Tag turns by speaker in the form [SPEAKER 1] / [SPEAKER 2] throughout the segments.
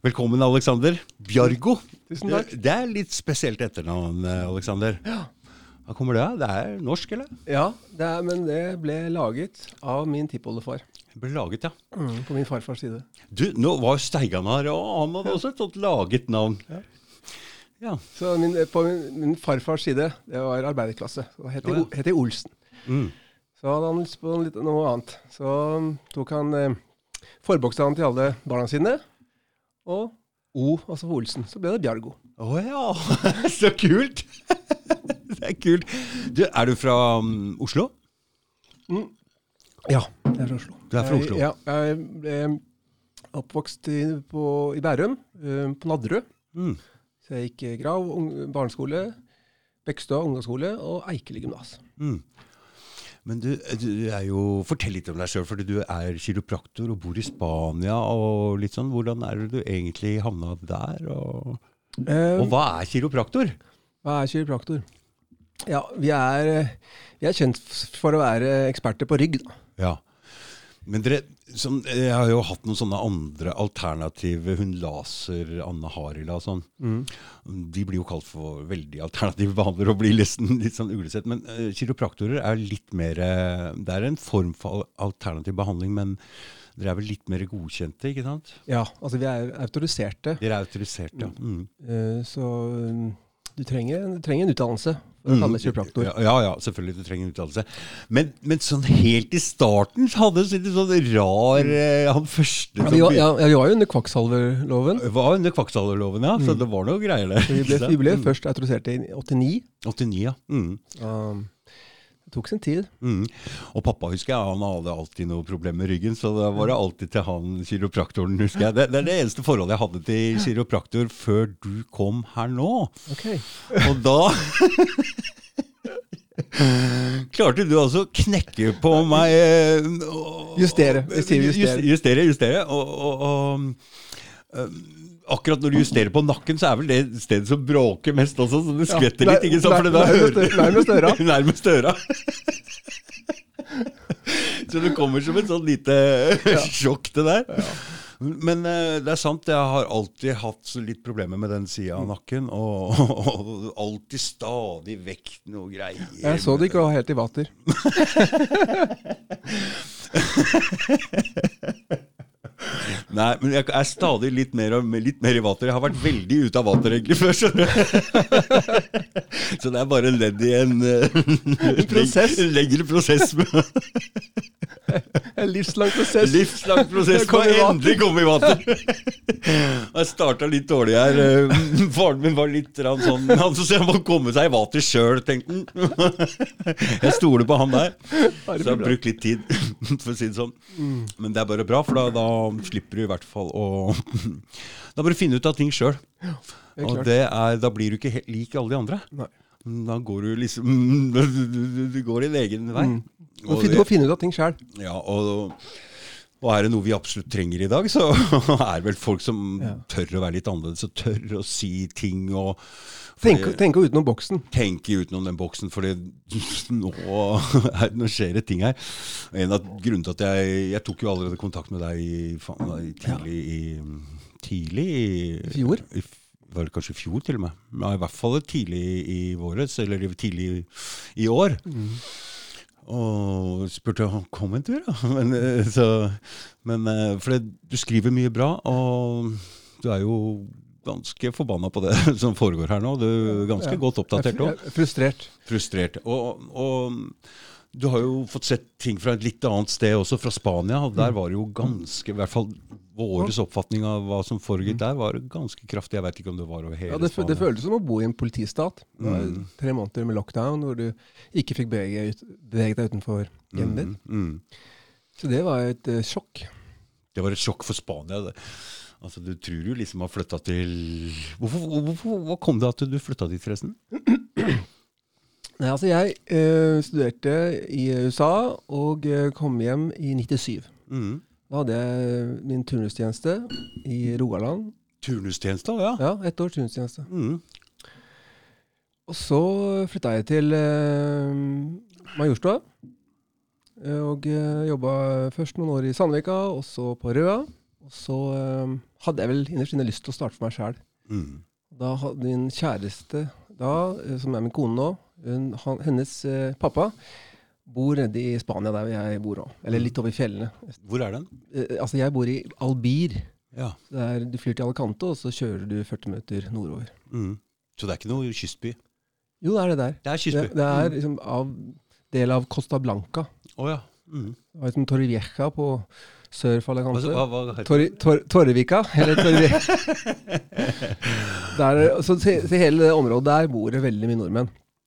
[SPEAKER 1] Velkommen, Alexander. Bjargo.
[SPEAKER 2] Tusen takk.
[SPEAKER 1] Det, er litt spesielt etternavn, eh, Alexander.
[SPEAKER 2] Ja.
[SPEAKER 1] Hva kommer det av? Det er norsk, eller?
[SPEAKER 2] Ja, det er, men det ble laget av min tippoldefar.
[SPEAKER 1] Det ble laget, ja.
[SPEAKER 2] På min farfars side.
[SPEAKER 1] Du, nå var Steigan her, og han hadde også et sånt laget navn.
[SPEAKER 2] Ja.
[SPEAKER 1] Ja.
[SPEAKER 2] Så min, på min, min farfars side, det var arbeiderklasse. Det het,
[SPEAKER 1] ja.
[SPEAKER 2] Jeg Olsen.
[SPEAKER 1] Mm.
[SPEAKER 2] Så hadde han lyst på litt, noe annet. Så tok han eh, forbokstaven til alle barna sine, og O, altså for Olsen. Så ble det Bjargo.
[SPEAKER 1] Å ja, så kult! det er kult. Du, er du fra um, Oslo?
[SPEAKER 2] Ja, jeg er fra Oslo.
[SPEAKER 1] Du er fra Oslo?
[SPEAKER 2] Jeg, ja, jeg ble oppvokst i, på, i Bærum, eh, på Nadderud.
[SPEAKER 1] Mm.
[SPEAKER 2] Så jeg gikk Grav barneskole, Bekstad ungdomsskole og Eikeli gymnas.
[SPEAKER 1] Mm. Men du, du er jo Fortell litt om deg sjøl, for du er kiropraktor og bor i Spania. og litt sånn. Hvordan er det du egentlig havna der? Og,
[SPEAKER 2] Eh,
[SPEAKER 1] og hva er kiropraktor?
[SPEAKER 2] hva er kiropraktor? Ja, vi er, eh, vi er kjent for å være eksperter på rygg. Da.
[SPEAKER 1] Ja. Men dere, som, jeg har jo hatt noen sånne andre alternative Hun Laser, Anne Harila og sånn. De blir jo kalt for veldig alternative behandlere og blir nesten litt sånn uglesett. Men uh, kiropraktorer er litt mer eh, Det er en form for alternativ behandling, men dere er vel litt mer godkjente, ikke sant?
[SPEAKER 2] Ja, altså vi er autoriserte,
[SPEAKER 1] Dere er autoriserte, ja. Mm.
[SPEAKER 2] Uh, så um, du trenger, du trenger en utdannelse for å kalle det kiropraktor.
[SPEAKER 1] Ja, ja, ja, selvfølgelig. Du trenger en utdannelse. Men, men sånn helt i starten så hadde du litt sånn rar eh, Han første som
[SPEAKER 2] ja, ja, vi var jo under kvakksalverloven.
[SPEAKER 1] var under kvakksalverloven, ja. Så det var noe greier der.
[SPEAKER 2] Så vi ble, vi ble først autorisert i 89.
[SPEAKER 1] 89, ja. Mm.
[SPEAKER 2] Um, det tok sin tid.
[SPEAKER 1] Mm. Og pappa husker jeg, han hadde alltid noe problem med ryggen, så da var det alltid til han kiropraktoren, husker jeg. Det, det er det eneste forholdet jeg hadde til kiropraktor før du kom her nå.
[SPEAKER 2] Ok.
[SPEAKER 1] Og da klarte du altså å knekke på meg eh,
[SPEAKER 2] Justere. Justere.
[SPEAKER 1] Justere, justere. Og, og, og um, akkurat når du justerer på nakken, så er vel det stedet som bråker mest også, så det
[SPEAKER 2] Ja,
[SPEAKER 1] skvetter
[SPEAKER 2] nei-
[SPEAKER 1] litt. ikke sant?
[SPEAKER 2] Nei- nærmest- øra.
[SPEAKER 1] Nærmest øra. så det kommer som et sånn lite sjokk, det der. Men eh, det er sant, jeg har alltid hatt så litt problemer med den sida av nakken. Og, og alltid stadig vekk noe greier.
[SPEAKER 2] Jeg så det ikke var helt i vater.
[SPEAKER 1] Nei, men jeg er stadig litt mer, litt mer i vater. Jeg har vært veldig ute av vater egentlig før, skjønner du. Så det er bare ledd i en, en
[SPEAKER 2] prosess.
[SPEAKER 1] En lengre prosess.
[SPEAKER 2] En livslang prosess.
[SPEAKER 1] Livslang prosess på
[SPEAKER 2] Kom i
[SPEAKER 1] å
[SPEAKER 2] vater.
[SPEAKER 1] endelig komme i vater. Jeg starta litt dårlig her. Eh, Faren min var litt sånn Han så han må komme seg i vater sjøl, tenkte han. Jeg stoler på han der. Så jeg har brukt litt tid, for å si det sånn. Men det er bare bra, for da, da slipper du i hvert fall å Da bare finne ut av ting sjøl. Og det er, da blir du ikke helt lik alle de andre.
[SPEAKER 2] Nei.
[SPEAKER 1] Da går du liksom Du, går din egen vei.
[SPEAKER 2] Må og du må finne ut av ting sjøl.
[SPEAKER 1] Ja, og, og er det noe vi absolutt trenger i dag, så er det vel folk som
[SPEAKER 2] Ja.
[SPEAKER 1] tør å være litt annerledes, og tør å si ting og
[SPEAKER 2] Tenke, tenke utenom boksen.
[SPEAKER 1] tenke utenom den boksen, for nå, nå skjer det ting her. En av grunnene til at jeg Jeg tok jo allerede kontakt med deg i, tidlig i Tidlig i
[SPEAKER 2] I fjor?
[SPEAKER 1] I, var det kanskje i fjor, til og med? Ja, I hvert fall tidlig i våres, eller tidlig i, i år. Og spurte om han kom en tur, da. Men, eh, så, men eh, for det, du skriver mye bra, og du er jo ganske forbanna på det som foregår her nå. Du er ganske
[SPEAKER 2] Ja.
[SPEAKER 1] godt oppdatert
[SPEAKER 2] er
[SPEAKER 1] òg.
[SPEAKER 2] er Frustrert.
[SPEAKER 1] Frustrert. Og, og du har jo fått sett ting fra et litt annet sted også, fra Spania. og Der var det jo ganske, i hvert fall våres oppfatning av hva som foregikk der, var ganske kraftig. Jeg vet ikke om det var over hele
[SPEAKER 2] Ja, det, det føltes som å bo i en politistat.
[SPEAKER 1] Mm.
[SPEAKER 2] tre måneder med lockdown hvor du ikke fikk beveget, deg utenfor hjemmet ditt.
[SPEAKER 1] Mm, mm.
[SPEAKER 2] Så det var et uh, sjokk.
[SPEAKER 1] Det var et sjokk for Spania. Det. Altså, Du tror jo liksom har flytta til hvorfor, hvorfor, Hva kom det at du flytta dit, forresten?
[SPEAKER 2] Nei, altså jeg uh, studerte i USA og uh, kom hjem i 97.
[SPEAKER 1] Mm.
[SPEAKER 2] Da hadde jeg min turnustjeneste i Rogaland.
[SPEAKER 1] Turnustjeneste, ja.
[SPEAKER 2] Ja, ett års turnustjeneste.
[SPEAKER 1] Mm.
[SPEAKER 2] Og så flytta jeg til eh, Majorstua. eh, Og eh, jobba først noen år i Sandvika, og så på Røa. Og så eh, hadde jeg vel innerst inne lyst til å starte for meg sjæl.
[SPEAKER 1] Mm.
[SPEAKER 2] Da hadde min kjæreste, da, eh, som er min kone nå, hun, han, hennes eh, pappa bor nede i Spania, der jeg bor òg. Eller litt over fjellene.
[SPEAKER 1] Hvor er den?
[SPEAKER 2] Eh, altså, jeg bor i Albir.
[SPEAKER 1] Ja.
[SPEAKER 2] Det er, du flyr til Alicante, og så kjører du 40 minutter nordover.
[SPEAKER 1] Mm. Så det er ikke noe kystby?
[SPEAKER 2] Jo, det er det der.
[SPEAKER 1] Det er kystby.
[SPEAKER 2] det er liksom av, del av Costa Blanca.
[SPEAKER 1] Oh, ja. Mm.
[SPEAKER 2] Det var liksom Torrevieja på sør for Alicante.
[SPEAKER 1] hva, hva
[SPEAKER 2] Torre, Tor, Torrevika, eller Torrevieja. Der, så til hele det området der bor det veldig mye nordmenn.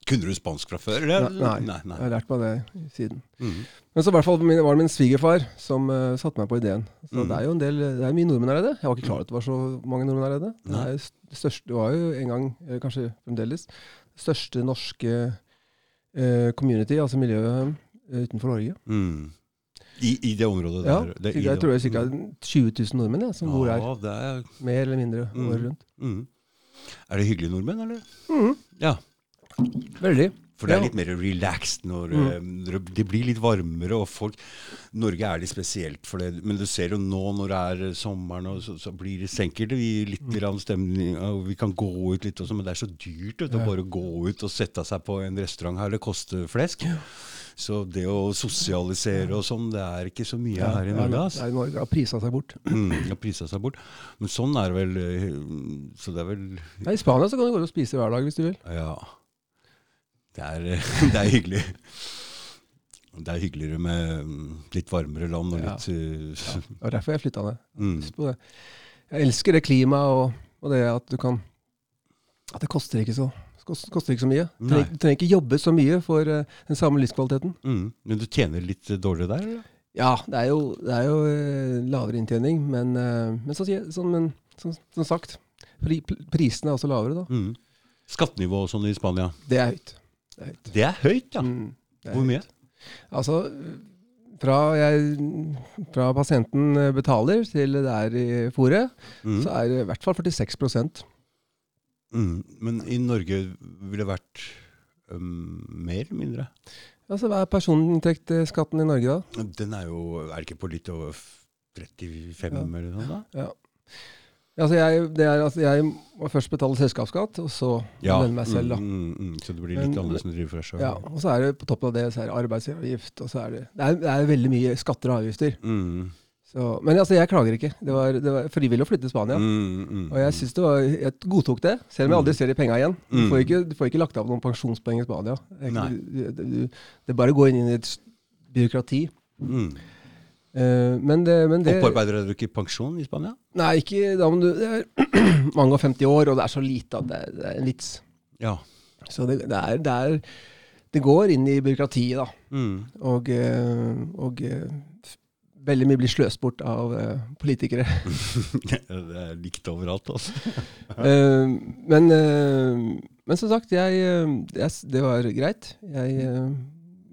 [SPEAKER 1] Kunne du spansk fra før? Eller?
[SPEAKER 2] Nei,
[SPEAKER 1] nei, nei.
[SPEAKER 2] Jeg har lært meg det siden.
[SPEAKER 1] Mm.
[SPEAKER 2] Men så i hvert fall var det min svigerfar som uh, satte meg på ideen. Så
[SPEAKER 1] Mm.
[SPEAKER 2] det er jo en del, det er mye nordmenn her nede. Jeg var ikke klar over at det var så mange nordmenn her nede. Det, det, største, det var jo en gang, eh, kanskje fremdeles, det største norske uh, community, altså miljøet utenfor Norge.
[SPEAKER 1] Mm. I, I det området
[SPEAKER 2] Ja,
[SPEAKER 1] der? det, i
[SPEAKER 2] jeg
[SPEAKER 1] det-
[SPEAKER 2] tror det er ca. 20 000 nordmenn ja, som bor her.
[SPEAKER 1] Det er,
[SPEAKER 2] Mer eller mindre året rundt.
[SPEAKER 1] mm. er det hyggelige nordmenn, eller?
[SPEAKER 2] Mm.
[SPEAKER 1] Ja.
[SPEAKER 2] Veldig.
[SPEAKER 1] For det er litt mer relaxed når
[SPEAKER 2] Mm.
[SPEAKER 1] eh, når det blir litt varmere, og folk Norge er litt spesielt for det, men du ser jo nå når det er eh, sommeren, og så, så blir det senker vi litt
[SPEAKER 2] Mm.
[SPEAKER 1] stemning, og vi kan gå ut litt også, men det er så dyrt vet,
[SPEAKER 2] Ja.
[SPEAKER 1] å bare gå ut og sette seg på en restaurant her, det koster flesk. Så det å sosialisere og sånn, det er ikke så mye her i
[SPEAKER 2] Ja,
[SPEAKER 1] Norge. Altså.
[SPEAKER 2] Nei, Norge har prisa seg bort.
[SPEAKER 1] Mm, har prisa seg bort. Men sånn er det vel eh, Så det er vel
[SPEAKER 2] Nei, I Spania så kan du gå og spise hver dag hvis du vil.
[SPEAKER 1] Ja. Det er, det er hyggelig. Det er hyggeligere med mm, litt varmere land og litt ja.
[SPEAKER 2] ja. Og derfor jeg flytta ned.
[SPEAKER 1] mm.
[SPEAKER 2] Det. Jeg elsker det klimaet og, og det at du kan At det koster ikke så, koster, ikke så mye. Du trenger, du trenger ikke jobbe så mye for eh, den samme livskvaliteten.
[SPEAKER 1] Mm. Men du tjener litt eh, dårligere der, eller?
[SPEAKER 2] Ja, det er jo, det er jo eh, lavere inntjening, men, eh, men, sier- sånn, men som, som sagt, pri, prisene er også lavere, da.
[SPEAKER 1] Mm. Skattenivået og sånn i Spania.
[SPEAKER 2] Det er høyt. Det er høyt.
[SPEAKER 1] Det er høyt, ja.
[SPEAKER 2] Mm, er
[SPEAKER 1] Hvor
[SPEAKER 2] høyt.
[SPEAKER 1] mye?
[SPEAKER 2] Altså, fra, jeg, fra pasienten betaler til det er i fòret,
[SPEAKER 1] Mm.
[SPEAKER 2] så er det i hvert fall 46
[SPEAKER 1] Mm. Men i Norge ville det vært um, mer eller mindre?
[SPEAKER 2] Altså, Hva er personinntektsskatten i Norge, da?
[SPEAKER 1] Den er jo Er det ikke på litt over 35
[SPEAKER 2] Ja.
[SPEAKER 1] eller noe? da?
[SPEAKER 2] Ja. Altså, jeg, det er, altså, jeg må først betale selskapsskatt, og så lønne meg selv. da.
[SPEAKER 1] Mm, mm, mm. Så det blir litt annerledes enn du driver for deg sjøl?
[SPEAKER 2] Ja, og så er det på toppen av det så er det arbeidsgiveravgift. og så er det, det, er, det er veldig mye skatter og avgifter.
[SPEAKER 1] Mm.
[SPEAKER 2] Så, men altså, jeg klager ikke. Det var, det var frivillig å flytte til Spania.
[SPEAKER 1] Mm, mm,
[SPEAKER 2] Og jeg synes det var, jeg godtok det, selv om jeg aldri ser de penga igjen. Du får, ikke, du får ikke lagt av noen pensjonspoeng i Spania. Ikke, du, du, det er bare å gå inn i et byråkrati.
[SPEAKER 1] mm.
[SPEAKER 2] Eh, men det, men det
[SPEAKER 1] Opparbeider dere ikke pensjon i Spania?
[SPEAKER 2] Nei, ikke da, men du, er mange og 50 år, og det er så lite at det, er- det er en vits.
[SPEAKER 1] Ja.
[SPEAKER 2] Så det, det, er, det, er, det går inn i byråkratiet, da.
[SPEAKER 1] Mm.
[SPEAKER 2] Og, eh, og eh, veldig mye blir sløst bort av politikere.
[SPEAKER 1] det er likt overalt, altså.
[SPEAKER 2] Men, men som sagt, jeg, jeg, det var greit. Jeg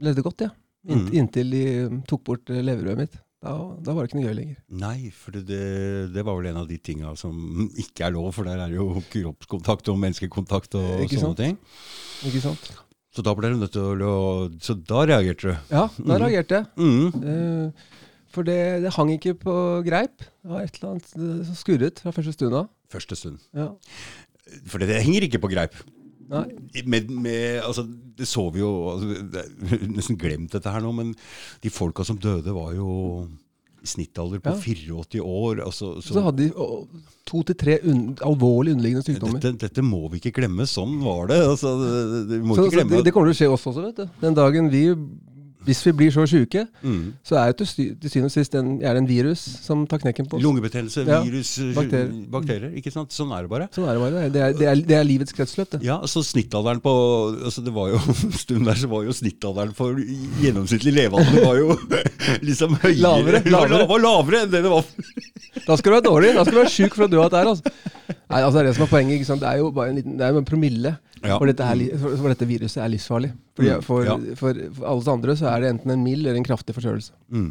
[SPEAKER 2] levde godt, jeg. Ja.
[SPEAKER 1] Mm.
[SPEAKER 2] Inntil de tok bort leverøret mitt. Da, da var det ikke noe gøy lenger.
[SPEAKER 1] Nei, for det, det var vel en av de tinga som ikke er lov, for der er det jo kroppskontakt og menneskekontakt og
[SPEAKER 2] Ikke
[SPEAKER 1] sånne
[SPEAKER 2] sant?
[SPEAKER 1] ting.
[SPEAKER 2] Ikke sant?
[SPEAKER 1] Så da ble du nødt til å Så da reagerte du.
[SPEAKER 2] Ja, da
[SPEAKER 1] Mm.
[SPEAKER 2] reagerte jeg.
[SPEAKER 1] Mm.
[SPEAKER 2] Uh, for det, det hang ikke på greip. Det var et eller annet eh, som skurret fra første stund av.
[SPEAKER 1] Første stund.
[SPEAKER 2] Ja.
[SPEAKER 1] For det, det henger ikke på greip. Med, med, altså, det så vi jo altså, det, Nesten glemt dette her nå, men de folka som døde, var jo i snittalder på
[SPEAKER 2] Ja.
[SPEAKER 1] 84 år. Altså,
[SPEAKER 2] Så, så hadde de å, to til tre un alvorlig underliggende sykdommer.
[SPEAKER 1] dette, dette må vi ikke glemme. Sånn var det. Altså, det, det, vi må
[SPEAKER 2] Så,
[SPEAKER 1] ikke glemme
[SPEAKER 2] det, det kommer til å skje oss også, vet du. Den dagen vi Hvis vi blir så sjuke,
[SPEAKER 1] mm.
[SPEAKER 2] så er det til, til syvende og sist en, er det en virus som tar knekken på oss.
[SPEAKER 1] Lungebetennelse, virus, eh,
[SPEAKER 2] bakterier.
[SPEAKER 1] bakterier. Ikke sant? Sånn er det bare.
[SPEAKER 2] Sånn er det bare. Det er, det er, det er livets kretsløp, det.
[SPEAKER 1] Ja, så snittalderen på altså Det var jo en stund der så var jo snittalderen for gjennomsnittlig levealder var jo liksom høyere.
[SPEAKER 2] Lavere, lavere.
[SPEAKER 1] var lavere enn det det var.
[SPEAKER 2] Da skal du være dårlig. Da skal du være sjuk for å dø av dette her. Altså. Nei, altså det er det som er poenget. Det er jo bare en liten, det er en promille.
[SPEAKER 1] Ja.
[SPEAKER 2] For, dette her, for, for dette viruset er livsfarlig. Fordi,
[SPEAKER 1] Mm,
[SPEAKER 2] for,
[SPEAKER 1] ja.
[SPEAKER 2] for, for alle andre så er det enten en mild eller en kraftig forkjølelse.
[SPEAKER 1] Mm.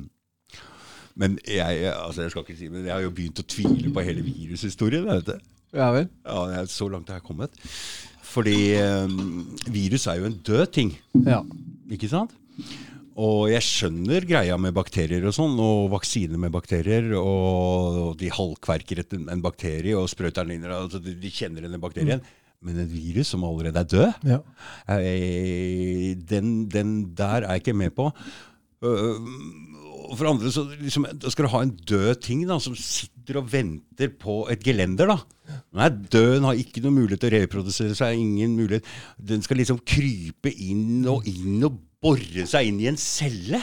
[SPEAKER 1] Men jeg, altså jeg skal ikke si men jeg har jo begynt å tvile på hele virushistorien. Vet du.
[SPEAKER 2] Ja vel?
[SPEAKER 1] Ja, det er Så langt har kommet. Fordi um, virus er jo en død ting.
[SPEAKER 2] Ja.
[SPEAKER 1] Ikke sant? Og jeg skjønner greia med bakterier og sånn, og vaksiner med bakterier, og de halvkverker en bakterie og sprøyter den inn, altså de, de kjenner denne bakterien. Men et virus som allerede er død,
[SPEAKER 2] Ja.
[SPEAKER 1] eh, den, den der er jeg ikke med på. Uh, for andre så liksom, da skal du ha en død ting da, som sitter og venter på et gelender. da. Nei, døden har ikke noen mulighet til å reprodusere seg. ingen mulighet. Den skal liksom krype inn og inn og bore seg inn i en celle.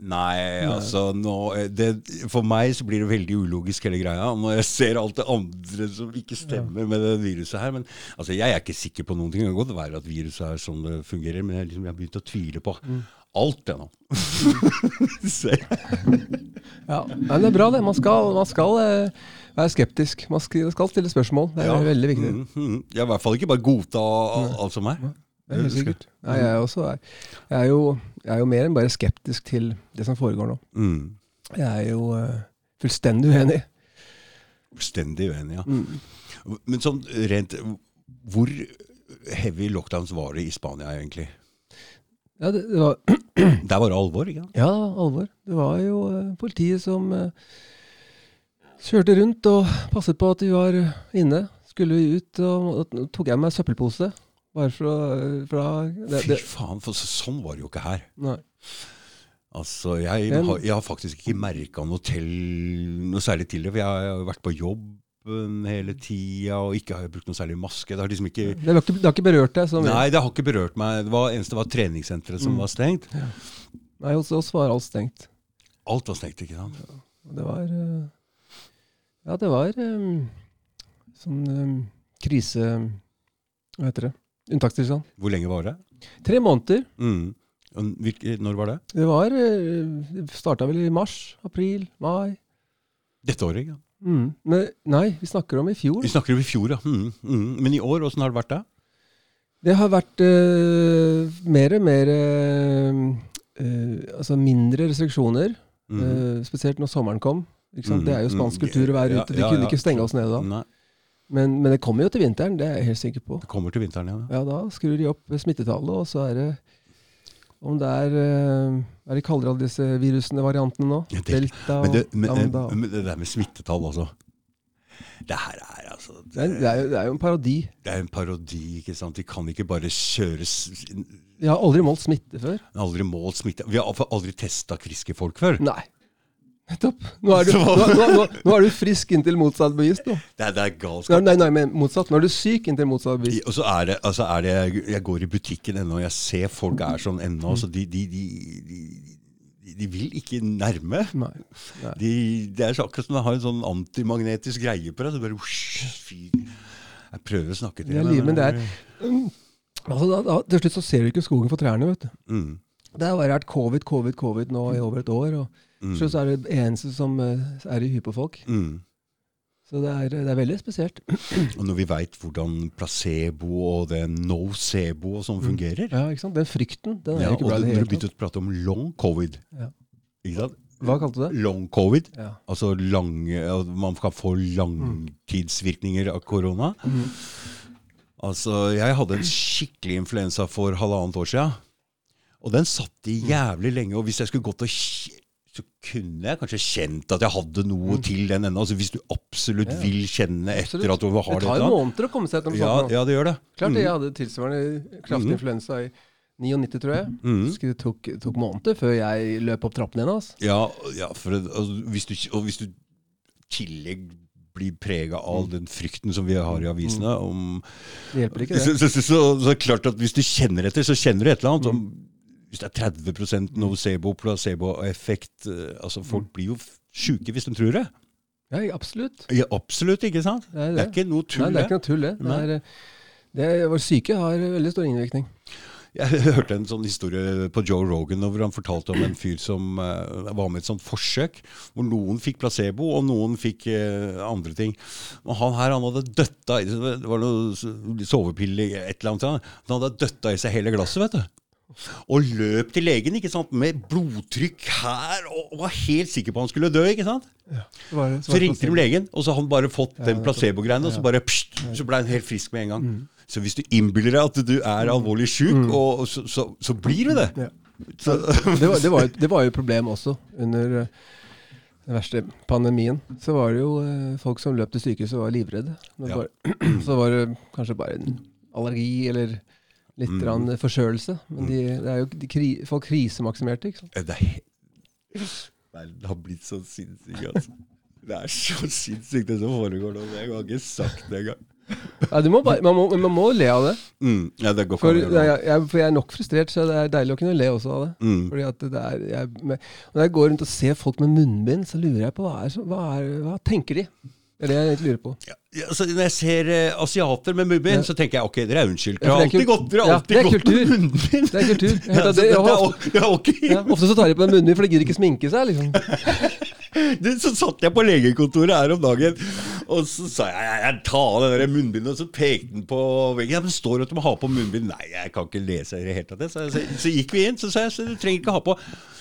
[SPEAKER 1] Nei, altså nå, eh, det, For meg så blir det veldig ulogisk hele greia når jeg ser alt det andre som ikke stemmer med det viruset her. Men altså, jeg er ikke sikker på noen ting. Det kan godt være at viruset er sånn det fungerer, men jeg, liksom, jeg har begynt å tvile på alt det nå. Se.
[SPEAKER 2] Ja, men det er bra det. Man skal, man skal eh, være skeptisk. Man skal stille spørsmål. Det er
[SPEAKER 1] Ja.
[SPEAKER 2] veldig viktig.
[SPEAKER 1] Mm, mm. Jeg er i hvert fall ikke bare godta alt som er.
[SPEAKER 2] Det er helt sikkert. Nei, jeg, er også jeg, er jo, jeg er jo mer enn bare skeptisk til det som foregår nå.
[SPEAKER 1] Mm.
[SPEAKER 2] Jeg er jo uh, fullstendig uenig.
[SPEAKER 1] Fullstendig uenig, ja.
[SPEAKER 2] Mm.
[SPEAKER 1] Men sånn rent Hvor heavy lockdowns var det i Spania, egentlig?
[SPEAKER 2] Ja, det, det var,
[SPEAKER 1] Der var det alvor, ikke sant?
[SPEAKER 2] ja, det var alvor. Det var jo uh, politiet som uh, kjørte rundt og passet på at vi var inne. Skulle vi ut, og og tok jeg meg søppelpose. Bare fra, fra det,
[SPEAKER 1] Fy faen, for sånn var det jo ikke her.
[SPEAKER 2] Nei.
[SPEAKER 1] Altså, jeg,
[SPEAKER 2] Men-
[SPEAKER 1] har, jeg har faktisk ikke merka noe noe særlig til det. For jeg har vært på jobben hele tida, og ikke har jeg brukt noe særlig maske. Det har liksom ikke
[SPEAKER 2] Det, har ikke, det har ikke berørt deg?
[SPEAKER 1] Nei, det har ikke berørt meg. Det var eneste var treningssenteret som
[SPEAKER 2] Mm.
[SPEAKER 1] var stengt.
[SPEAKER 2] Nei, hos oss var alt stengt.
[SPEAKER 1] Alt var stengt, ikke sant?
[SPEAKER 2] Ja, Det var eh, Ja, det var um, sånn um, krise... Hva heter det? Unntakstilstand.
[SPEAKER 1] Hvor lenge var det?
[SPEAKER 2] Tre måneder.
[SPEAKER 1] Mm. Hvilke, når var det?
[SPEAKER 2] Det var eh, starta vel i mars, april, mai.
[SPEAKER 1] Dette året? ja.
[SPEAKER 2] Mm. Men, nei, vi snakker om i fjor.
[SPEAKER 1] Vi snakker om i fjor, ja. Mm, mm. Men i år, åssen har det vært da?
[SPEAKER 2] Det har vært uh, mer og mer uh, uh, Altså mindre restriksjoner.
[SPEAKER 1] Mm.
[SPEAKER 2] spesielt når sommeren kom.
[SPEAKER 1] Mm,
[SPEAKER 2] Det er jo spansk
[SPEAKER 1] mm,
[SPEAKER 2] kultur å være ute. De
[SPEAKER 1] ja,
[SPEAKER 2] kunne ikke stenge oss ned da.
[SPEAKER 1] Nei,
[SPEAKER 2] Men, men det kommer jo til vinteren, det er jeg helt sikker på.
[SPEAKER 1] det kommer til vinteren. Ja.
[SPEAKER 2] Ja, da skrur de opp smittetallet, og så er det Om det er eh, Hva er de kaller alle disse virusene, variantene nå?
[SPEAKER 1] Ja, det-
[SPEAKER 2] Delta
[SPEAKER 1] Men, det, men,
[SPEAKER 2] lambda.
[SPEAKER 1] men det der med smittetall, altså. Det her er altså
[SPEAKER 2] Det det, er jo, det er jo en parodi.
[SPEAKER 1] Det er en parodi. ikke sant? De kan ikke bare kjøre
[SPEAKER 2] Vi har aldri målt smitte før.
[SPEAKER 1] Aldri målt smitte. Vi har aldri testa friske folk før.
[SPEAKER 2] Nei. Nettopp. Nå er, du, nå, nå, nå, er du frisk inntil motsatt bevist. Nå.
[SPEAKER 1] Det det er galskap.
[SPEAKER 2] nei, nei, men motsatt. Nå er du syk inntil motsatt bevist.
[SPEAKER 1] Og så er det, altså er det Jeg går i butikken ennå, og jeg ser folk er sånn ennå. Så de, de, de, de, vil ikke nærme.
[SPEAKER 2] Nei. nei.
[SPEAKER 1] De, det er akkurat som de har en sånn antimagnetisk greie på deg. Så bare, «Usch, fy. Jeg prøver å snakke til
[SPEAKER 2] er
[SPEAKER 1] dem,
[SPEAKER 2] men det er altså, da, da, Til slutt så ser du ikke skogen for trærne, vet du.
[SPEAKER 1] mm,
[SPEAKER 2] Det har vært covid, covid, covid nå i over et år. og
[SPEAKER 1] mm,
[SPEAKER 2] så er det eneste som eh, er i på folk.
[SPEAKER 1] mm.
[SPEAKER 2] Så det er, det er veldig spesielt.
[SPEAKER 1] Og når vi veit hvordan placebo og det nocebo og sånn fungerer
[SPEAKER 2] Ja, ikke sant? Den frykten, den er
[SPEAKER 1] ja,
[SPEAKER 2] ikke
[SPEAKER 1] Og
[SPEAKER 2] bra
[SPEAKER 1] begynte
[SPEAKER 2] tatt.
[SPEAKER 1] å prate om long covid
[SPEAKER 2] Ja.
[SPEAKER 1] Ikke sant?
[SPEAKER 2] Hva kalte du det?
[SPEAKER 1] Long covid,
[SPEAKER 2] Ja.
[SPEAKER 1] altså lange, man kan få langtidsvirkninger av korona.
[SPEAKER 2] Mm.
[SPEAKER 1] Altså, jeg hadde en skikkelig influensa for halvannet år siden. Og den satt i jævlig lenge. Og hvis jeg skulle gått og så kunne jeg kanskje kjent at jeg hadde noe til den ennå. Altså, hvis du absolutt
[SPEAKER 2] Mm. Ja.
[SPEAKER 1] vil kjenne etter
[SPEAKER 2] Absolutt.
[SPEAKER 1] at du har
[SPEAKER 2] Det
[SPEAKER 1] det.
[SPEAKER 2] tar jo måneder å komme seg gjennom
[SPEAKER 1] Ja,
[SPEAKER 2] sånt.
[SPEAKER 1] ja, det gjør det.
[SPEAKER 2] Klart
[SPEAKER 1] Mm.
[SPEAKER 2] jeg hadde tilsvarende kraftig
[SPEAKER 1] Mhm.
[SPEAKER 2] influensa i 99, tror jeg.
[SPEAKER 1] Mm.
[SPEAKER 2] Det tok, tok måneder før jeg løp opp trappene igjen. Altså.
[SPEAKER 1] Ja, ja for altså, hvis du, og hvis du tillegg blir prega
[SPEAKER 2] Mm.
[SPEAKER 1] av den frykten som vi har i avisene om
[SPEAKER 2] Det hjelper ikke, det.
[SPEAKER 1] så, så, så, så klart at hvis du kjenner etter, så kjenner du et eller annet. Om, hvis det er 30% nocebo, placebo-effekt eh, altså Folk blir jo sjuke hvis de tror det.
[SPEAKER 2] Ja, absolutt.
[SPEAKER 1] Ja, absolutt, ikke sant?
[SPEAKER 2] Det er
[SPEAKER 1] Det er ikke noe
[SPEAKER 2] Nei,
[SPEAKER 1] tull,
[SPEAKER 2] det er
[SPEAKER 1] det.
[SPEAKER 2] ikke noe tull, det. det, er, eh, det er, vår syke har veldig stor innvirkning.
[SPEAKER 1] Jeg hørte en sånn historie på Joe Rogan hvor han fortalte om en fyr som uh, var med i et sånt forsøk, hvor noen fikk placebo, og noen fikk uh, andre ting. Og han her han hadde døtta i Det var noe sovepille, et eller annet. Han hadde døtta i seg hele glasset, vet du. Og løp til legen ikke sant? med blodtrykk her, og var helt sikker på han skulle dø. ikke sant?
[SPEAKER 2] Så, var det- var så
[SPEAKER 1] ringte de legen, og så hadde han bare fått den placebo-greiene, og så bare pst, så ble han helt frisk med en gang. Så hvis du innbiller deg at du er alvorlig sjuk, og så, så, så blir du det.
[SPEAKER 2] Ja.
[SPEAKER 1] Så,
[SPEAKER 2] Det var, det, var det var jo et problem også under eh, den verste pandemien. Så var det jo eh, folk som løp til sykehuset og var livredde.
[SPEAKER 1] Ja.
[SPEAKER 2] bare, så var det kanskje bare en allergi eller litt
[SPEAKER 1] Mm.
[SPEAKER 2] forkjølelse. Men de, det er jo, de kri, folk krisemaksimerte, ikke sant.
[SPEAKER 1] det he- Verden har blitt så sinnssyk, altså. Det er så sinnssykt det som foregår nå. Jeg har ikke sagt det engang.
[SPEAKER 2] Ja, bare, man, må, man må le av det.
[SPEAKER 1] Mm, ja, det
[SPEAKER 2] For
[SPEAKER 1] an
[SPEAKER 2] jeg, for jeg er nok frustrert, så det er deilig å kunne le også av det.
[SPEAKER 1] Mm.
[SPEAKER 2] Fordi det er, jeg, med, Når jeg går rundt og ser folk med munnbind, så lurer jeg på hva, er, hva, er, hva tenker de? Det er det jeg egentlig lurer på.
[SPEAKER 1] Ja, ja, altså, når jeg ser uh, asiater med munnbind,
[SPEAKER 2] Ja.
[SPEAKER 1] så tenker jeg ok, dere er unnskyldt.
[SPEAKER 2] Ja,
[SPEAKER 1] Dere har alltid gått, dere har
[SPEAKER 2] Ja,
[SPEAKER 1] alltid
[SPEAKER 2] det kultur.
[SPEAKER 1] med munnbind.
[SPEAKER 2] Det er kultur.
[SPEAKER 1] Ja,
[SPEAKER 2] det,
[SPEAKER 1] det,
[SPEAKER 2] ofte,
[SPEAKER 1] det, er, er
[SPEAKER 2] ja, ofte så tar de på munnbind, for de gidder ikke sminke seg. liksom.
[SPEAKER 1] Det, så satt jeg på legekontoret her om dagen, og så sa jeg jeg, jeg ta av det der munnbindet, og så pekte han på veggen. Ja, men det står at du må ha på munnbind. Nei, jeg kan ikke lese i det hele tatt. Så, så, så gikk vi inn, så sa jeg så du trenger ikke ha på.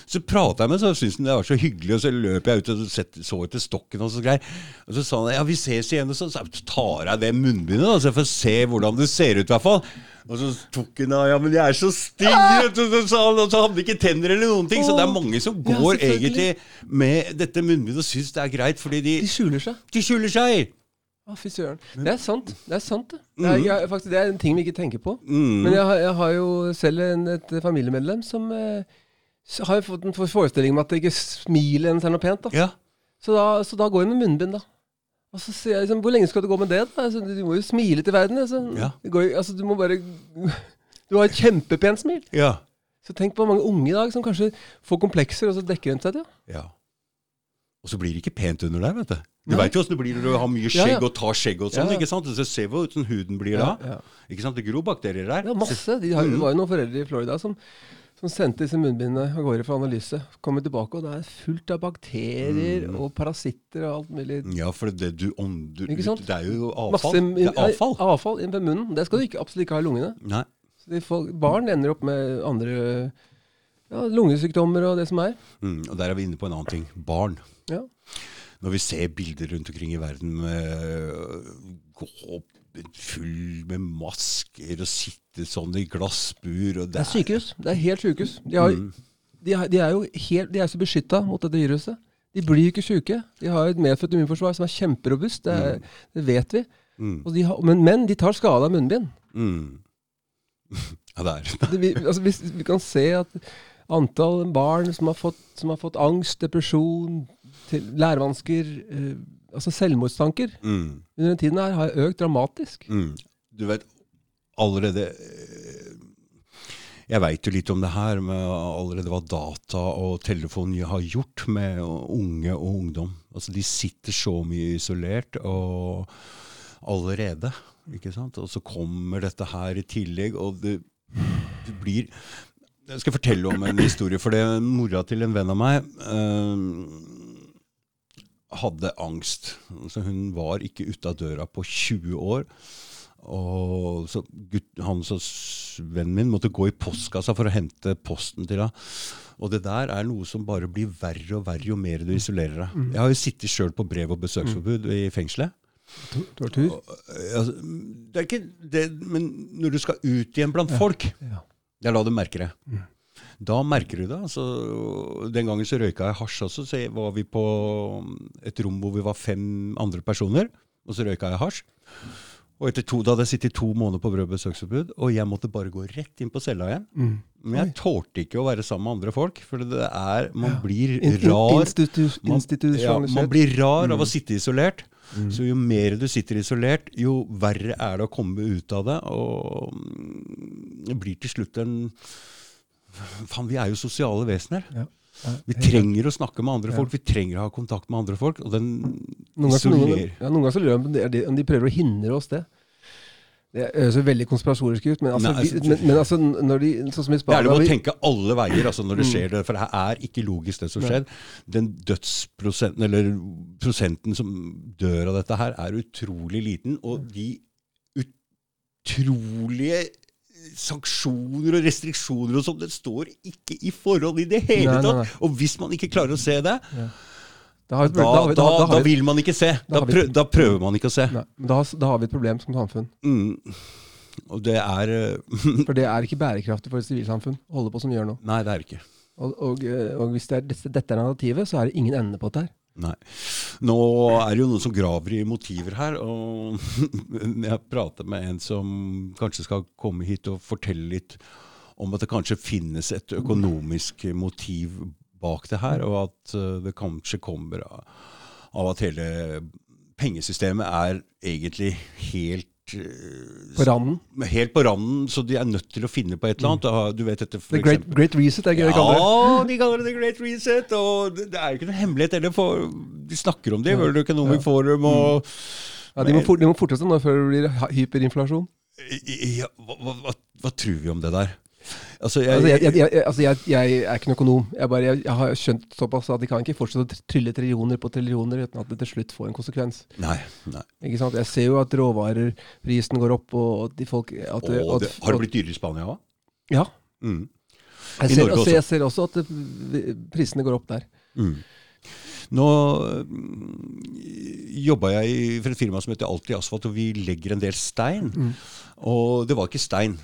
[SPEAKER 1] Så prata jeg med ham, så syntes han det var så hyggelig, og så løp jeg ut og så etter stokken og så greier. Og så sa han ja, vi ses igjen, og så sa tar jeg det munnbindet, da, så jeg får se hvordan det ser ut, i hvert fall. Og så tok hun av Ja, men jeg er så stygg! sa Og så hadde han ikke tenner eller noen ting. Så det er mange som går
[SPEAKER 2] ja,
[SPEAKER 1] egentlig med dette munnbindet og syns det er greit, fordi de,
[SPEAKER 2] De skjuler seg.
[SPEAKER 1] de skjuler seg.
[SPEAKER 2] Å, fy søren. Det er sant. Det er sant, det. Det er, jeg, faktisk, det er en ting vi ikke tenker på.
[SPEAKER 1] Mm.
[SPEAKER 2] Men jeg, jeg har jo selv en, et familiemedlem som eh, har fått en forestilling om at det ikke smilet hennes er noe pent. da.
[SPEAKER 1] Ja.
[SPEAKER 2] Så da, så da går hun med munnbind, da. Og så sier jeg liksom, hvor lenge skal du gå med det? da? Altså, du må jo smile til verden. Altså.
[SPEAKER 1] Ja.
[SPEAKER 2] Det går, altså, du må bare Du har et kjempepent smil.
[SPEAKER 1] ja.
[SPEAKER 2] Så tenk på mange unge i dag som kanskje får komplekser, og så dekker de seg til.
[SPEAKER 1] Ja. Og så blir det ikke pent under der, vet du. Du veit jo åssen det blir når du har mye skjegg
[SPEAKER 2] ja.
[SPEAKER 1] og tar skjegg og sånn.
[SPEAKER 2] Ja, ja.
[SPEAKER 1] ikke sant? Så ser vi hvordan huden blir da.
[SPEAKER 2] Ja, ja.
[SPEAKER 1] Ikke sant? Det gror bakterier der.
[SPEAKER 2] Ja, masse. De har,
[SPEAKER 1] Mm.
[SPEAKER 2] Det var jo noen foreldre i Florida som, som sendte disse munnbindene av gårde for analyse. Kommer tilbake, og det er fullt av bakterier
[SPEAKER 1] Mm.
[SPEAKER 2] og parasitter og alt mulig.
[SPEAKER 1] Ja, for det du
[SPEAKER 2] Ikke
[SPEAKER 1] ut? Det er jo
[SPEAKER 2] Masse
[SPEAKER 1] avfall. Det er avfall.
[SPEAKER 2] Avfall inn på munnen. Det skal du ikke, absolutt ikke ha i lungene.
[SPEAKER 1] Nei.
[SPEAKER 2] Får, barn ender opp med andre ja, lungesykdommer og det som er.
[SPEAKER 1] Mm, og der er vi inne på en annen ting. Barn.
[SPEAKER 2] Ja.
[SPEAKER 1] Når vi ser bilder rundt omkring i verden med gå opp full med masker og sitte sånn i glassbur og
[SPEAKER 2] Det er sykehus. Det er helt sykehus. De, har,
[SPEAKER 1] Mm.
[SPEAKER 2] de, de er jo helt, de er så beskytta mot dette viruset. De blir jo ikke syke. De har et medfødt immunforsvar som er kjemperobust. Det, er, det vet vi.
[SPEAKER 1] Mm.
[SPEAKER 2] De har, men, men de tar skade av munnbind.
[SPEAKER 1] Mm. Ja, det er
[SPEAKER 2] Det, vi, altså, vi, vi kan se at antall barn som har fått, som har fått angst, depresjon, lærevansker, eh, altså selvmordstanker
[SPEAKER 1] mm.
[SPEAKER 2] under den tiden her, har økt dramatisk.
[SPEAKER 1] Mm. Du vet, allerede eh, Jeg veit jo litt om det her, med allerede hva data og telefon har gjort med unge og ungdom. Altså, De sitter så mye isolert og allerede. ikke sant? Og så kommer dette her i tillegg, og det, det blir Jeg skal fortelle om en historie. For det mora til en venn av meg eh, hadde angst. Så hun var ikke ute av døra på 20 år. Og så gutt, han så vennen min måtte gå i postkassa for å hente posten til henne. Og det der er noe som bare blir verre og verre jo mer du isolerer deg. Jeg har jo sittet sjøl på brev- og besøksforbud i fengselet.
[SPEAKER 2] To- Tortur.
[SPEAKER 1] Altså, det er ikke det, men når du skal ut igjen blant folk, er da du merker det. Da merker du det. Altså, den gangen så røyka jeg hasj også. Så var vi på et rom hvor vi var fem andre personer, og så røyka jeg hasj. Og etter to, Da hadde jeg sittet to måneder på brød- besøksforbud, og jeg måtte bare gå rett inn på cella igjen.
[SPEAKER 2] Mm.
[SPEAKER 1] Men jeg tålte ikke å være sammen med andre folk, for det er, man blir rar.
[SPEAKER 2] institu,
[SPEAKER 1] Man, ja, man blir rar
[SPEAKER 2] Mm.
[SPEAKER 1] av å sitte isolert. Så jo mer du sitter isolert, jo verre er det å komme ut av det. Og mm, det blir til slutt en Faen, vi er jo sosiale vesener.
[SPEAKER 2] Ja.
[SPEAKER 1] Vi trenger å snakke med andre folk. Vi trenger å ha kontakt med andre folk. Og den
[SPEAKER 2] Noen ganger,
[SPEAKER 1] isolerer.
[SPEAKER 2] ja, noen ganger så lurer jeg om er om de prøver å hindre oss det. Det høres veldig konspiratorisk ut, men altså,
[SPEAKER 1] Nei, altså-
[SPEAKER 2] men, men altså når de, sånn som i
[SPEAKER 1] Det er det å tenke alle veier altså når det
[SPEAKER 2] Mm.
[SPEAKER 1] skjer det. For det er ikke logisk, det som skjer. Den dødsprosenten, eller prosenten som dør av dette her, er utrolig liten. Og de utrolige sanksjoner og restriksjoner og sånn, det står ikke i forhold i det hele
[SPEAKER 2] Nei,
[SPEAKER 1] tatt. Og hvis man ikke klarer å se det,
[SPEAKER 2] Da, et
[SPEAKER 1] da,
[SPEAKER 2] da, vi-
[SPEAKER 1] da, vil man ikke se. Da,
[SPEAKER 2] har vi-
[SPEAKER 1] prøver man ikke å se.
[SPEAKER 2] Nei, da, har- vi et problem som samfunn.
[SPEAKER 1] Mm. Og det er eh,
[SPEAKER 2] For det er ikke bærekraftig for et sivilsamfunn å holde på som vi gjør nå.
[SPEAKER 1] Nei, det er ikke.
[SPEAKER 2] Og, og, eh, og hvis det er dette er narrativet, så er det ingen ende på dette her.
[SPEAKER 1] Nei. Nå er det jo noen som graver i motiver her. og Jeg prater med en som kanskje skal komme hit og fortelle litt om at det kanskje finnes et økonomisk motiv bak det her, og at eh, det kanskje kommer av, at hele pengesystemet er egentlig helt
[SPEAKER 2] På randen.
[SPEAKER 1] Helt på randen, så de er nødt til å finne på et eller annet. Da, Du vet dette for
[SPEAKER 2] The great,
[SPEAKER 1] eksempel-
[SPEAKER 2] great Reset, er det de kaller det?
[SPEAKER 1] ja, de kaller det The Great Reset. Og det er jo ikke noe hemmelighet heller, for de snakker om det i World Economic Forum. og
[SPEAKER 2] Ja, de, må for, de må forte seg nå før det blir hyperinflasjon.
[SPEAKER 1] ja, hva, hva, hva tror vi om det der? Altså, jeg,
[SPEAKER 2] Altså, jeg, jeg, altså jeg, er ikke noen økonom. Jeg, bare, har skjønt såpass at de kan ikke fortsette å trylle trillioner på trillioner uten at det til slutt får en konsekvens.
[SPEAKER 1] Nei. nei.
[SPEAKER 2] Ikke sant? Jeg ser jo at råvarerprisen går opp, og at de folk at, at,
[SPEAKER 1] det, har det blitt dyrere i Spania òg?
[SPEAKER 2] Ja.
[SPEAKER 1] Mm.
[SPEAKER 2] Jeg ser, altså,
[SPEAKER 1] også.
[SPEAKER 2] jeg ser også at prisene går opp der.
[SPEAKER 1] Mm. Nå mm, jobba jeg for et firma som heter Alltid Asfalt, og vi legger en del stein.
[SPEAKER 2] Mm.
[SPEAKER 1] Og det var ikke stein.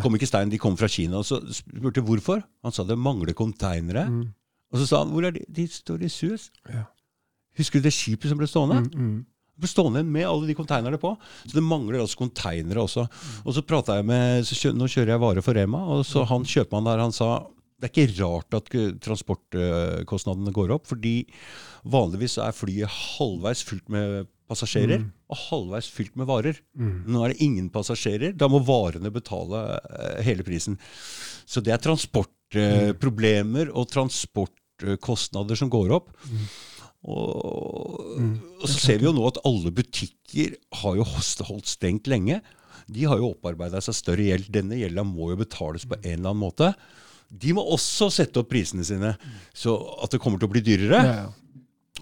[SPEAKER 1] Kom ikke stein, De kom fra Kina. Og så spurte jeg hvorfor. Han sa det mangler konteinere.
[SPEAKER 2] Mm.
[SPEAKER 1] Og så sa han hvor er de? De står i Suez.
[SPEAKER 2] Ja.
[SPEAKER 1] Husker du det skipet som ble stående?
[SPEAKER 2] Mm, mm.
[SPEAKER 1] Det ble stående med alle de konteinerne på. Så det mangler altså konteinere også. Og så prata jeg med kjø, Nå kjører jeg varer for Rema, og så han kjøpmannen der han sa det er ikke rart at transportkostnadene går opp, fordi vanligvis er flyet halvveis fullt med passasjerer og halvveis fylt med varer.
[SPEAKER 2] Mm.
[SPEAKER 1] Nå er det ingen passasjerer. Da må varene betale eh, hele prisen. Så det er transportproblemer og transportkostnader som går opp. Og, og så ser vi jo nå at alle butikker har jo holdt stengt lenge. De har jo opparbeida seg større gjeld. Denne gjelda må jo betales på en eller annen måte. De må også sette opp prisene sine. Så at det kommer til å bli dyrere,
[SPEAKER 2] Ja, ja.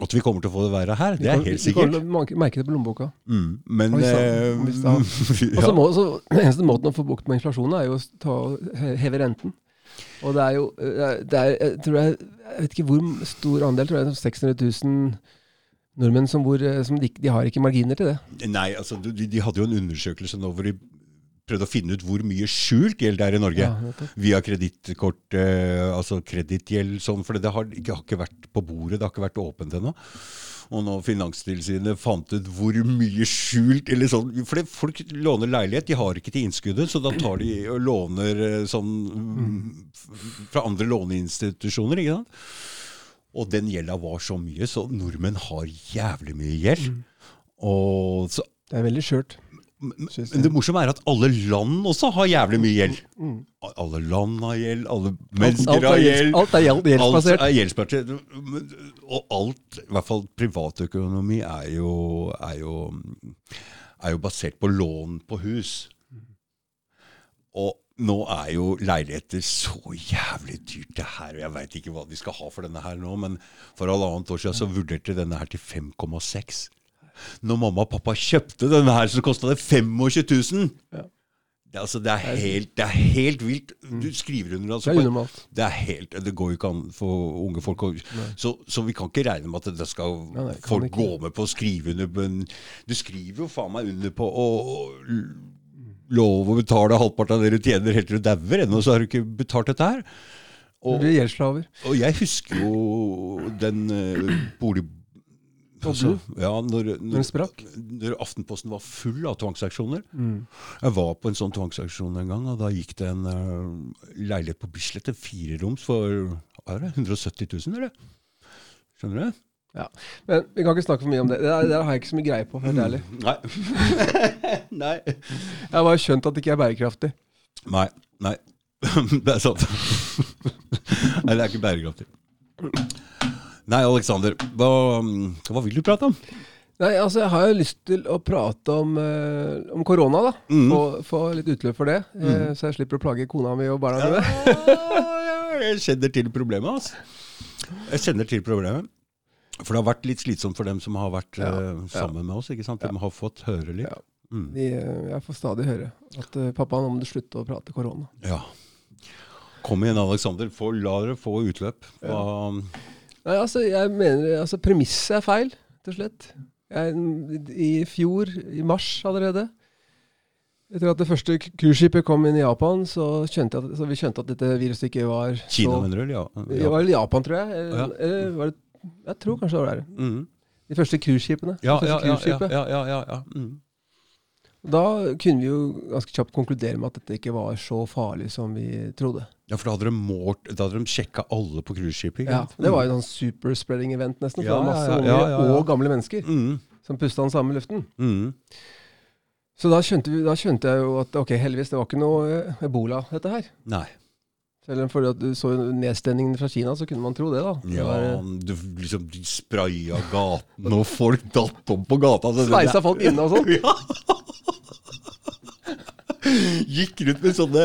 [SPEAKER 1] At vi kommer til å få det verre her, det er
[SPEAKER 2] helt
[SPEAKER 1] helt
[SPEAKER 2] Vi kommer til å merke- det på lommeboka.
[SPEAKER 1] Mm, men eh, ja.
[SPEAKER 2] må, så, eneste måten å få bukt med inflasjonen er jo å ta, heve renten. Og det er jo eh, det er, jeg, tror jeg, jeg vet ikke hvor stor andel, tror jeg 600 000 nordmenn som, bor, eh, som de, de har ikke marginer til det.
[SPEAKER 1] Nei, altså de, de hadde jo en undersøkelse nå hvor de prøvde å finne ut hvor mye skjult gjeld det er i Norge.
[SPEAKER 2] Ja.
[SPEAKER 1] Via kredittkort, eh, altså kredittgjeld, sånn, for det har ikke, har ikke vært på bordet, det har ikke vært åpent ennå. Og når Finanstilsynet fant ut hvor mye skjult eller sånn, For det, folk låner leilighet, de har ikke til innskuddet, så da tar de og låner eh, sånn mm, fra andre låneinstitusjoner. ikke sant? Og den gjelda var så mye, så nordmenn har jævlig mye gjeld. Og så
[SPEAKER 2] Det er veldig skjørt.
[SPEAKER 1] Men, det morsomme er at alle land også har jævlig mye gjeld.
[SPEAKER 2] Mm.
[SPEAKER 1] Alle land har gjeld, alle mennesker har gjeld.
[SPEAKER 2] alt er gjeld-
[SPEAKER 1] Alt
[SPEAKER 2] gjeldsbasert.
[SPEAKER 1] er gjeldsbasert. Og alt, i hvert fall privatøkonomi, er jo, er jo, er jo basert på lån på hus. Og nå er jo leiligheter så jævlig dyrt, det her. og Jeg veit ikke hva de skal ha for denne her nå, men for halvannet år siden så vurderte denne her til 5,6. Når mamma og pappa kjøpte denne her, så kosta det 25 000.
[SPEAKER 2] Ja.
[SPEAKER 1] Det, altså, det, er helt, det er helt vilt. Du skriver under altså
[SPEAKER 2] Det er unormalt.
[SPEAKER 1] det er helt, det går jo ikke an for unge folk. Så, så vi kan ikke regne med at det skal
[SPEAKER 2] Nei, nei,
[SPEAKER 1] folk
[SPEAKER 2] ikke.
[SPEAKER 1] gå med på å skrive under på en Du skriver jo faen meg under på å lov å betale halvparten av det du tjener helt til du dauer, ennå så har du ikke betalt dette her.
[SPEAKER 2] Du
[SPEAKER 1] Og,
[SPEAKER 2] blir gjeldsslaver.
[SPEAKER 1] og jeg husker jo den uh, bolig... Altså, ja, når,
[SPEAKER 2] Når
[SPEAKER 1] når, Aftenposten var full av tvangsaksjoner.
[SPEAKER 2] Mm.
[SPEAKER 1] Jeg var på en sånn tvangsaksjon en gang, og da gikk det en uh, leilighet på Bislett, en fireroms, for er det, 170 000, eller? Skjønner du?
[SPEAKER 2] Ja, Men vi kan ikke snakke for mye om det. Det der, der har jeg ikke så mye greie på, helt ærlig.
[SPEAKER 1] Nei. nei.
[SPEAKER 2] Jeg har bare skjønt at det ikke er bærekraftig.
[SPEAKER 1] Nei. Nei. det er sant. nei, det er ikke bærekraftig. Nei, Aleksander, hva, hva vil du prate om?
[SPEAKER 2] Nei, altså Jeg har jo lyst til å prate om, eh, om korona, da.
[SPEAKER 1] Mm.
[SPEAKER 2] Få, få litt utløp for det. eh, så jeg slipper å plage kona mi og barna
[SPEAKER 1] Ja,
[SPEAKER 2] mine.
[SPEAKER 1] jeg kjenner til problemet, altså. Jeg kjenner til problemet. For det har vært litt slitsomt for dem som har vært
[SPEAKER 2] Ja,
[SPEAKER 1] eh, sammen med oss. ikke sant? De har fått høre litt.
[SPEAKER 2] Ja.
[SPEAKER 1] Mm.
[SPEAKER 2] De, eh, jeg får stadig høre at uh, pappa, nå må du slutte å prate korona.
[SPEAKER 1] Ja. Kom igjen, Aleksander. La dere få utløp. Hva,
[SPEAKER 2] Nei, altså, jeg mener altså, Premisset er feil, rett og slett. Jeg, I fjor, i mars allerede, Etter at det første cruiseskipet kom inn i Japan, så, skjønte at, så vi skjønte at dette viruset ikke var
[SPEAKER 1] Kina, mener du? Ja.
[SPEAKER 2] Det var vel Japan, tror jeg. Eller,
[SPEAKER 1] Ja.
[SPEAKER 2] eller var det Jeg tror kanskje det var der.
[SPEAKER 1] Mm.
[SPEAKER 2] De første cruiseskipene.
[SPEAKER 1] Ja,
[SPEAKER 2] første
[SPEAKER 1] ja, ja, ja, ja, ja, ja. Mm.
[SPEAKER 2] Da kunne vi jo ganske kjapt konkludere med at dette ikke var så farlig som vi trodde.
[SPEAKER 1] ja, for da hadde de, målt, da hadde de sjekka alle på cruiseskipet. ikke
[SPEAKER 2] Ja, det var jo sånn superspreading event nesten. For
[SPEAKER 1] Ja,
[SPEAKER 2] det var masse unge
[SPEAKER 1] ja, ja,
[SPEAKER 2] og gamle mennesker
[SPEAKER 1] mm.
[SPEAKER 2] som pusta den samme luften.
[SPEAKER 1] Mm.
[SPEAKER 2] Så da skjønte, vi, da skjønte jeg jo at ok, heldigvis, det var ikke noe eh, ebola, dette her.
[SPEAKER 1] Nei.
[SPEAKER 2] Selv om fordi at du så nedstengningen fra Kina, så kunne man tro det, da. Det
[SPEAKER 1] Ja,
[SPEAKER 2] var, eh,
[SPEAKER 1] du liksom spraya gaten, og folk datt om på gata.
[SPEAKER 2] Sveisa folk inne og sånn.
[SPEAKER 1] Ja. Gikk rundt med sånne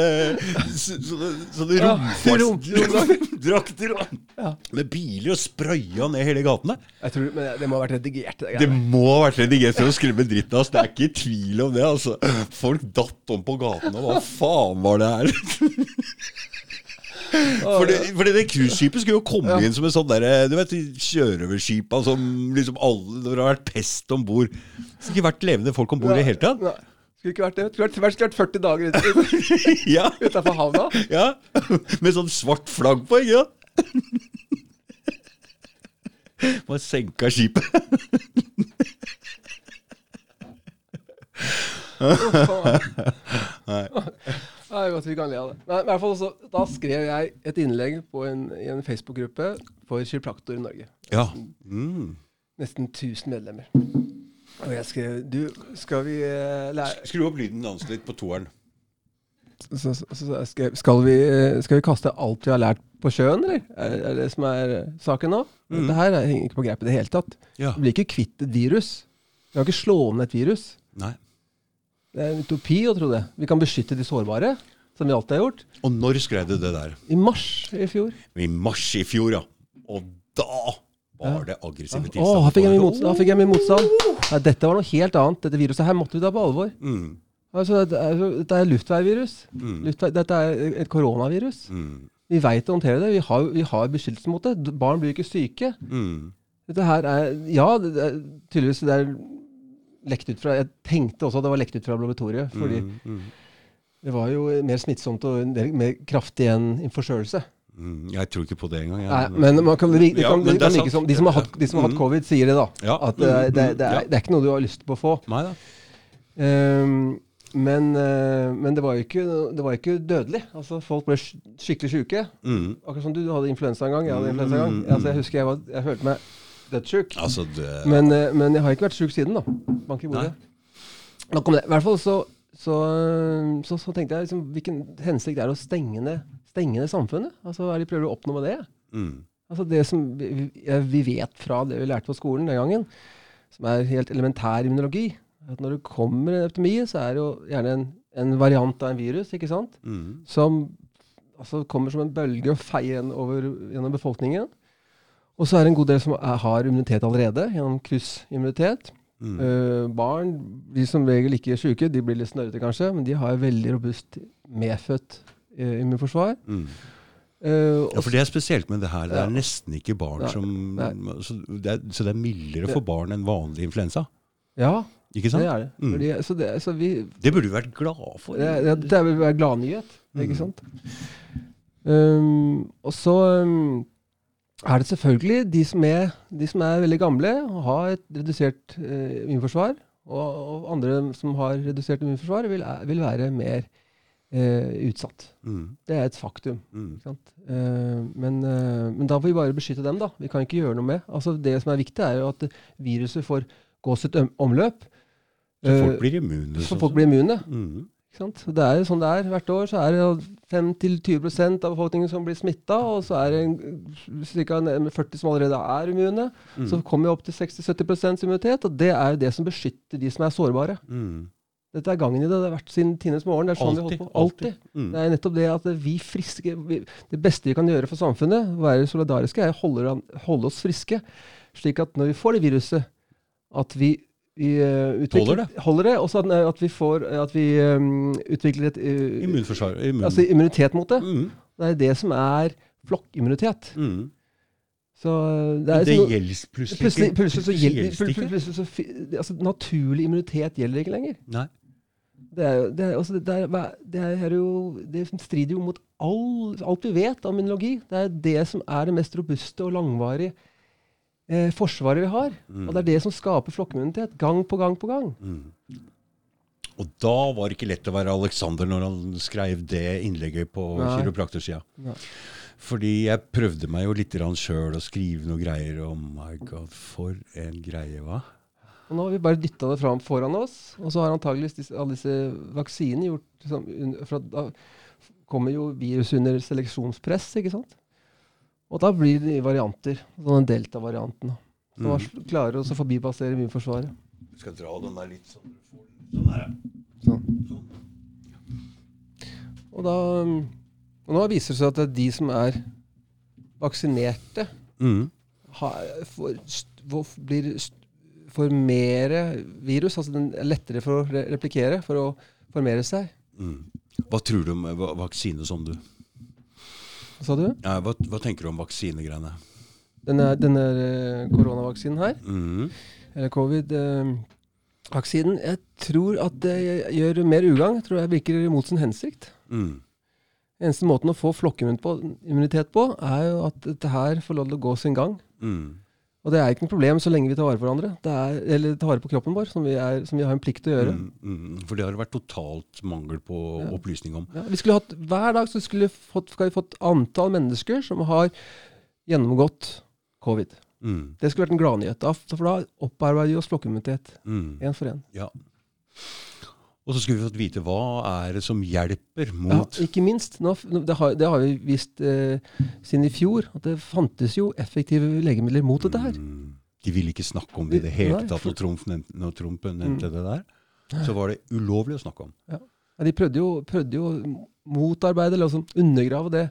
[SPEAKER 1] Sånne, sånne romfartsdrakter
[SPEAKER 2] Ja.
[SPEAKER 1] med biler og sprøya ned hele gatene.
[SPEAKER 2] Jeg tror, men det må ha vært redigert. Det
[SPEAKER 1] Det må ha vært redigert for å skremme dritten av oss. Det er ikke tvil om det. altså. Folk datt om på gatene. Hva faen var det her? For det, for det cruiseskipet skulle jo komme
[SPEAKER 2] Ja.
[SPEAKER 1] inn som en sånn derre Du vet, sjørøverskipa som liksom alle det har vært pest om bord. Det skulle ikke vært levende folk om bord i det hele tatt.
[SPEAKER 2] Skulle ikke vært det. Skulle vært, vært 40 dager ut,
[SPEAKER 1] Ja,
[SPEAKER 2] utafor havna.
[SPEAKER 1] ja. Med sånn svart flagg på, ikke sant? Bare senka skipet.
[SPEAKER 2] Nei. Nei, godt vi kan le av det. Men i hvert fall så, Da skrev jeg et innlegg på en, i en Facebook-gruppe for kiropraktorer i Norge.
[SPEAKER 1] Ja. Mm.
[SPEAKER 2] Nesten 1000 medlemmer. Og jeg skrev Du, skal vi eh, lære
[SPEAKER 1] Skru opp lyden hans litt på toeren.
[SPEAKER 2] så, så, så skrev, skal, vi, eh, skal vi kaste alt vi har lært på sjøen, eller? Er, er det som er eh, saken nå?
[SPEAKER 1] Mm.
[SPEAKER 2] Dette her er- henger ikke på greip i det hele tatt.
[SPEAKER 1] Ja.
[SPEAKER 2] Vi blir ikke kvitt et virus. Vi kan ikke slå ned et virus.
[SPEAKER 1] Nei.
[SPEAKER 2] Det er en utopi å tro det. Vi kan beskytte de sårbare, som vi alltid har gjort.
[SPEAKER 1] Og når skrev du det der?
[SPEAKER 2] I mars i fjor.
[SPEAKER 1] I mars i fjor, ja. Og da var det aggressive
[SPEAKER 2] Å,
[SPEAKER 1] tilstander.
[SPEAKER 2] her fikk jeg mye motstand. Fikk jeg mye motstand. Nei, dette var noe helt annet. Dette viruset her måtte vi ta på alvor.
[SPEAKER 1] Mm,
[SPEAKER 2] Altså, dette, er, dette er luftveisvirus.
[SPEAKER 1] mm,
[SPEAKER 2] Luftvei, dette er et koronavirus.
[SPEAKER 1] mm,
[SPEAKER 2] Vi veit å håndtere det. Vi har, vi har beskyttelse mot det. Barn blir ikke syke.
[SPEAKER 1] mm.
[SPEAKER 2] Dette her er Ja, det er, tydeligvis det er lekt ut fra Jeg tenkte også at det var lekt ut fra laboratoriet. Fordi
[SPEAKER 1] Mm, mm,
[SPEAKER 2] det var jo mer smittsomt og mer kraftig enn en forkjølelse.
[SPEAKER 1] Mm. Jeg tror ikke på det engang.
[SPEAKER 2] Nei, men man kan, det,
[SPEAKER 1] Ja,
[SPEAKER 2] kan,
[SPEAKER 1] men
[SPEAKER 2] kan
[SPEAKER 1] like
[SPEAKER 2] som De som har hatt, de som har hatt
[SPEAKER 1] Mm.
[SPEAKER 2] covid, sier det, da.
[SPEAKER 1] Ja.
[SPEAKER 2] At det, det, det, er, det er ikke noe du har lyst på å få.
[SPEAKER 1] Nei da.
[SPEAKER 2] Ehm, men, eh, men det var jo ikke, det var ikke dødelig. Altså, folk ble skikkelig sjuke.
[SPEAKER 1] Mm.
[SPEAKER 2] Akkurat som du, du hadde influensa en gang. Jeg hadde influensa en gang.
[SPEAKER 1] Mm,
[SPEAKER 2] Altså, jeg husker jeg, var, jeg følte meg dødssjuk.
[SPEAKER 1] Altså, det
[SPEAKER 2] Men, eh, men jeg har ikke vært sjuk siden, da. Bank i bordet. Nok om det. I hvert fall så, så, så, så tenkte jeg liksom, hvilken hensikt det er å stenge ned, stenge ned samfunnet? Altså, Hva er det de prøver å oppnå med det?
[SPEAKER 1] mm.
[SPEAKER 2] Altså Det som vi, vi- vet fra det vi lærte på skolen den gangen, som er helt elementær immunologi, at når det kommer en epidemi, så er det jo gjerne en, en variant av en virus, ikke sant?
[SPEAKER 1] Mm.
[SPEAKER 2] som altså, kommer som en bølge og feier gjennom befolkningen. Og så er det en god del som er, har immunitet allerede, gjennom kryssimmunitet.
[SPEAKER 1] Mm.
[SPEAKER 2] Uh, barn de som regel ikke syke, de blir litt snørrete kanskje, men de har veldig robust medfødt immunforsvar.
[SPEAKER 1] Mm.
[SPEAKER 2] Uh,
[SPEAKER 1] Ja, for det er spesielt med det her. Det er
[SPEAKER 2] Ja.
[SPEAKER 1] nesten ikke barn
[SPEAKER 2] Nei,
[SPEAKER 1] som
[SPEAKER 2] nei.
[SPEAKER 1] så det, er, så det er mildere for barn enn vanlig influensa.
[SPEAKER 2] ja,
[SPEAKER 1] Ikke
[SPEAKER 2] det er det.
[SPEAKER 1] Mm.
[SPEAKER 2] Fordi, så det så vi,
[SPEAKER 1] Det burde vi vært glad for.
[SPEAKER 2] det, det, det burde være gladnyhet, ikke
[SPEAKER 1] Mm.
[SPEAKER 2] sant? Um, og så um, er det selvfølgelig de som er, de som er veldig gamle og har et redusert uh, immunforsvar, og, og andre som har redusert immunforsvar, vil, vil være mer eh, utsatt.
[SPEAKER 1] Mm.
[SPEAKER 2] Det er et faktum.
[SPEAKER 1] Mm.
[SPEAKER 2] Eh, men, eh, men da får vi bare beskytte dem, da. Vi kan ikke gjøre noe med. Altså, det som er viktig, er jo at viruset får gå sitt omløp.
[SPEAKER 1] Så folk
[SPEAKER 2] Eh,
[SPEAKER 1] blir immune.
[SPEAKER 2] så
[SPEAKER 1] sånn
[SPEAKER 2] folk blir immune.
[SPEAKER 1] mm.
[SPEAKER 2] Det er jo sånn det er. Hvert år så er det 5-20% av befolkningen som blir smitta, og så er det ca. 40 som allerede er immune.
[SPEAKER 1] Mm.
[SPEAKER 2] Så kommer vi opp til 60-70 immunitet, og det er jo det som beskytter de som er sårbare.
[SPEAKER 1] Mm.
[SPEAKER 2] Dette er gangen i det. Det har vært siden tidenes morgen. Det er sånn vi holder på.
[SPEAKER 1] Alltid. Mm.
[SPEAKER 2] Det er nettopp det at vi friske vi, Det beste vi kan gjøre for samfunnet, være solidariske, er å holde, holde oss friske. Slik at når vi får det viruset, at vi, vi uh, utvikler,
[SPEAKER 1] Holder
[SPEAKER 2] holder det. Og så at, at vi får At vi um, utvikler et uh,
[SPEAKER 1] Immunforsvar. Immun.
[SPEAKER 2] Altså immunitet mot det.
[SPEAKER 1] mm.
[SPEAKER 2] Det er det som er flokkimmunitet.
[SPEAKER 1] Mm.
[SPEAKER 2] Så eh, det
[SPEAKER 1] Det, gjelder plutselig,
[SPEAKER 2] Plutselig,
[SPEAKER 1] ikke.
[SPEAKER 2] plutselig så gjelder
[SPEAKER 1] det
[SPEAKER 2] plutselig så, altså, Naturlig immunitet gjelder ikke lenger.
[SPEAKER 1] Nei.
[SPEAKER 2] Det, er, jo- det, er, altså, det, er, det, er jo, det strider jo mot all, alt vi vet om immunologi. Det er det som er det mest robuste og langvarige eh, forsvaret vi har.
[SPEAKER 1] Mm.
[SPEAKER 2] Og det er det som skaper flokkimmunitet. Gang på gang på gang.
[SPEAKER 1] Mm. Og da var det ikke lett å være Alexander når han skrev det innlegget på kiropraktorsida. Fordi jeg prøvde meg jo litt sjøl å skrive noe greier. Oh my god, for en greie, hva?
[SPEAKER 2] Og nå har vi bare dytta det fram foran oss, og så har antageligvis disse, alle disse vaksinene gjort liksom, For da kommer jo virus under seleksjonspress, ikke sant? Og da blir det nye varianter. Sånn den delta-varianten. Som
[SPEAKER 1] Mm.
[SPEAKER 2] klarer å forbipassere immunforsvaret.
[SPEAKER 1] Vi skal dra den der litt sånn. Sånn her, ja.
[SPEAKER 2] Sånn. Og da og nå viser det seg at det er de som er vaksinerte,
[SPEAKER 1] Mm.
[SPEAKER 2] har, får, får, blir st- får mer virus. Altså den er lettere for å replikere, for å formere seg.
[SPEAKER 1] Mm. Hva tror du om eh, vaksine som du?
[SPEAKER 2] Hva sa du?
[SPEAKER 1] Ja, hva, hva tenker du om vaksinegreiene?
[SPEAKER 2] Denne, denne eh, koronavaksinen her,
[SPEAKER 1] Mm.
[SPEAKER 2] eller covid-vaksinen, jeg tror at det gjør mer ugagn. Jeg tror jeg virker mot sin hensikt.
[SPEAKER 1] Mm.
[SPEAKER 2] Eneste måten å få flokkimmunitet på, på, er jo at dette her får lov til å gå sin gang.
[SPEAKER 1] Mm.
[SPEAKER 2] Og det er ikke noe problem så lenge vi tar vare på hverandre. Det er, eller tar vare på kroppen vår, som vi, er, som vi har en plikt til å gjøre.
[SPEAKER 1] Mm. Mm. For det har det vært totalt mangel på
[SPEAKER 2] Ja.
[SPEAKER 1] opplysning om.
[SPEAKER 2] Ja, vi skulle hatt, hver dag så skulle fått, skal vi fått antall mennesker som har gjennomgått covid.
[SPEAKER 1] Mm.
[SPEAKER 2] Det skulle vært en gladnyhet. For da opparbeider vi oss flokkimmunitet.
[SPEAKER 1] Mm.
[SPEAKER 2] Én for én.
[SPEAKER 1] Ja. Og så skulle vi fått vite hva er det som hjelper mot Ja,
[SPEAKER 2] ikke minst. Nå, det, har, det har vi visst eh, siden i fjor, at det fantes jo effektive legemidler mot dette her.
[SPEAKER 1] Mm. De ville ikke snakke om det i det hele
[SPEAKER 2] Nei,
[SPEAKER 1] tatt når Trump nevnte, når Trump nevnte
[SPEAKER 2] Mm.
[SPEAKER 1] det der. Så var det ulovlig å snakke om.
[SPEAKER 2] Ja, de prøvde jo, prøvde jo motarbeide eller altså undergrave det.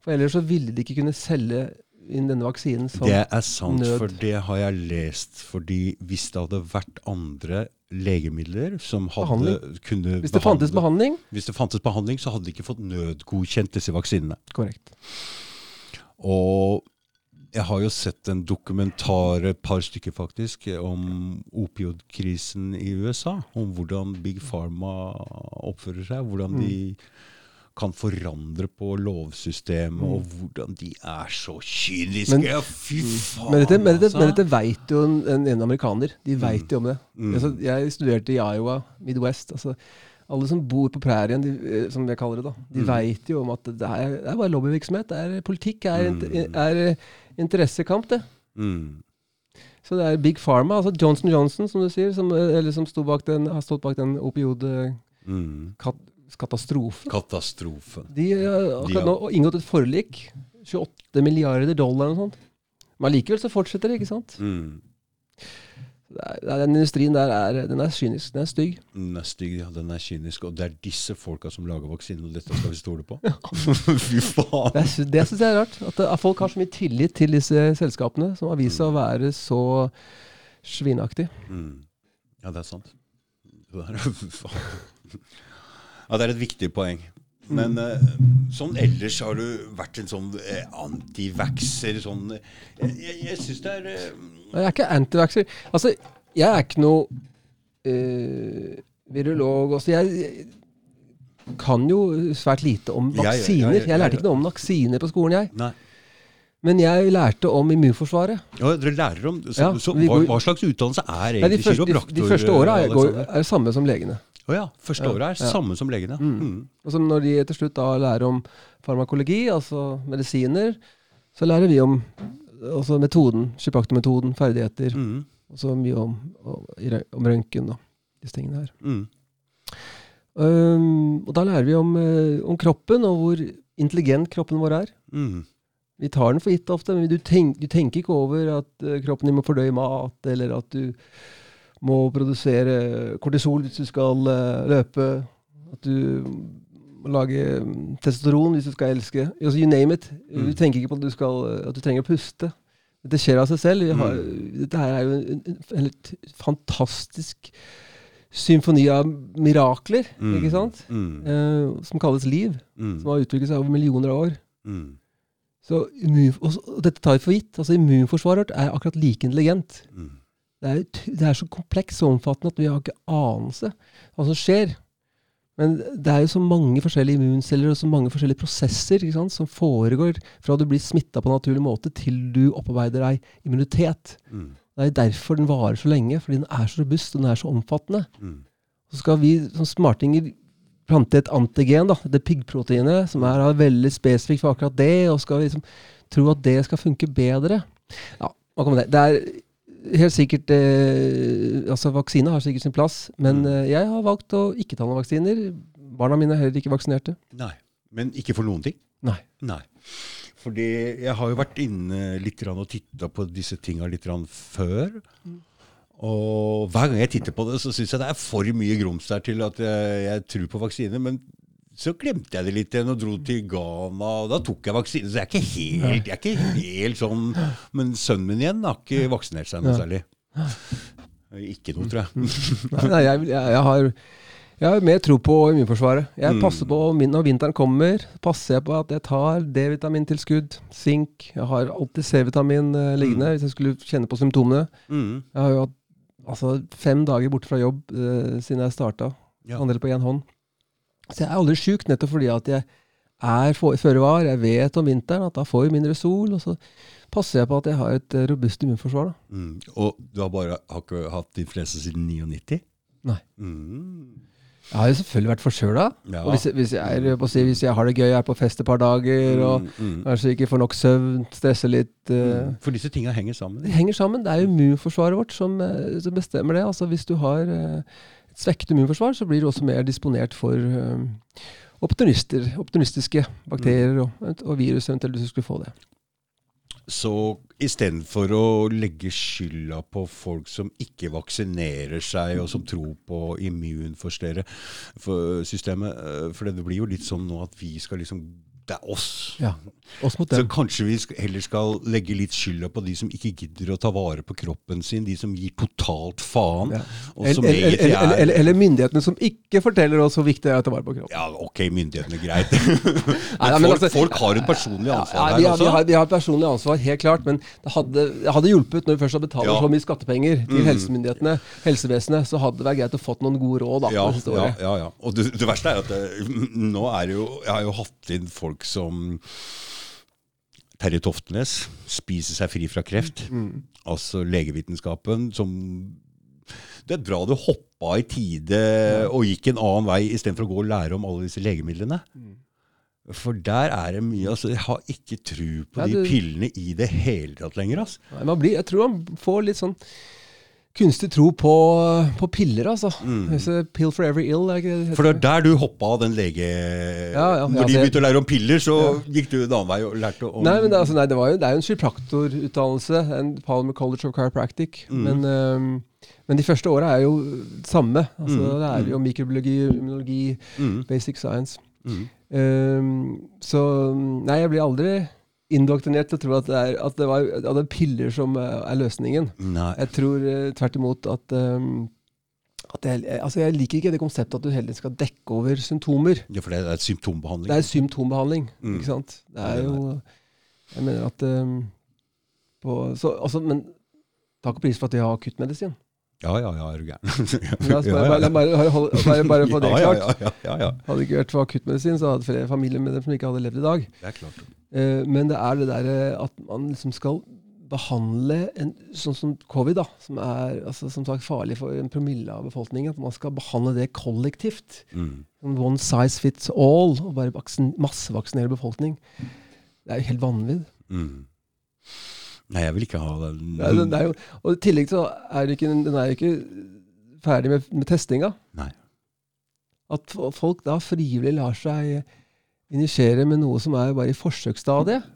[SPEAKER 2] For ellers så ville de ikke kunne selge inn denne vaksinen som
[SPEAKER 1] Det er sant,
[SPEAKER 2] nød.
[SPEAKER 1] for det har jeg lest. Fordi hvis det hadde vært andre legemidler som hadde, kunne
[SPEAKER 2] Hvis det fantes behandling
[SPEAKER 1] Hvis det fantes behandling, så hadde de ikke fått nødgodkjent disse vaksinene.
[SPEAKER 2] Korrekt.
[SPEAKER 1] Og jeg har jo sett en dokumentar, et par stykker faktisk, om opioidkrisen i USA. Om hvordan Big Pharma oppfører seg. Hvordan
[SPEAKER 2] Mm.
[SPEAKER 1] Kan forandre på lovsystemet,
[SPEAKER 2] Mm.
[SPEAKER 1] og hvordan de er så kyniske.
[SPEAKER 2] Men-
[SPEAKER 1] ja, fy faen,
[SPEAKER 2] Men dette, men dette,
[SPEAKER 1] altså.
[SPEAKER 2] men dette vet jo en, en, en amerikaner. De vet jo om det.
[SPEAKER 1] Mm.
[SPEAKER 2] Altså, jeg studerte i Iowa, Midwest. Altså, alle som bor på prærien, de, eh, som jeg kaller det, da, de
[SPEAKER 1] Mm.
[SPEAKER 2] vet jo om at det er, det er bare lobbyvirksomhet. Det er politikk, er,
[SPEAKER 1] Mm.
[SPEAKER 2] er eh, interessekamp, det.
[SPEAKER 1] Mm.
[SPEAKER 2] Så det er Big Pharma, altså Johnson Johnson, som du sier, som, eh, eller som bak den, har stått bak den opioidkatastrofen.
[SPEAKER 1] Mm.
[SPEAKER 2] Katastrofe.
[SPEAKER 1] Katastrofen.
[SPEAKER 2] De har akkurat nå inngått et forlik. 28 milliarder dollar og sånt. Men allikevel så fortsetter det, ikke sant?
[SPEAKER 1] Mm.
[SPEAKER 2] Er, er, den industrien der er, den er kynisk. Den er stygg.
[SPEAKER 1] Den er stygg, ja, den er kynisk. Og det er disse folka som lager vaksinen, og dette skal vi stole på? Fy faen!
[SPEAKER 2] Det, sy- det syns jeg er rart. At, at folk har så mye tillit til disse selskapene, som har vist seg å være så svinaktige.
[SPEAKER 1] Mm. Ja, det er sant. Det er. Ja, det er et viktig poeng. Men eh, sånn ellers har du vært en sånn eh, antivaxer sånn eh, Jeg, jeg, jeg syns det er eh,
[SPEAKER 2] Jeg er ikke antivaxer. Altså, jeg er ikke noe eh, virolog. Også. Jeg, jeg kan jo svært lite om
[SPEAKER 1] jeg- ja,
[SPEAKER 2] vaksiner.
[SPEAKER 1] ja,
[SPEAKER 2] Jeg lærte ikke noe om vaksiner på skolen, jeg.
[SPEAKER 1] Nei.
[SPEAKER 2] Men jeg lærte om immunforsvaret.
[SPEAKER 1] Ja, dere lærer om så,
[SPEAKER 2] Ja,
[SPEAKER 1] så,
[SPEAKER 2] vi
[SPEAKER 1] hva,
[SPEAKER 2] går-
[SPEAKER 1] hva slags utdannelse er
[SPEAKER 2] Nei, de,
[SPEAKER 1] egentlig
[SPEAKER 2] første, de,
[SPEAKER 1] kiropraktor?
[SPEAKER 2] de første åra er, går-
[SPEAKER 1] Alexander?
[SPEAKER 2] er samme som legene.
[SPEAKER 1] Å ja. Første året er
[SPEAKER 2] ja.
[SPEAKER 1] samme som legene.
[SPEAKER 2] Mm.
[SPEAKER 1] Mm.
[SPEAKER 2] Og så når de til slutt da lærer om farmakologi, altså medisiner, så lærer vi om også metoden, kiropraktormetoden, ferdigheter,
[SPEAKER 1] Mm.
[SPEAKER 2] og så mye om, om, røntgen og disse tingene her. Um, og da lærer vi om, eh, om kroppen, og hvor intelligent kroppen vår er.
[SPEAKER 1] Mm.
[SPEAKER 2] Vi tar den for gitt ofte, men du, tenk, du tenker ikke over at eh, kroppen din må fordøye mat, eller at du må produsere kortisol hvis du skal eh, løpe, at du må lage mm, testosteron hvis du skal elske. Altså, you name it.
[SPEAKER 1] Mm.
[SPEAKER 2] Du tenker ikke på at du, skal, at du trenger å puste. Dette skjer av seg selv. Har,
[SPEAKER 1] Mm.
[SPEAKER 2] Dette her er jo en, en, en fantastisk symfoni av mirakler,
[SPEAKER 1] Mm.
[SPEAKER 2] ikke sant?
[SPEAKER 1] Mm.
[SPEAKER 2] Eh, som kalles liv.
[SPEAKER 1] Mm.
[SPEAKER 2] Som har utviklet seg over millioner av år. Så immun, og, og dette tar vi for gitt. Altså Immunforsvaret er akkurat like intelligent.
[SPEAKER 1] Mm.
[SPEAKER 2] Det er, det er så komplekst og omfattende at vi har ikke anelse hva som skjer. Men det er jo så mange forskjellige immunceller og så mange forskjellige prosesser sant, som foregår fra du blir smitta på en naturlig måte, til du opparbeider deg immunitet.
[SPEAKER 1] Mm.
[SPEAKER 2] Det er derfor den varer så lenge, fordi den er så robust og den er så omfattende.
[SPEAKER 1] Mm.
[SPEAKER 2] Så skal vi som smartinger plante et antigen, da, det piggproteinet, som er, veldig spesifikt for akkurat det, og skal vi liksom tro at det skal funke bedre. Ja, hva kommer det? Det er helt sikkert eh, Altså, vaksine har sikkert sin plass, men
[SPEAKER 1] Mm.
[SPEAKER 2] eh, jeg har valgt å ikke ta noen vaksiner. Barna mine er heller ikke vaksinerte.
[SPEAKER 1] Nei. Men ikke for noen ting?
[SPEAKER 2] Nei.
[SPEAKER 1] Nei. Fordi jeg har jo vært inne litt grann og titta på disse tinga litt grann før. Og hver gang jeg titter på det, så syns jeg det er for mye grums der til at jeg, jeg tror på vaksine. Men så glemte jeg det litt igjen og dro til Ghana, og da tok jeg vaksine. Så jeg er ikke helt, jeg er ikke helt sånn Men sønnen min igjen har ikke vaksinert seg noe særlig. Ikke noe, tror jeg.
[SPEAKER 2] Nei, jeg, jeg, har jeg har mer tro på immunforsvaret. Jeg
[SPEAKER 1] Mm.
[SPEAKER 2] passer på, Når vinteren kommer, passer jeg på at jeg tar D-vitamintilskudd, sink. Jeg har alltid C-vitamin eh, liggende hvis jeg skulle kjenne på symptomene.
[SPEAKER 1] Mm.
[SPEAKER 2] Jeg har jo hatt altså, fem dager borte fra jobb eh, siden jeg starta.
[SPEAKER 1] Ja.
[SPEAKER 2] Andel på én hånd. Så jeg er aldri sjuk, nettopp fordi at jeg er føre var. Jeg vet om vinteren at da får jeg mindre sol. Og så passer jeg på at jeg har et eh, robust immunforsvar. Da.
[SPEAKER 1] Mm. Og du har bare har ikke hatt influensa siden 99?
[SPEAKER 2] Nei.
[SPEAKER 1] Mm.
[SPEAKER 2] Jeg har jo selvfølgelig vært forkjøla.
[SPEAKER 1] Ja.
[SPEAKER 2] Og hvis, hvis, jeg er, si, hvis jeg har det gøy, jeg er på fest et par dager og
[SPEAKER 1] Mm, mm.
[SPEAKER 2] kanskje ikke får nok søvn, stresser litt
[SPEAKER 1] Mm. For disse tinga henger sammen.
[SPEAKER 2] Det henger sammen. Det er jo immunforsvaret vårt som, eh, som bestemmer det. Altså Hvis du har eh, et svekket immunforsvar, så blir du også mer disponert for eh, opportunister, opportunistiske bakterier og, og virus, eventuelt hvis du skulle få det.
[SPEAKER 1] Så istedenfor å legge skylda på folk som ikke vaksinerer seg, og som tror på immunforstyrrersystemet For det blir jo litt sånn nå at vi skal liksom Det er oss.
[SPEAKER 2] Ja, Oss mot
[SPEAKER 1] Så kanskje vi heller skal legge litt skylda på de som ikke gidder å ta vare på kroppen sin, de som gir totalt faen.
[SPEAKER 2] Ja. Eller,
[SPEAKER 1] som
[SPEAKER 2] eller,
[SPEAKER 1] egentlig
[SPEAKER 2] eller, eller,
[SPEAKER 1] er
[SPEAKER 2] myndighetene som ikke forteller oss hvor viktig det er å ta vare på kroppen.
[SPEAKER 1] Ja, ok, myndighetene, greit.
[SPEAKER 2] Nei,
[SPEAKER 1] Men folk,
[SPEAKER 2] altså-
[SPEAKER 1] folk har et personlig ansvar
[SPEAKER 2] ja,
[SPEAKER 1] de,
[SPEAKER 2] vi, har,
[SPEAKER 1] også.
[SPEAKER 2] vi, har, vi har personlig ansvar, helt klart. Men det hadde, hadde hjulpet når vi først har betalt
[SPEAKER 1] Ja.
[SPEAKER 2] så mye skattepenger til
[SPEAKER 1] Mhm.
[SPEAKER 2] helsemyndighetene, helsevesenet, så hadde det vært greit å fått noen gode råd da,
[SPEAKER 1] Ja,
[SPEAKER 2] det
[SPEAKER 1] ja, ja, ja. Og det, det verste er at det, nå er det jo Jeg har jo hatt inn folk som Terje Toftenes spiser seg fri fra kreft.
[SPEAKER 2] Mm.
[SPEAKER 1] Altså legevitenskapen som Det er bra du hoppa i tide og gikk en annen vei istedenfor å gå og lære om alle disse legemidlene.
[SPEAKER 2] Mm.
[SPEAKER 1] For der er det mye altså Jeg har ikke tro på
[SPEAKER 2] Ja,
[SPEAKER 1] de
[SPEAKER 2] du-
[SPEAKER 1] pillene i det hele tatt lenger. Altså.
[SPEAKER 2] Nei, man blir, jeg tror man får litt sånn kunstig tro på, på piller, altså.
[SPEAKER 1] Mm.
[SPEAKER 2] Pill for every ill. Er ikke, det
[SPEAKER 1] For det er der du hoppa av den lege...
[SPEAKER 2] Ja, ja,
[SPEAKER 1] Når
[SPEAKER 2] ja,
[SPEAKER 1] de begynte å lære om piller, så gikk du en annen vei og lærte om
[SPEAKER 2] Nei, men det, altså, nei, det, var jo, det er jo en kiropraktorutdannelse. En Palmer College of Chiropractic.
[SPEAKER 1] Mm.
[SPEAKER 2] Men, um, men de første åra er jo det samme. Altså,
[SPEAKER 1] Mm,
[SPEAKER 2] Det er jo mikrobiologi, immunologi,
[SPEAKER 1] Mm,
[SPEAKER 2] basic science.
[SPEAKER 1] mm.
[SPEAKER 2] Øhm, så Nei, jeg blir aldri indoktrinert til å tro at det er, at det var, at det er piller som eh, er løsningen.
[SPEAKER 1] Nei.
[SPEAKER 2] Jeg tror eh, tvert imot at, um, at jeg, altså jeg liker ikke det konseptet at du heller skal dekke over symptomer.
[SPEAKER 1] Ja, for det er et symptombehandling.
[SPEAKER 2] Det er symptombehandling,
[SPEAKER 1] Mm.
[SPEAKER 2] ikke sant? Det er jo Jeg mener at um, på, så, altså, Men takk og pris for at de har akuttmedisin.
[SPEAKER 1] Ja, ja, ja, er du gæren.
[SPEAKER 2] Bare, bare, få det klart.
[SPEAKER 1] ja, ja, ja.
[SPEAKER 2] Hadde det ikke vært for akuttmedisin, så hadde flere familier med dem som ikke hadde levd i dag.
[SPEAKER 1] Det er klart.
[SPEAKER 2] Eh, men det er det derre at man liksom skal behandle en, sånn som covid, da, som er altså, som sagt farlig for en promille av befolkningen. At man skal behandle det kollektivt.
[SPEAKER 1] Mm.
[SPEAKER 2] One size fits all. Og bare vaksin, massevaksinere befolkning. Det er jo helt vanvidd.
[SPEAKER 1] Mm. Nei, jeg vil ikke ha den.
[SPEAKER 2] Det den er jo, og I tillegg så er det ikke, den er jo ikke ferdig med, med testinga.
[SPEAKER 1] Nei.
[SPEAKER 2] At folk da frivillig lar seg injisere med noe som er bare i forsøksstadiet,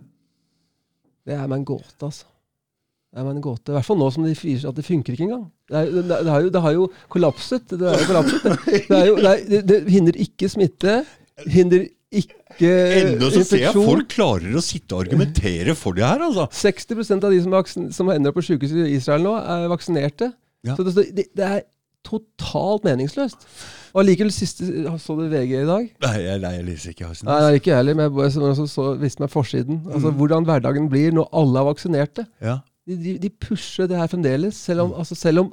[SPEAKER 2] det er meg en gåte, altså. Det er meg en gåte. I hvert fall nå som de sier at det funker ikke engang. Det, er, det, det, har jo, det har jo kollapset. Det, er jo kollapset. Det, det, er jo, det hindrer ikke smitte. Hindrer ikke
[SPEAKER 1] Ennå så ser jeg folk klarer å sitte og argumentere for det her, altså.
[SPEAKER 2] 60% av de som, vaksin- som ender opp på sykehus i Israel nå, er vaksinerte.
[SPEAKER 1] Ja.
[SPEAKER 2] Så det, det, det er totalt meningsløst. Og allikevel siste Så du VG i dag?
[SPEAKER 1] Nei, jeg, nei, jeg leser ikke. Hasen.
[SPEAKER 2] Nei, nei, ikke jeg heller, men jeg bare så, så, visste meg forsiden. Altså
[SPEAKER 1] Mm.
[SPEAKER 2] Hvordan hverdagen blir når alle er vaksinerte.
[SPEAKER 1] Ja.
[SPEAKER 2] De, de, de pusher det her fremdeles, selv om, altså, selv om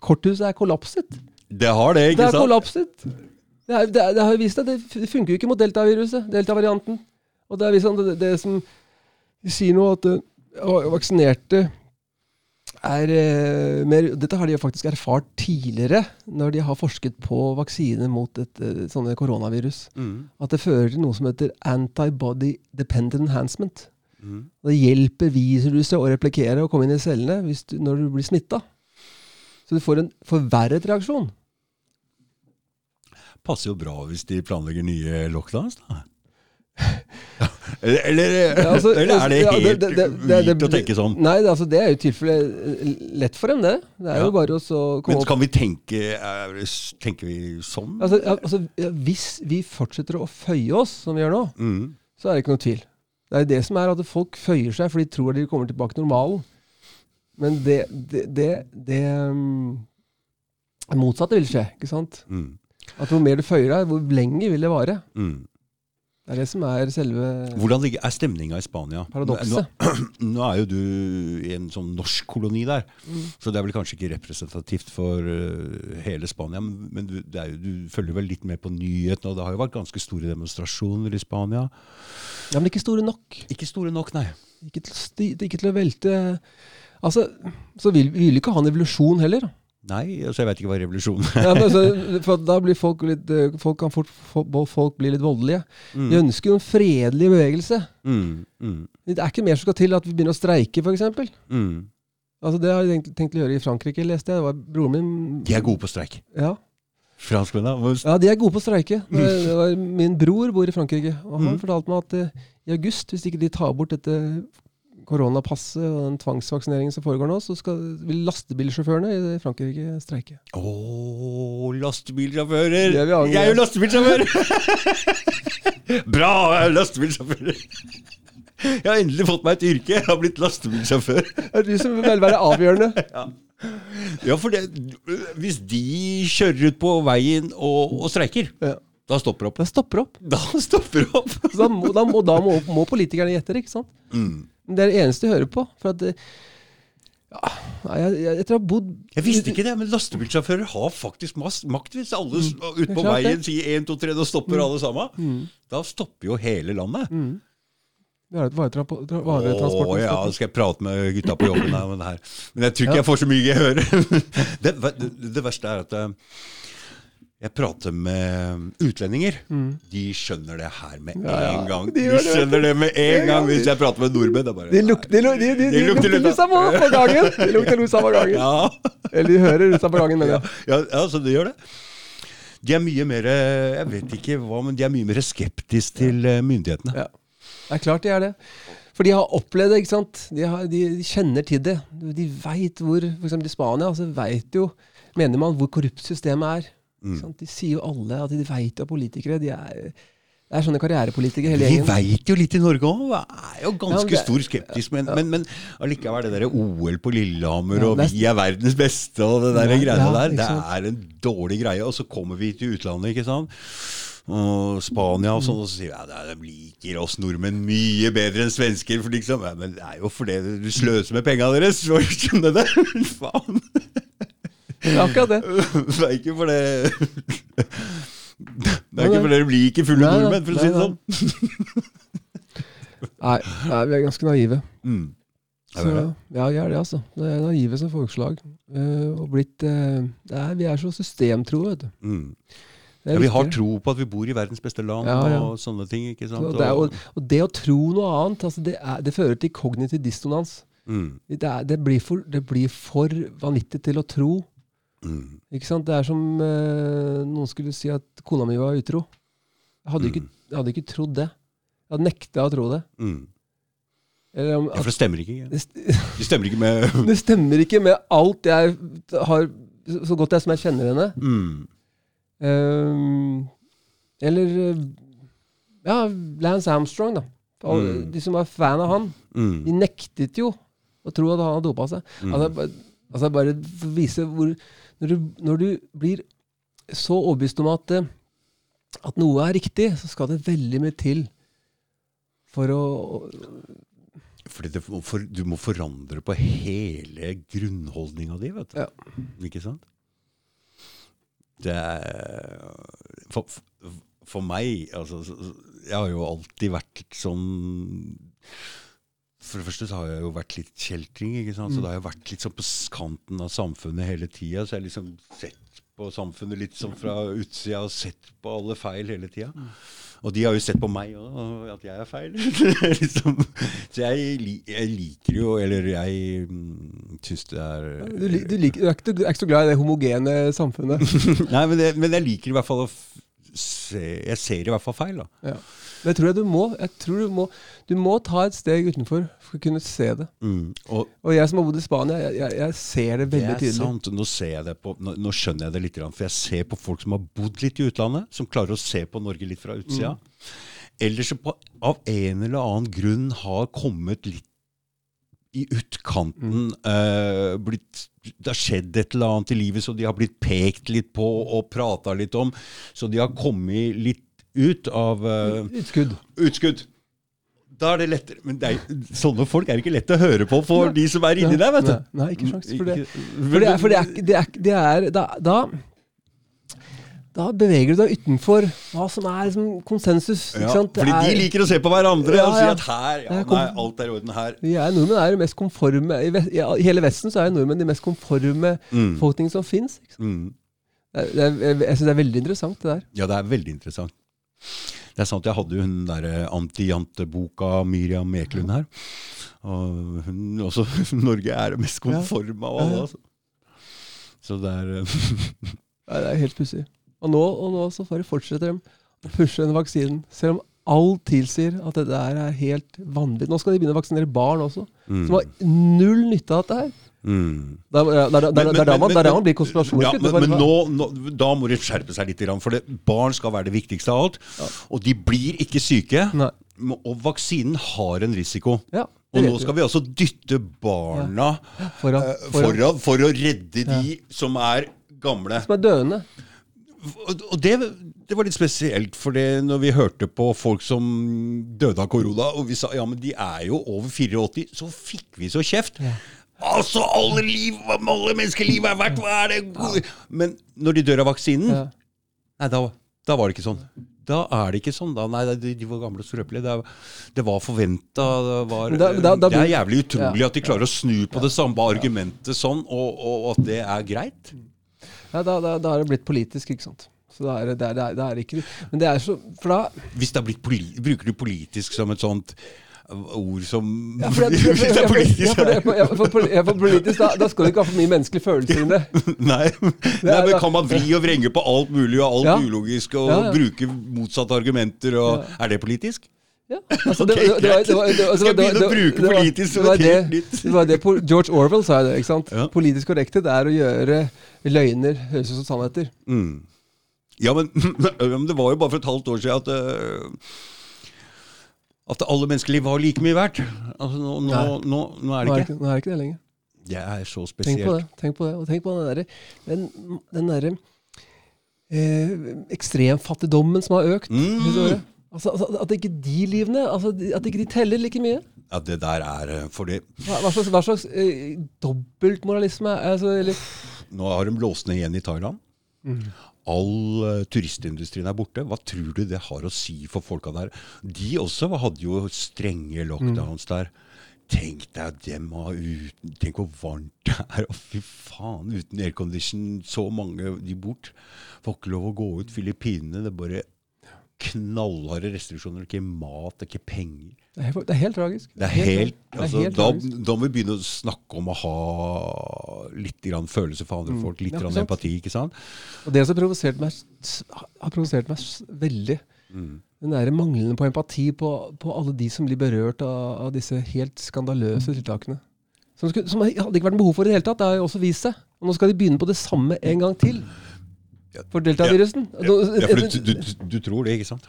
[SPEAKER 2] korthuset er kollapset.
[SPEAKER 1] Det har det, ikke sant?
[SPEAKER 2] Det er
[SPEAKER 1] sant?
[SPEAKER 2] kollapset! Det, er, det, er, det har vist seg, det, det funker jo ikke mot deltaviruset, deltavarianten. Og det er liksom det, det som De sier nå at eh, vaksinerte er eh, mer Dette har de jo faktisk erfart tidligere, når de har forsket på vaksiner mot et eh, sånne koronavirus.
[SPEAKER 1] Mm.
[SPEAKER 2] At det fører til noe som heter antibody dependent enhancement.
[SPEAKER 1] Mm.
[SPEAKER 2] Det hjelper viruset å replikere og komme inn i cellene hvis du, når du blir smitta. Så du får en forverret reaksjon.
[SPEAKER 1] Passer jo bra hvis de planlegger nye lockdowns, da. eller, eller,
[SPEAKER 2] Ja, altså,
[SPEAKER 1] eller er det
[SPEAKER 2] ja,
[SPEAKER 1] helt
[SPEAKER 2] det- det- det- det-
[SPEAKER 1] å tenke sånn?
[SPEAKER 2] Nei, det, altså, det er jo i tilfelle eh, lett for dem, det. Det er
[SPEAKER 1] Ja.
[SPEAKER 2] jo bare å så komme
[SPEAKER 1] Men kan vi tenke er, Tenker vi sånn?
[SPEAKER 2] altså, ja, altså, ja, Hvis vi fortsetter å føye oss, som vi gjør nå,
[SPEAKER 1] Mm.
[SPEAKER 2] så er det ikke noe tvil. Det er det som er at folk føyer seg, for de tror de kommer tilbake til normalen. Men det, det, det motsatte vil skje. ikke sant?
[SPEAKER 1] Mm.
[SPEAKER 2] At Hvor mer du føyer deg, hvor lenge vil det vare.
[SPEAKER 1] Mm.
[SPEAKER 2] Det er det som er selve
[SPEAKER 1] Hvordan ligger, er stemninga i Spania?
[SPEAKER 2] paradokset.
[SPEAKER 1] Nå, nå er jo du i en sånn norsk koloni der,
[SPEAKER 2] Mm.
[SPEAKER 1] så det er vel kanskje ikke representativt for uh, hele Spania. Men, men du, det er jo, du følger vel litt med på nyhetene, og det har jo vært ganske store demonstrasjoner i Spania.
[SPEAKER 2] Ja, Men ikke store nok.
[SPEAKER 1] Ikke store nok, nei.
[SPEAKER 2] Ikke til, ikke til å velte Altså, Så vil vi vil ikke ha en evolusjon heller.
[SPEAKER 1] Nei, altså jeg vet ikke hva revolusjon er.
[SPEAKER 2] Ja, altså, da blir folk litt eh, Folk kan fort folk bli litt voldelige.
[SPEAKER 1] Mm.
[SPEAKER 2] De ønsker jo en fredelig bevegelse.
[SPEAKER 1] Mm. Mm.
[SPEAKER 2] Det er ikke mer som skal til at vi begynner å streike, f.eks.
[SPEAKER 1] Mm.
[SPEAKER 2] Altså, det har jeg tenkt, tenkt å gjøre i Frankrike, leste jeg. Det var broren min
[SPEAKER 1] De er gode på streik.
[SPEAKER 2] Ja.
[SPEAKER 1] Franskmennene.
[SPEAKER 2] ja, de er gode på å streike. Min bror bor i Frankrike, og han
[SPEAKER 1] Mhm.
[SPEAKER 2] fortalte meg at eh, i august, hvis ikke de tar bort dette koronapasset og den tvangsvaksineringen som foregår nå, så skal, vil lastebilsjåførene i Frankrike streike.
[SPEAKER 1] Å, lastebilsjåfører!
[SPEAKER 2] Er.
[SPEAKER 1] Jeg er jo lastebilsjåfør! Bra, jeg er lastebilsjåfør! Jeg har endelig fått meg et yrke. Jeg har blitt lastebilsjåfør.
[SPEAKER 2] Det er du som vil være avgjørende.
[SPEAKER 1] Ja, for det, hvis de kjører ut på veien og, og streiker,
[SPEAKER 2] Ja.
[SPEAKER 1] da stopper det opp.
[SPEAKER 2] Da stopper opp.
[SPEAKER 1] Da stopper opp.
[SPEAKER 2] Så da, må, da, må, da må, må politikerne gjette det, ikke sant?
[SPEAKER 1] Mm.
[SPEAKER 2] Det er det eneste jeg hører på. For at ja, jeg, jeg, etter å ha bodd
[SPEAKER 1] Jeg visste ikke det, men lastebilsjåfører har faktisk makt. Hvis alle s- ute på
[SPEAKER 2] Mm.
[SPEAKER 1] veien sier 1, 2, 3, da stopper alle sammen.
[SPEAKER 2] Mm.
[SPEAKER 1] Da stopper jo hele landet.
[SPEAKER 2] Mm. Vi har et varetransport.
[SPEAKER 1] Å
[SPEAKER 2] ja,
[SPEAKER 1] ja, skal jeg prate med gutta på jobben her. Men jeg tror ikke jeg får så mye gehør. Det, det, det verste er at eh, jeg prater med utlendinger.
[SPEAKER 2] Mm.
[SPEAKER 1] De skjønner det her med
[SPEAKER 2] Ja, ja.
[SPEAKER 1] en gang.
[SPEAKER 2] De
[SPEAKER 1] De skjønner det med en
[SPEAKER 2] gang.
[SPEAKER 1] hvis jeg prater med nordmenn. Bare,
[SPEAKER 2] De lukter, de, de,
[SPEAKER 1] lukter
[SPEAKER 2] lusa på, på gangen! De lukter lusa på gangen.
[SPEAKER 1] Ja,
[SPEAKER 2] Eller de hører lusa på gangen, mener jeg.
[SPEAKER 1] ja, ja, så de gjør det. De er mye mer Jeg vet ikke hva, men de er mye mer skeptiske til eh, myndighetene.
[SPEAKER 2] Ja. Det er klart de er det. For de har opplevd det, ikke sant. De, har, de kjenner til det. De veit hvor eksempel i Spania, så veit jo Mener man hvor korrupt systemet er.
[SPEAKER 1] Mm.
[SPEAKER 2] De sier jo alle at de veit jo at politikere de er, det er sånne karrierepolitikere hele
[SPEAKER 1] Vi veit jo litt i Norge òg. Er jo ganske
[SPEAKER 2] ja, det-
[SPEAKER 1] stor skeptisk. Men, men, men allikevel, det derre OL på Lillehammer,
[SPEAKER 2] Ja,
[SPEAKER 1] og
[SPEAKER 2] er-
[SPEAKER 1] vi er verdens beste, og det der
[SPEAKER 2] Ja,
[SPEAKER 1] greiene
[SPEAKER 2] ja,
[SPEAKER 1] der, det er en dårlig greie. Og så kommer vi til utlandet, ikke sant. Og Spania og sånn, og så sier vi ja, de liker oss nordmenn mye bedre enn svensker. For liksom, ja, men det er jo fordi du sløser med penga deres. Så skjønner det. Faen.
[SPEAKER 2] Er akkurat det.
[SPEAKER 1] Det er ikke fordi Det er ikke fordi dere blir ikke fulle
[SPEAKER 2] Nei, nei,
[SPEAKER 1] nordmenn, for å si det sånn.
[SPEAKER 2] Nei, nei, vi er ganske naive.
[SPEAKER 1] Mm.
[SPEAKER 2] Så, ja, vi er det, altså. Det er naive som folkeslag. Uh, og blitt uh, det er, Vi er så systemtro, vet du.
[SPEAKER 1] Mm. Ja, vi har tro på at vi bor i verdens beste land
[SPEAKER 2] Ja, ja.
[SPEAKER 1] og sånne ting. ikke sant?
[SPEAKER 2] Og det, er, og, og det å tro noe annet, altså det, er, det fører til kognitiv dissonans.
[SPEAKER 1] mm,
[SPEAKER 2] Det, er, det, blir for, det blir for vanvittig til å tro.
[SPEAKER 1] Mm,
[SPEAKER 2] Ikke sant? Det er som eh, noen skulle si at kona mi var utro. Jeg hadde, ikke,
[SPEAKER 1] Mm.
[SPEAKER 2] jeg hadde ikke trodd det. Jeg hadde nekta å tro det.
[SPEAKER 1] mm.
[SPEAKER 2] Eller at,
[SPEAKER 1] Ja, for det stemmer ikke.
[SPEAKER 2] det, st-
[SPEAKER 1] Det stemmer ikke med
[SPEAKER 2] det stemmer ikke med alt jeg har Så godt jeg som jeg kjenner henne.
[SPEAKER 1] mm,
[SPEAKER 2] Ehm, eller eh, ja, Lance Armstrong, da.
[SPEAKER 1] Mm.
[SPEAKER 2] De som var fan av han,
[SPEAKER 1] mm,
[SPEAKER 2] de nektet jo å tro at han hadde dopa seg. Altså, altså bare for å vise hvor når du, når du blir så overbevist om at, eh, at noe er riktig, så skal det veldig mye til for å
[SPEAKER 1] Fordi det, for, du må forandre på hele grunnholdninga di, vet du.
[SPEAKER 2] Ja.
[SPEAKER 1] Ikke sant? Det er for, for meg altså, Jeg har jo alltid vært sånn For det første så har jeg jo vært litt kjeltring. ikke sant? Så da har jeg vært litt sånn på kanten av samfunnet hele tida. Så jeg har liksom sett på samfunnet litt sånn fra utsida og sett på alle feil hele tida. Og de har jo sett på meg òg, at jeg er feil. liksom. Så jeg, jeg, liker jo Eller jeg mm, syns det er
[SPEAKER 2] du, du, liker, du, er ikke, du, er ikke, så glad i det homogene samfunnet?
[SPEAKER 1] Nei, men, det, men, jeg liker i hvert fall å se Jeg ser i hvert fall feil, da.
[SPEAKER 2] Ja. Det tror jeg du må. Jeg tror du må, du må ta et steg utenfor for å kunne se det. Mm, og, og, jeg som har bodd i Spania, jeg, jeg, jeg ser det veldig tydelig. Det er
[SPEAKER 1] sant. Nå, jeg det på, nå, nå, skjønner jeg det litt, for jeg ser på folk som har bodd litt i utlandet, som klarer å se på Norge litt fra utsida. Mm. Eller som av en eller annen grunn har kommet litt i utkanten. Mm. Uh, blitt, det har skjedd et eller annet i livet, så de har blitt pekt litt på og prata litt om. Så de har kommet litt ut av uh,
[SPEAKER 2] Utskudd.
[SPEAKER 1] Utskudd. Da er det lettere. Men det er, sånne folk er ikke lett å høre på for de som er inni der, vet du.
[SPEAKER 2] Nei, nei ikke sjans for det. For det er, for det er, det er, det er da, da, da, beveger du deg utenfor hva som er liksom, konsensus. Ja,
[SPEAKER 1] fordi
[SPEAKER 2] er,
[SPEAKER 1] de liker å se på hverandre ja, og si at her, ja, nei, alt er i orden her.
[SPEAKER 2] er nordmenn er jo mest konforme I, hele Vesten så er nordmenn de mest konforme mm. folkene som fins. Mm. Jeg syns det er veldig interessant, det der.
[SPEAKER 1] Ja, det er veldig interessant. Det er sant, jeg hadde jo hun derre Anti-janteboka Miriam Eklund her. Og hun også Norge er det mest konforme av alle, altså. Så det er
[SPEAKER 2] Nei, Det er helt pussig. Og nå, og nå så bare fortsetter de å pushe den vaksinen. Selv om alt tilsier at dette er helt vanvittig. Nå skal de begynne å vaksinere barn også, mm. som har null nytte av dette her. Mm. Det er da man, blir konspirasjonsfritt.
[SPEAKER 1] Ja, men, men nå, nå, da må de skjerpe seg litt. For det, barn skal være det viktigste av alt. Ja. Og de blir ikke syke. Nei. Og vaksinen har en risiko. Ja, og nå skal vi altså dytte barna foran, eh, foran. foran, for å redde de som er gamle.
[SPEAKER 2] Som er døende.
[SPEAKER 1] Og det, det, var litt spesielt, for det når vi hørte på folk som døde av korona, og vi sa ja, men de er jo over 84, så fikk vi så kjeft. Ja. Altså, alle liv, alle menneskeliv er verdt Hva er det Men når de dør av vaksinen, ja. nei, da, da, var det ikke sånn. Da er det ikke sånn. da, Nei, de, de var gamle og skrøpelige. Det, det, var forventa. Det, det, er jævlig utrolig ja. at de klarer å snu på det samme argumentet sånn, og, og at det er greit.
[SPEAKER 2] Ja, da, da, da er det blitt politisk, ikke sant. Så det er, det er, det er, ikke Men det er så For da
[SPEAKER 1] Hvis det er blitt Bruker du politisk som et sånt ord som ja, for det, er politisk.
[SPEAKER 2] Ja, for, politisk da, da, skal du ikke ha for mye menneskelige følelser i det.
[SPEAKER 1] Nei, Nei men kan man vri og vrenge på alt mulig og alt ja. ulogisk og ja, bruke motsatte argumenter? Og, Er det politisk? Ja, altså det, okay, det, var, det, var, det, Skal jeg begynne å bruke politisk som et helt nytt
[SPEAKER 2] Det var det George Orwell sa. det, ikke sant? Politisk korrekthet er å gjøre løgner høres ut som sannheter. Mm.
[SPEAKER 1] Ja, men, men, det var jo bare for et halvt år siden at uh, at alle menneskeliv var like mye verdt. Altså, nå, nå, nå, nå, er det ikke.
[SPEAKER 2] Nå er det ikke det lenger.
[SPEAKER 1] Det er så spesielt.
[SPEAKER 2] Tenk på det. Tenk på det. Og tenk på den derre den, den der, eh, ekstremfattigdommen som har økt. Mm. Altså, altså, at ikke de livene altså, At ikke de teller like mye.
[SPEAKER 1] Ja, det der er eh, fordi
[SPEAKER 2] Hva, hva slags, hva slags eh, dobbeltmoralisme altså, eller?
[SPEAKER 1] Nå har de låst ned igjen i Thailand. Mm all uh, turistindustrien er borte. Hva tror du det har å si for folka der? De også hadde jo strenge lockdowns mm. der. Tenk deg dem uten, Tenk hvor varmt det er. Fy faen. Uten aircondition, så mange de bort. Får ikke lov å gå ut. Filippinene, det er bare knallharde restriksjoner. Ikke mat, ikke penger.
[SPEAKER 2] Det er, det er helt tragisk.
[SPEAKER 1] Det er helt, altså, er helt da, da, må vi begynne å snakke om å ha litt grann følelse for andre mm. folk. Litt ja, grann empati. ikke sant?
[SPEAKER 2] Og Det som provosert meg, har provosert meg veldig, mm. den der manglende på empati på, på, alle de som blir berørt av, av disse helt skandaløse tiltakene. Som, skulle, som, hadde ikke vært behov for i det hele tatt. Det har jo også vist seg. Og nå skal de begynne på det samme en gang til. For deltavirusen.
[SPEAKER 1] Ja, ja, for du, du, du tror det, ikke sant?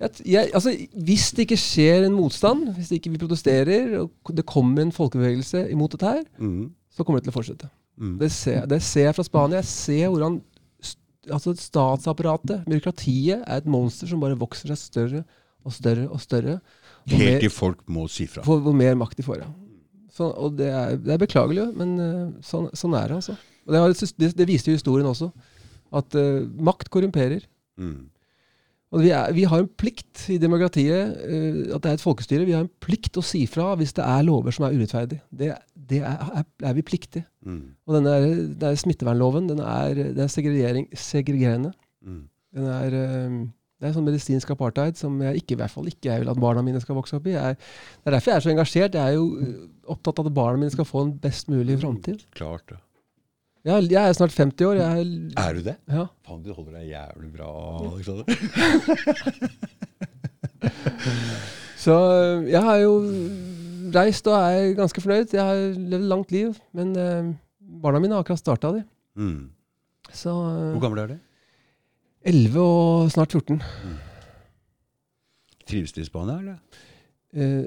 [SPEAKER 2] Jeg, altså, hvis det ikke skjer en motstand, hvis ikke vi protesterer, og det kommer en folkebevegelse imot dette her, mm. så kommer det til å fortsette. Mm. Det, ser, det, ser, jeg fra Spania. Jeg ser hvordan altså, statsapparatet, byråkratiet, er et monster som bare vokser seg større og større og større.
[SPEAKER 1] Og Helt til folk må si fra.
[SPEAKER 2] For, hvor mer makt de får, ja. Så, og det er, det er, beklagelig, men uh, sånn, sånn, er det, altså. Og det, det, det viste jo historien også. At uh, makt korrumperer. Mm. Og vi, er, vi har en plikt i demokratiet, eh, at det er et folkestyre. Vi har en plikt å si fra hvis det er lover som er urettferdige. Det, det er, er, er vi pliktige.
[SPEAKER 1] Mm.
[SPEAKER 2] Og den der, er smittevernloven, den er, den er segregerende.
[SPEAKER 1] Mm.
[SPEAKER 2] Den er, eh, det er sånn medisinsk apartheid som jeg ikke, i hvert fall ikke jeg vil at barna mine skal vokse opp i. Jeg, det er derfor jeg er så engasjert. Jeg er jo eh, opptatt av at barna mine skal få en best mulig framtid.
[SPEAKER 1] Klart det.
[SPEAKER 2] Jeg, jeg er snart 50 år. Jeg,
[SPEAKER 1] Er du det?
[SPEAKER 2] ja.
[SPEAKER 1] Faen, du holder deg jævlig bra, Alexander.
[SPEAKER 2] Så øh, jeg har jo reist og er ganske fornøyd. Jeg har levd langt liv. Men eh, barna mine har akkurat starta, de.
[SPEAKER 1] Mm.
[SPEAKER 2] Så øh,
[SPEAKER 1] Hvor gammel er du?
[SPEAKER 2] 11 og snart 14.
[SPEAKER 1] Trives de i Spania, eller?
[SPEAKER 2] Eh,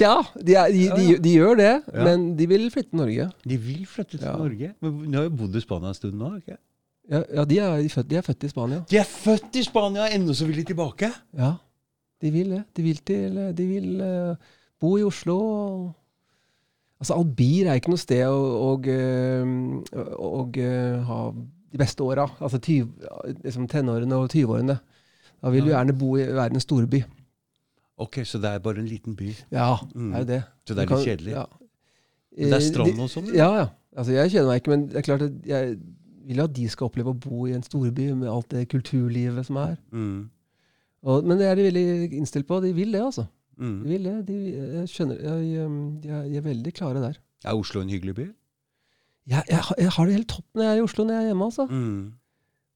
[SPEAKER 2] tja, de, er, de, de, de gjør det,
[SPEAKER 1] Ja.
[SPEAKER 2] men de vil flytte til Norge.
[SPEAKER 1] De vil flytte til
[SPEAKER 2] Ja.
[SPEAKER 1] Norge. Men de har jo bodd i Spania en stund nå. ikke?
[SPEAKER 2] Ja, ja de, er, de, er født, de er født i Spania.
[SPEAKER 1] De er født i Spania, ennå så vil de tilbake!
[SPEAKER 2] Ja, de vil det. De vil, til, de vil uh, bo i Oslo. Og, altså, Albir er ikke noe sted å, å, å, å ha de beste åra. Altså tyv, liksom tenårene og 20-årene. Da vil du gjerne bo i verdens en storby.
[SPEAKER 1] Ok, Så det er bare en liten by.
[SPEAKER 2] Ja,
[SPEAKER 1] Mm.
[SPEAKER 2] det er jo det.
[SPEAKER 1] Så det er litt kjedelig.
[SPEAKER 2] Ja.
[SPEAKER 1] Men det er
[SPEAKER 2] Eh,
[SPEAKER 1] strand og sånn?
[SPEAKER 2] Ja, ja. Altså, jeg kjenner meg ikke, men det er klart at jeg vil at de skal oppleve å bo i en storby med alt det kulturlivet som er.
[SPEAKER 1] Mm.
[SPEAKER 2] Og, men det er de veldig innstilt på. De vil det, altså. De
[SPEAKER 1] Mm.
[SPEAKER 2] vil det. De, jeg skjønner, jeg, um, de, er, de er veldig klare der.
[SPEAKER 1] Er Oslo en hyggelig by?
[SPEAKER 2] Jeg, jeg, har- jeg har det helt topp når jeg er i Oslo når jeg er hjemme. altså.
[SPEAKER 1] Mm.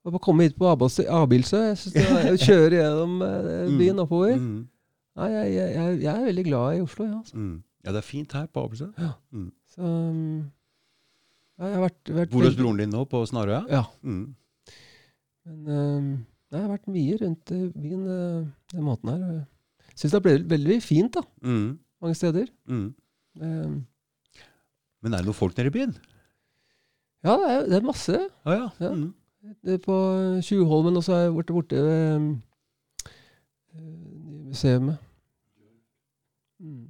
[SPEAKER 2] Og bare komme hit på Abildsø. Abildsø, Jeg synes det er, kjøre gjennom eh, byen oppover.
[SPEAKER 1] Mm.
[SPEAKER 2] Nei, jeg, jeg, jeg, jeg er veldig glad i Oslo, ja. Altså.
[SPEAKER 1] Mm. Ja, det er fint her på Abildsø.
[SPEAKER 2] Så um, ja, jeg har vært, vært
[SPEAKER 1] Bor hos broren din nå, på Snarøya?
[SPEAKER 2] Ja.
[SPEAKER 1] Mm.
[SPEAKER 2] Men um, jeg har vært mye rundt i byen uh, den måten her. Jeg syns det har blitt veldig fint da,
[SPEAKER 1] Mm.
[SPEAKER 2] mange steder.
[SPEAKER 1] Mm.
[SPEAKER 2] Um,
[SPEAKER 1] Men er det noen folk nede i byen?
[SPEAKER 2] ja, det er, det er masse.
[SPEAKER 1] Ah, ja.
[SPEAKER 2] Ja.
[SPEAKER 1] Mm.
[SPEAKER 2] På Tjuvholmen, og så er jeg borte, borte ved um, museet. Mm.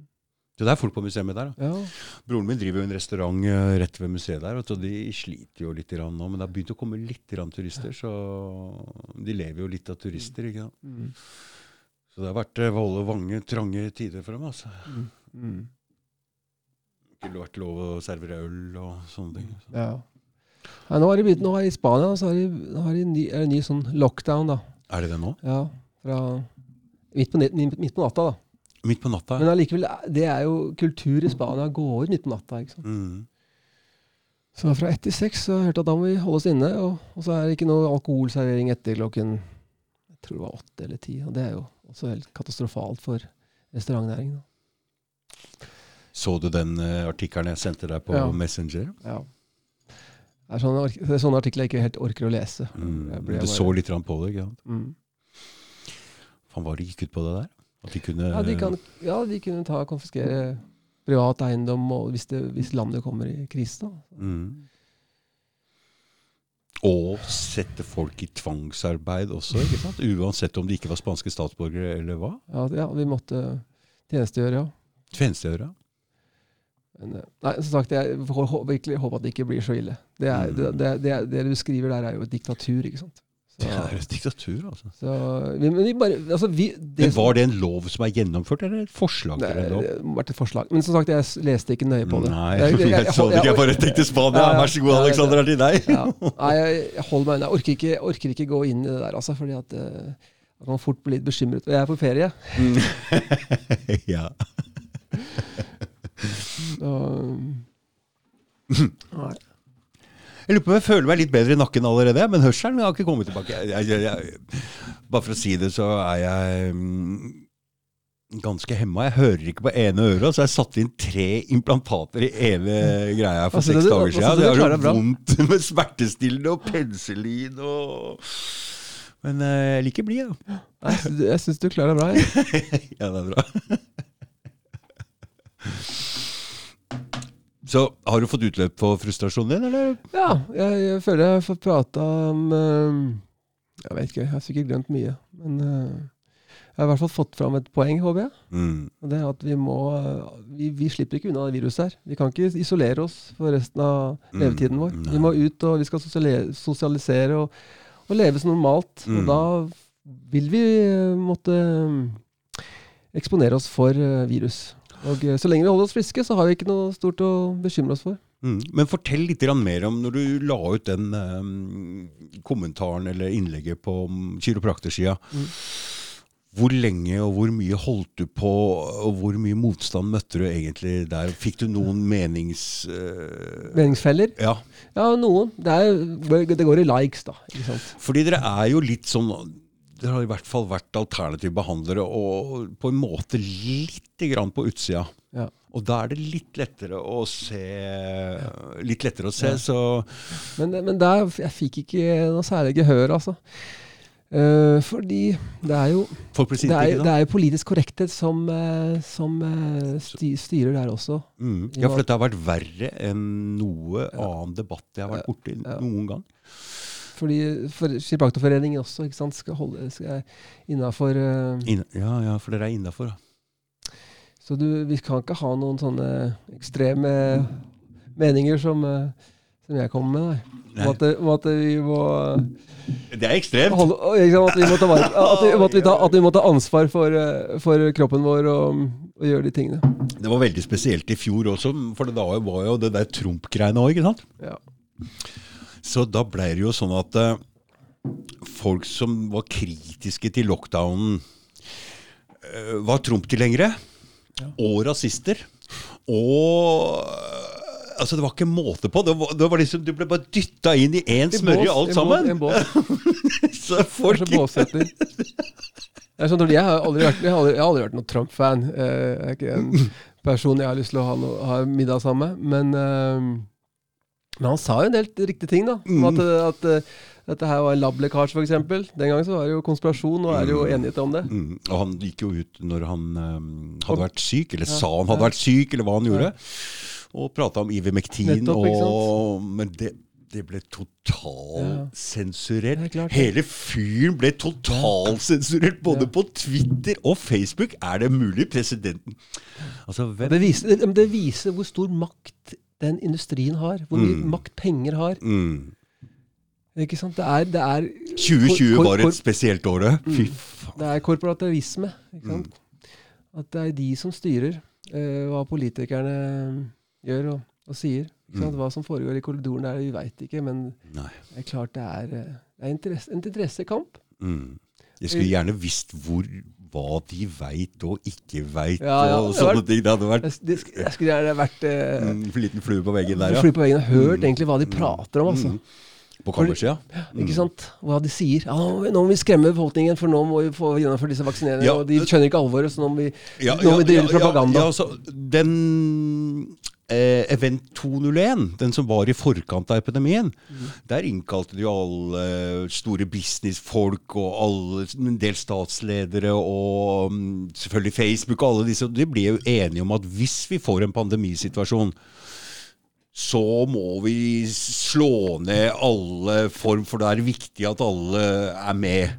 [SPEAKER 1] Så det er folk på museet der. da.
[SPEAKER 2] Ja.
[SPEAKER 1] Broren min driver jo en restaurant eh, rett ved museet der, og så de sliter jo litt nå. Men det har begynt å komme litt turister, så de lever jo litt av turister. ikke sant?
[SPEAKER 2] Mm.
[SPEAKER 1] Så det har vært eh, Valle Vange trange tider for dem. altså.
[SPEAKER 2] Mm. Mm.
[SPEAKER 1] Ikke vært lov å servere øl og sånne ting.
[SPEAKER 2] Ja. Nei, nå har de begynt, nå har de I Spania så har de, har de ny, er det ny sånn lockdown. da.
[SPEAKER 1] Er det det nå?
[SPEAKER 2] Ja, fra midt på, midt på natta. da.
[SPEAKER 1] Midt på natta?
[SPEAKER 2] Men allikevel, det er jo kultur i Spania. Gå ut midt på natta. ikke sant?
[SPEAKER 1] Mm.
[SPEAKER 2] Så fra ett til seks så har jeg at da må vi holde oss inne. Og, og så er det ikke noe alkoholservering etter klokken jeg tror det var åtte eller ti. Og det er jo også helt katastrofalt for restaurantnæringen. da.
[SPEAKER 1] Så du den uh, artikkelen jeg sendte deg på
[SPEAKER 2] Ja.
[SPEAKER 1] Messenger?
[SPEAKER 2] Ja. Det er sånne, det er sånne artikler jeg ikke helt orker å lese.
[SPEAKER 1] Mm. Du
[SPEAKER 2] bare-
[SPEAKER 1] så litt på det? ikke sant?
[SPEAKER 2] Mm.
[SPEAKER 1] Faen, var det gikk ut på det der? At de kunne
[SPEAKER 2] Ja, de kan, ja, de kunne ta konfiskere privat eiendom og hvis, det, hvis landet kommer i krise.
[SPEAKER 1] mm. Og sette folk i tvangsarbeid også, ikke sant? Uansett om de ikke var spanske statsborgere eller hva?
[SPEAKER 2] Ja, ja, vi måtte tjenestegjøre, ja.
[SPEAKER 1] Tjenestegjøre.
[SPEAKER 2] Men, eh, nei, som sagt, jeg virkelig håper at det ikke blir så ille. Det, er,
[SPEAKER 1] Mm.
[SPEAKER 2] det, det, det, det du skriver der, er jo et diktatur, ikke sant. Så,
[SPEAKER 1] Det er et diktatur, altså.
[SPEAKER 2] så, vi, men vi bare, altså, vi, det,
[SPEAKER 1] Men Var det en lov som er gjennomført, eller et forslag
[SPEAKER 2] det,
[SPEAKER 1] til en lov?
[SPEAKER 2] det har vært et forslag. Men som sagt, jeg leste ikke nøye på det.
[SPEAKER 1] Nei,
[SPEAKER 2] Jeg-
[SPEAKER 1] jeg,
[SPEAKER 2] jeg-
[SPEAKER 1] så det ikke. Jeg bare tenkte Spania.
[SPEAKER 2] Ja.
[SPEAKER 1] Vær så god, Alexander, er til deg.
[SPEAKER 2] Ja. Nei, jeg, holder meg unna. Jeg orker ikke, orker ikke gå inn i det der, altså, fordi at eh, jeg kan fort bli litt bekymret. Jeg er på ferie.
[SPEAKER 1] Mm. ja.
[SPEAKER 2] Og, nei.
[SPEAKER 1] Jeg lurer på om jeg føler meg litt bedre i nakken allerede, men hørselen har ikke kommet tilbake. Jeg, jeg, jeg, bare for å si det, så er jeg mm, ganske hemma. Jeg hører ikke på ene øret, så jeg satte inn tre implantater i ene greia for
[SPEAKER 2] Altså,
[SPEAKER 1] seks dager
[SPEAKER 2] altså,
[SPEAKER 1] siden.
[SPEAKER 2] det
[SPEAKER 1] har er
[SPEAKER 2] klarer
[SPEAKER 1] vondt med smertestillende og penicillin og Men eh, jeg liker blid, da.
[SPEAKER 2] Jeg syns- du klarer deg bra.
[SPEAKER 1] Ja, det er bra. Så har du fått utløp for frustrasjonen din, eller?
[SPEAKER 2] Ja, jeg, jeg føler jeg har fått prata om eh, Jeg vet ikke, jeg har sikkert glemt mye. Men eh, jeg har i hvert fall fått fram et poeng, håper jeg.
[SPEAKER 1] Mm.
[SPEAKER 2] Og det er at vi må vi, vi slipper ikke unna det viruset her. Vi kan ikke isolere oss for resten av
[SPEAKER 1] Mm,
[SPEAKER 2] levetiden vår.
[SPEAKER 1] Mm.
[SPEAKER 2] Vi må ut, og vi skal sosialisere og, og leve som normalt.
[SPEAKER 1] Mm.
[SPEAKER 2] Og da vil vi eh, måtte eksponere oss for virus. Og eh, så lenge vi holder oss friske, så har vi ikke noe stort å bekymre oss for.
[SPEAKER 1] Mm. Men fortell litt mer om når du la ut den um, kommentaren eller innlegget på kiropraktersida.
[SPEAKER 2] Mm.
[SPEAKER 1] Hvor lenge og hvor mye holdt du på, og hvor mye motstand møtte du egentlig der? Fikk du noen menings... Uh,
[SPEAKER 2] Meningsfeller?
[SPEAKER 1] ja,
[SPEAKER 2] Ja, noen. Det, er, det går i likes, da.
[SPEAKER 1] Fordi dere er jo litt sånn Dere har i hvert fall vært alternative behandlere, og på en måte lite grann på utsida.
[SPEAKER 2] Ja.
[SPEAKER 1] Og da er det litt lettere å se Litt lettere å se, så
[SPEAKER 2] Men, men der, jeg fikk ikke noe særlig gehør, altså. Uh, fordi det er jo det er, det er jo politisk korrekthet som, eh, som eh, styrer der også.
[SPEAKER 1] Mm. Ja, for dette har vært verre enn noe annen debatt jeg har vært borti
[SPEAKER 2] Ja.
[SPEAKER 1] noen gang.
[SPEAKER 2] Fordi for Kiropraktorforeningen også ikke sant, skal holde skal innafor
[SPEAKER 1] Inne- ja, ja, for dere er innafor.
[SPEAKER 2] Så du, vi kan ikke ha noen sånne ekstreme meninger som, eh, som jeg kommer med. Nei. Om, at, om at vi må
[SPEAKER 1] Det er ekstremt.
[SPEAKER 2] holde, at, vi må ta, at, vi, at, vi ta, at vi må ta ansvar for, eh, for kroppen vår og, og gjøre de tingene.
[SPEAKER 1] Det var veldig spesielt i fjor også, for da var jo det der Trump-greiene òg, ikke sant?
[SPEAKER 2] Ja.
[SPEAKER 1] Så da ble det jo sånn at uh, folk som var kritiske til lockdownen, uh, var Trump-tilhengere og rasister. Og uh, Altså, det var ikke måte på. Det var, det var liksom, Du ble bare dytta inn i én smørje, alt sammen.
[SPEAKER 2] En bås.
[SPEAKER 1] Så
[SPEAKER 2] Kanskje
[SPEAKER 1] folk
[SPEAKER 2] båshetter. Jeg, Sånn, jeg, har aldri vært, jeg, har aldri, jeg har aldri vært noen Trump-fan. Eh, Jeg er ikke en person jeg har lyst til å ha, noe, ha middag sammen med. Men, men han sa jo en del riktige ting, da. Om at, at at dette her var en lab-lekkasje, f.eks. Den gangen så var det jo konspirasjon, nå er det jo enighet om det.
[SPEAKER 1] Mm, og han gikk jo ut når han um, hadde vært syk, eller sa han hadde vært syk, eller hva han gjorde. Og prata om Ivermectin.
[SPEAKER 2] Nettopp,
[SPEAKER 1] Og, men det, det ble
[SPEAKER 2] Ja.
[SPEAKER 1] totalsensurert.
[SPEAKER 2] Er det.
[SPEAKER 1] Hele fyren ble totalsensurert, både
[SPEAKER 2] Ja.
[SPEAKER 1] på Twitter og Facebook. Er det mulig? Presidenten Altså, hvem
[SPEAKER 2] Det viser, det viser hvor stor makt den industrien har. Hvor mye
[SPEAKER 1] Mm.
[SPEAKER 2] makt penger har.
[SPEAKER 1] mm.
[SPEAKER 2] Ikke sant? Det er, det er,
[SPEAKER 1] 2020
[SPEAKER 2] Kor- kor-
[SPEAKER 1] var et spesielt året. det.
[SPEAKER 2] Mm. det er korporativisme. Ikke sant?
[SPEAKER 1] Mm.
[SPEAKER 2] At det er de som styrer uh, hva politikerne gjør og, og sier. Ikke sant?
[SPEAKER 1] Mm.
[SPEAKER 2] Hva som foregår i korridoren der, vi veit ikke, men
[SPEAKER 1] Nei.
[SPEAKER 2] det er klart det er, eh, det er interesse, en interessekamp.
[SPEAKER 1] Mm. Jeg skulle gjerne visst hvor, hva de veit og ikke veit,
[SPEAKER 2] Ja, ja,
[SPEAKER 1] og sånne vært, ting. Det hadde vært
[SPEAKER 2] det, jeg skulle gjerne vært eh,
[SPEAKER 1] en liten flue på veggen der,
[SPEAKER 2] mm.
[SPEAKER 1] ja.
[SPEAKER 2] Flue på veggen og hørt
[SPEAKER 1] Mm.
[SPEAKER 2] egentlig hva de prater om. altså.
[SPEAKER 1] Mm. På kammersida.
[SPEAKER 2] Ikke sant? Hva de sier. Ja, nå, må vi- skremme befolkningen, for nå må vi få gjennomført disse vaksineringene.
[SPEAKER 1] Ja.
[SPEAKER 2] og de skjønner ikke alvoret, så nå må vi, nå må vi drive propaganda.
[SPEAKER 1] Ja, altså, den eh, Event 201, den som var i forkant av epidemien,
[SPEAKER 2] Mm.
[SPEAKER 1] der innkalte de alle store businessfolk og alle, en del statsledere og mm, selvfølgelig Facebook og alle disse. De ble jo enige om at hvis vi får en pandemisituasjon, så må vi slå ned alle form, for det er viktig at alle er med.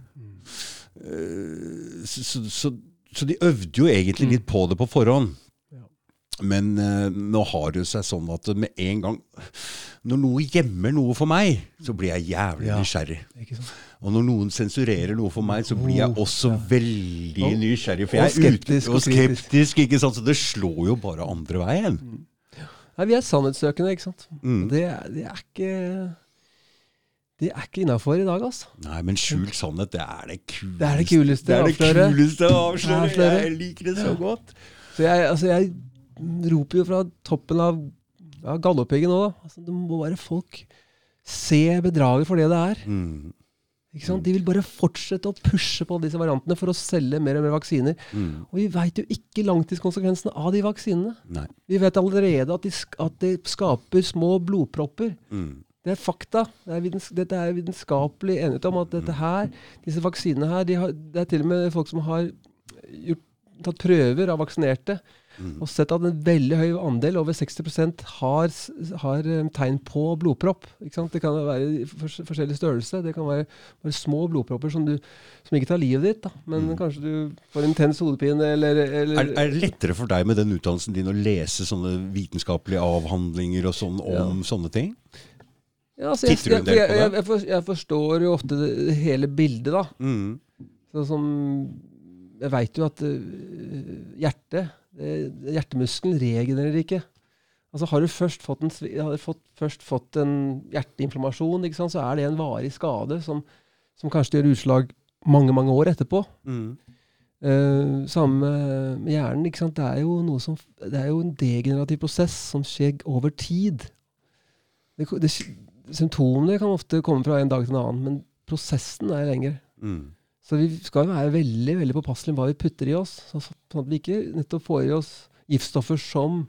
[SPEAKER 1] Eh, så, så, så, så de øvde jo egentlig litt på det på forhånd. Men eh, nå har det seg sånn at med en gang Når noe gjemmer noe for meg, så blir jeg jævlig
[SPEAKER 2] Ja.
[SPEAKER 1] nysgjerrig. Og når noen sensurerer noe for meg, så blir jeg også veldig
[SPEAKER 2] Og-
[SPEAKER 1] nysgjerrig. For jeg er
[SPEAKER 2] skeptisk og
[SPEAKER 1] skeptisk. ikke sant? Så det slår jo bare andre veien.
[SPEAKER 2] Nei, vi er sannhetssøkende, ikke sant.
[SPEAKER 1] Mm.
[SPEAKER 2] Det, det er ikke Det er ikke innafor i dag, altså.
[SPEAKER 1] Nei, men skjult sannhet, det er det kuleste.
[SPEAKER 2] Det er det kuleste
[SPEAKER 1] Det er
[SPEAKER 2] å. Avsløre.
[SPEAKER 1] Jeg liker det så godt.
[SPEAKER 2] Så jeg, altså jeg roper jo fra toppen av ja, Galdhøpiggen nå, da. Altså, det må bare folk se bedraget for det det er.
[SPEAKER 1] Mm.
[SPEAKER 2] Ikke sant? De vil bare fortsette å pushe på disse variantene for å selge mer og mer vaksiner.
[SPEAKER 1] Mm.
[SPEAKER 2] Og vi veit jo ikke langtidskonsekvensene av de vaksinene.
[SPEAKER 1] Nei.
[SPEAKER 2] Vi vet allerede at de, at de skaper små blodpropper.
[SPEAKER 1] Mm.
[SPEAKER 2] Det er fakta. Det er dette er vitenskapelig enighet om at dette her, disse vaksinene her de har, Det er til og med folk som har gjort, tatt prøver av vaksinerte
[SPEAKER 1] Mm.
[SPEAKER 2] og sett at en veldig høy andel, over 60% har, har eh, tegn på blodpropp. Det kan være fors- forskjellig størrelse. Det kan være, være små blodpropper som, du, som ikke tar livet ditt, da. men
[SPEAKER 1] Mm.
[SPEAKER 2] kanskje du får intens hodepine eller, eller
[SPEAKER 1] Er, er det lettere for deg med den utdannelsen din å lese sånne vitenskapelige avhandlinger og sånn om sånne ting?
[SPEAKER 2] ja, altså, jeg, jeg, jeg, for- jeg forstår jo ofte det, hele bildet, da.
[SPEAKER 1] Mm.
[SPEAKER 2] Sånn som Jeg veit jo at uh, hjertet, hjertemuskelen, regenererer ikke. Altså Har du først fått en, svi- har du fått, først fått en hjerteinflammasjon, sant, så er det en varig skade som, som kanskje gjør utslag mange, mange år etterpå.
[SPEAKER 1] Mm.
[SPEAKER 2] Uh, samme med- hjernen. Det er som, det er jo en degenerativ prosess som skjer over tid. Det, det, symptomene kan ofte komme fra en dag til en annen, men prosessen er lengre.
[SPEAKER 1] Mm.
[SPEAKER 2] Så vi skal være veldig veldig påpasselige med hva vi putter i oss, sånn at vi ikke nettopp får i oss giftstoffer som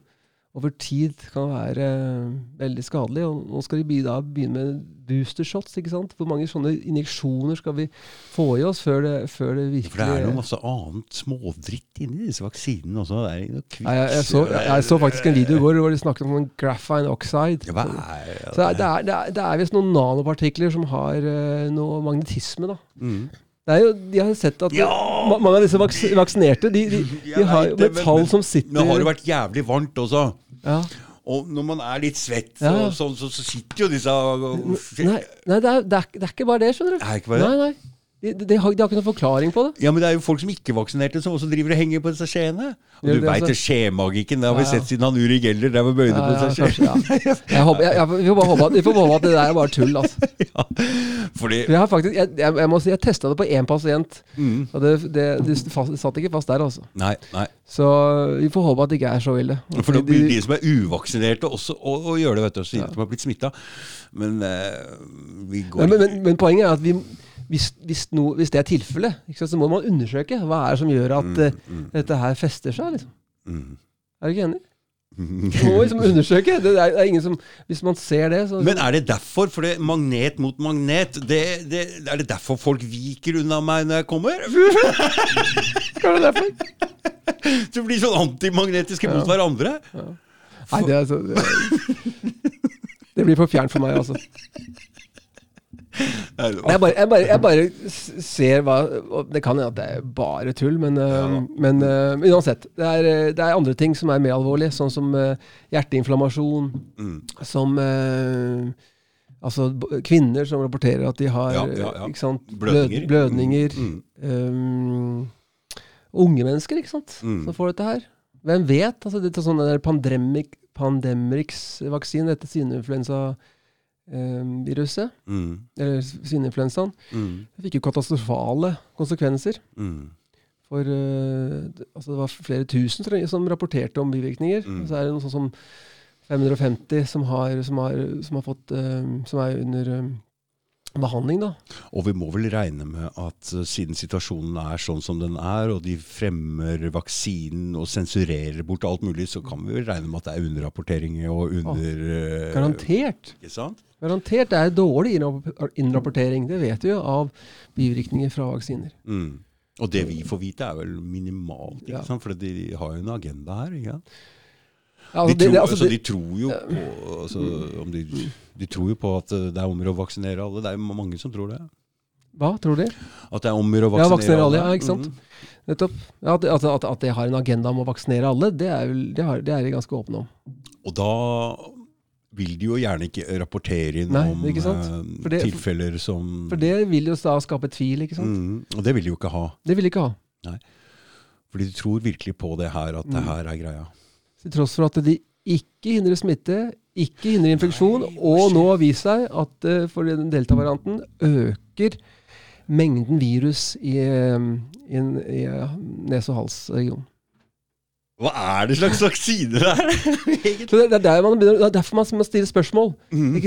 [SPEAKER 2] over tid kan være eh, veldig skadelige. Og nå skal de da begynne med boostershots. ikke sant? Hvor mange sånne injeksjoner skal vi få i oss før det, før det virkelig
[SPEAKER 1] For det er noe masse annet smådritt inni disse vaksinene også. Det er noe kviks
[SPEAKER 2] Nei, jeg, jeg, så, jeg, så faktisk en video i går hvor de snakket om sånn graphine oxide.
[SPEAKER 1] Ja, er, ja,
[SPEAKER 2] Så det er, det er, det er, er visst noen nanopartikler som har eh, noe magnetisme. da.
[SPEAKER 1] Mm.
[SPEAKER 2] Det jo, De har sett at
[SPEAKER 1] Ja!
[SPEAKER 2] ma mange av disse vaks vaksinerte de, de, de har jo metall som sitter
[SPEAKER 1] Nå har det vært jævlig varmt også.
[SPEAKER 2] ja.
[SPEAKER 1] Og når man er litt svett, så,
[SPEAKER 2] ja.
[SPEAKER 1] så, så, så sitter jo disse
[SPEAKER 2] Nei, nei det, er, det, er, det er ikke bare det, skjønner du.
[SPEAKER 1] Er ikke bare det?
[SPEAKER 2] Nei, nei. De, de, de, har, de har ikke noen forklaring på det.
[SPEAKER 1] Ja, men det er jo folk som ikke er vaksinerte, som også driver og henger på disse skjeene. Og du veit det, skjemagikken, det har vi
[SPEAKER 2] Ja, ja.
[SPEAKER 1] sett siden han Uri Geller drev og bøyde
[SPEAKER 2] Ja,
[SPEAKER 1] på
[SPEAKER 2] jeg, jeg, vi, får bare håpe at, det der er bare tull. altså.
[SPEAKER 1] Ja, fordi
[SPEAKER 2] For Jeg, har faktisk, jeg, jeg, jeg må si, jeg testa det på én pasient,
[SPEAKER 1] mm,
[SPEAKER 2] og det, det, det, det satt ikke fast der. altså.
[SPEAKER 1] Nei, nei.
[SPEAKER 2] Så vi får håpe at det ikke er så ille.
[SPEAKER 1] For da
[SPEAKER 2] De-
[SPEAKER 1] blir
[SPEAKER 2] de-
[SPEAKER 1] de som er uvaksinerte, også å, og gjøre det, vet du. Så de har blitt smitta. Men uh, vi går
[SPEAKER 2] Ja, men, men, men poenget er at vi, hvis, hvis, no, hvis det er tilfellet, så må man undersøke hva er det som gjør at mm,
[SPEAKER 1] mm,
[SPEAKER 2] dette her fester seg. liksom.
[SPEAKER 1] mm.
[SPEAKER 2] Er du ikke enig? Du må liksom undersøke. Det er, det er ingen som, Hvis man ser det, så
[SPEAKER 1] Men er det derfor? For det er magnet mot magnet, det, det, er det derfor folk viker unna meg når jeg kommer?
[SPEAKER 2] Hva er det derfor?
[SPEAKER 1] Så blir sånn antimagnetiske mot
[SPEAKER 2] Ja.
[SPEAKER 1] hverandre?
[SPEAKER 2] Nei, det er så det, det blir for fjernt for meg, altså. Jeg bare, jeg bare, jeg bare ser hva Det kan hende at det er bare tull, men,
[SPEAKER 1] Ja.
[SPEAKER 2] men uh, uansett. Det er, øh, det er andre ting som er mer alvorlige, sånn som uh, hjerteinflammasjon,
[SPEAKER 1] Mm.
[SPEAKER 2] som uh, Altså kvinner som rapporterer at de har
[SPEAKER 1] Ja, ja,
[SPEAKER 2] sant?
[SPEAKER 1] Blødninger.
[SPEAKER 2] Blødninger.
[SPEAKER 1] Mm.
[SPEAKER 2] um, unge mennesker, ikke sant,
[SPEAKER 1] Mm.
[SPEAKER 2] som får dette her. Hvem vet? altså er sånne der pandemic, Pandemrix-vaksinen, dette svineinfluensa-viruset,
[SPEAKER 1] Mm.
[SPEAKER 2] eller svineinfluensaen,
[SPEAKER 1] Mm.
[SPEAKER 2] det fikk jo katastrofale konsekvenser.
[SPEAKER 1] Mm.
[SPEAKER 2] For det- altså det var flere tusen som rapporterte om bivirkninger.
[SPEAKER 1] Mm.
[SPEAKER 2] Så er det noe sånn som 550 som, har, som, har, som, har fått, øh, som er under øh, behandling. da.
[SPEAKER 1] Og vi må vel regne med at eh, siden situasjonen er sånn som den er, og de fremmer vaksinen og sensurerer bort alt mulig, så kan vi vel regne med at det er underrapporteringer og under... eh,
[SPEAKER 2] Garantert.
[SPEAKER 1] Ikke sant?
[SPEAKER 2] Garantert det er dårlig innrapportering. Det vet vi jo av bivirkninger fra vaksiner.
[SPEAKER 1] Mm. Og det vi får vite, er vel minimalt, ikke
[SPEAKER 2] Ja.
[SPEAKER 1] sant? For de har jo en agenda her. ikke sant?
[SPEAKER 2] Ja,
[SPEAKER 1] De,
[SPEAKER 2] altså, det,
[SPEAKER 1] tror,
[SPEAKER 2] det, altså,
[SPEAKER 1] altså, de tror jo på altså, om de, de tror jo på at det er om å vaksinere alle. Det er jo mange som tror det.
[SPEAKER 2] hva tror de?
[SPEAKER 1] At det er om å vaksinere,
[SPEAKER 2] Ja,
[SPEAKER 1] vaksinere,
[SPEAKER 2] alle. alle, ja, ikke sant?
[SPEAKER 1] Mm.
[SPEAKER 2] Nettopp. Ja, at, at, at, de har en agenda om å vaksinere alle, det er, vel, det har, det er de ganske åpne om.
[SPEAKER 1] Og da vil de jo gjerne ikke rapportere inn
[SPEAKER 2] Nei,
[SPEAKER 1] om eh,
[SPEAKER 2] det-
[SPEAKER 1] tilfeller som
[SPEAKER 2] For det vil jo da skape tvil, ikke sant?
[SPEAKER 1] mm, Og det vil de jo ikke ha.
[SPEAKER 2] Det vil de ikke ha.
[SPEAKER 1] Fordi de tror virkelig på det her, at det
[SPEAKER 2] Mm.
[SPEAKER 1] her er greia.
[SPEAKER 2] Til tross for at de ikke hindrer smitte, ikke hindrer infeksjon, og nå har vist seg at uh, for den delta-varianten øker mengden virus i, eh, i, i nese- og halsregionen.
[SPEAKER 1] Hva er det slags vaksine det er?
[SPEAKER 2] Så det, er begynner, det er derfor man stiller spørsmål. Mm.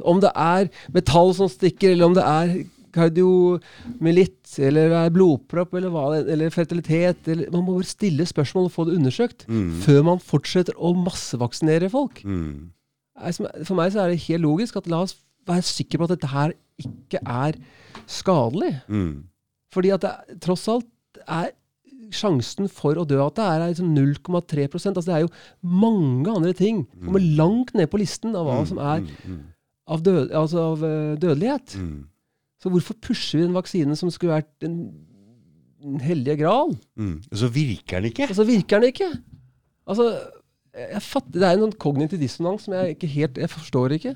[SPEAKER 2] Om det er metall som stikker, eller om det er kardiomyelitt, eller er blodpropp, eller, eller fertilitet. Eller, man må bare stille spørsmål og få det undersøkt
[SPEAKER 1] Mm.
[SPEAKER 2] før man fortsetter å massevaksinere folk.
[SPEAKER 1] Mm.
[SPEAKER 2] For meg så er det helt logisk at la oss være sikre på at dette her ikke er skadelig.
[SPEAKER 1] Mm.
[SPEAKER 2] Fordi at det tross alt er sjansen for å dø av det er liksom 0,3% altså Det er jo mange andre ting. Kommer langt ned på listen av hva som er
[SPEAKER 1] Mm.
[SPEAKER 2] av, død, altså av eh, dødelighet.
[SPEAKER 1] Mm.
[SPEAKER 2] Så hvorfor pusher vi den vaksinen som skulle vært den, den hellige gral?
[SPEAKER 1] Mm. Og så virker den ikke.
[SPEAKER 2] Og så virker den ikke! Altså, fatter, Det er en kognitiv dissonans som jeg ikke helt Jeg forstår ikke.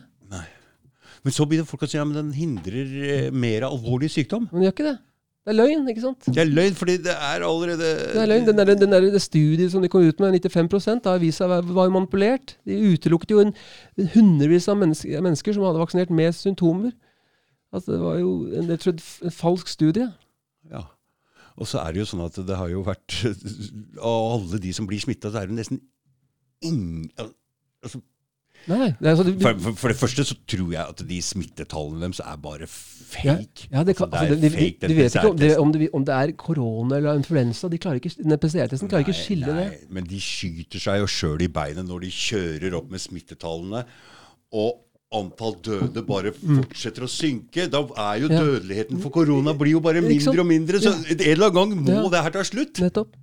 [SPEAKER 1] Men så begynner folk å si ja, men den hindrer eh, mer alvorlig sykdom.
[SPEAKER 2] Men den gjør ikke det. Det er løgn, ikke sant?
[SPEAKER 1] Det er løgn, fordi det er allerede
[SPEAKER 2] Det er løgn. Den der, den der, det studiet som de kom ut med, 95 har vist seg var jo manipulert. De utelukket jo en, en hundrevis av mennesker, mennesker som hadde vaksinert med symptomer. Altså, det var jo en, jeg tror, en falsk studie.
[SPEAKER 1] Ja. Og så er det jo sånn at det har jo vært Av alle de som blir smitta, så er det nesten ingen altså,
[SPEAKER 2] Nei, det er, altså, du,
[SPEAKER 1] for, for, for det første så tror jeg at de smittetallene deres er bare fake.
[SPEAKER 2] Ja, det kan,
[SPEAKER 1] Altså,
[SPEAKER 2] altså, de, de,
[SPEAKER 1] fake,
[SPEAKER 2] de, vet ikke om det, om, det, om det er korona eller influensa. De klarer ikke, den PCR-testen klarer ikke å
[SPEAKER 1] Nei,
[SPEAKER 2] skille det.
[SPEAKER 1] Men de skyter seg jo sjøl i beinet når de kjører opp med smittetallene. Og antall døde bare fortsetter å synke. Da er jo
[SPEAKER 2] Mm. Ja.
[SPEAKER 1] dødeligheten for korona blir jo bare mindre og mindre. Så en eller annen gang må
[SPEAKER 2] Ja.
[SPEAKER 1] det her ta slutt.
[SPEAKER 2] Nettopp.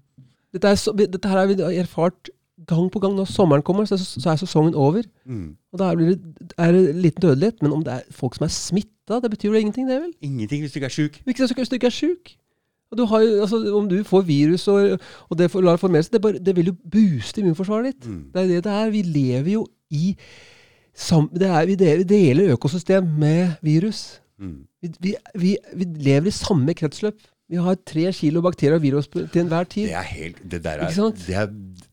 [SPEAKER 2] Dette, er så, dette her har vi erfart gang på gang. Når sommeren kommer, så, så er sesongen over.
[SPEAKER 1] Mm.
[SPEAKER 2] Og da blir det, er det liten dødelighet. Men om det er folk som er smitta, det betyr jo ingenting, det vel?
[SPEAKER 1] Ingenting hvis du ikke er sjuk.
[SPEAKER 2] Hvis du ikke er sjuk. Du har, altså, om du får virus og, og det får, lar formere seg, det, det vil jo booste immunforsvaret ditt.
[SPEAKER 1] Mm.
[SPEAKER 2] Det er det det er. Vi lever jo i er, vi, deler, vi deler økosystem med virus.
[SPEAKER 1] Mm.
[SPEAKER 2] Vi, vi, vi, lever i samme kretsløp. Vi har tre kilo bakterier og virus til enhver tid.
[SPEAKER 1] Det er helt Det er, det er,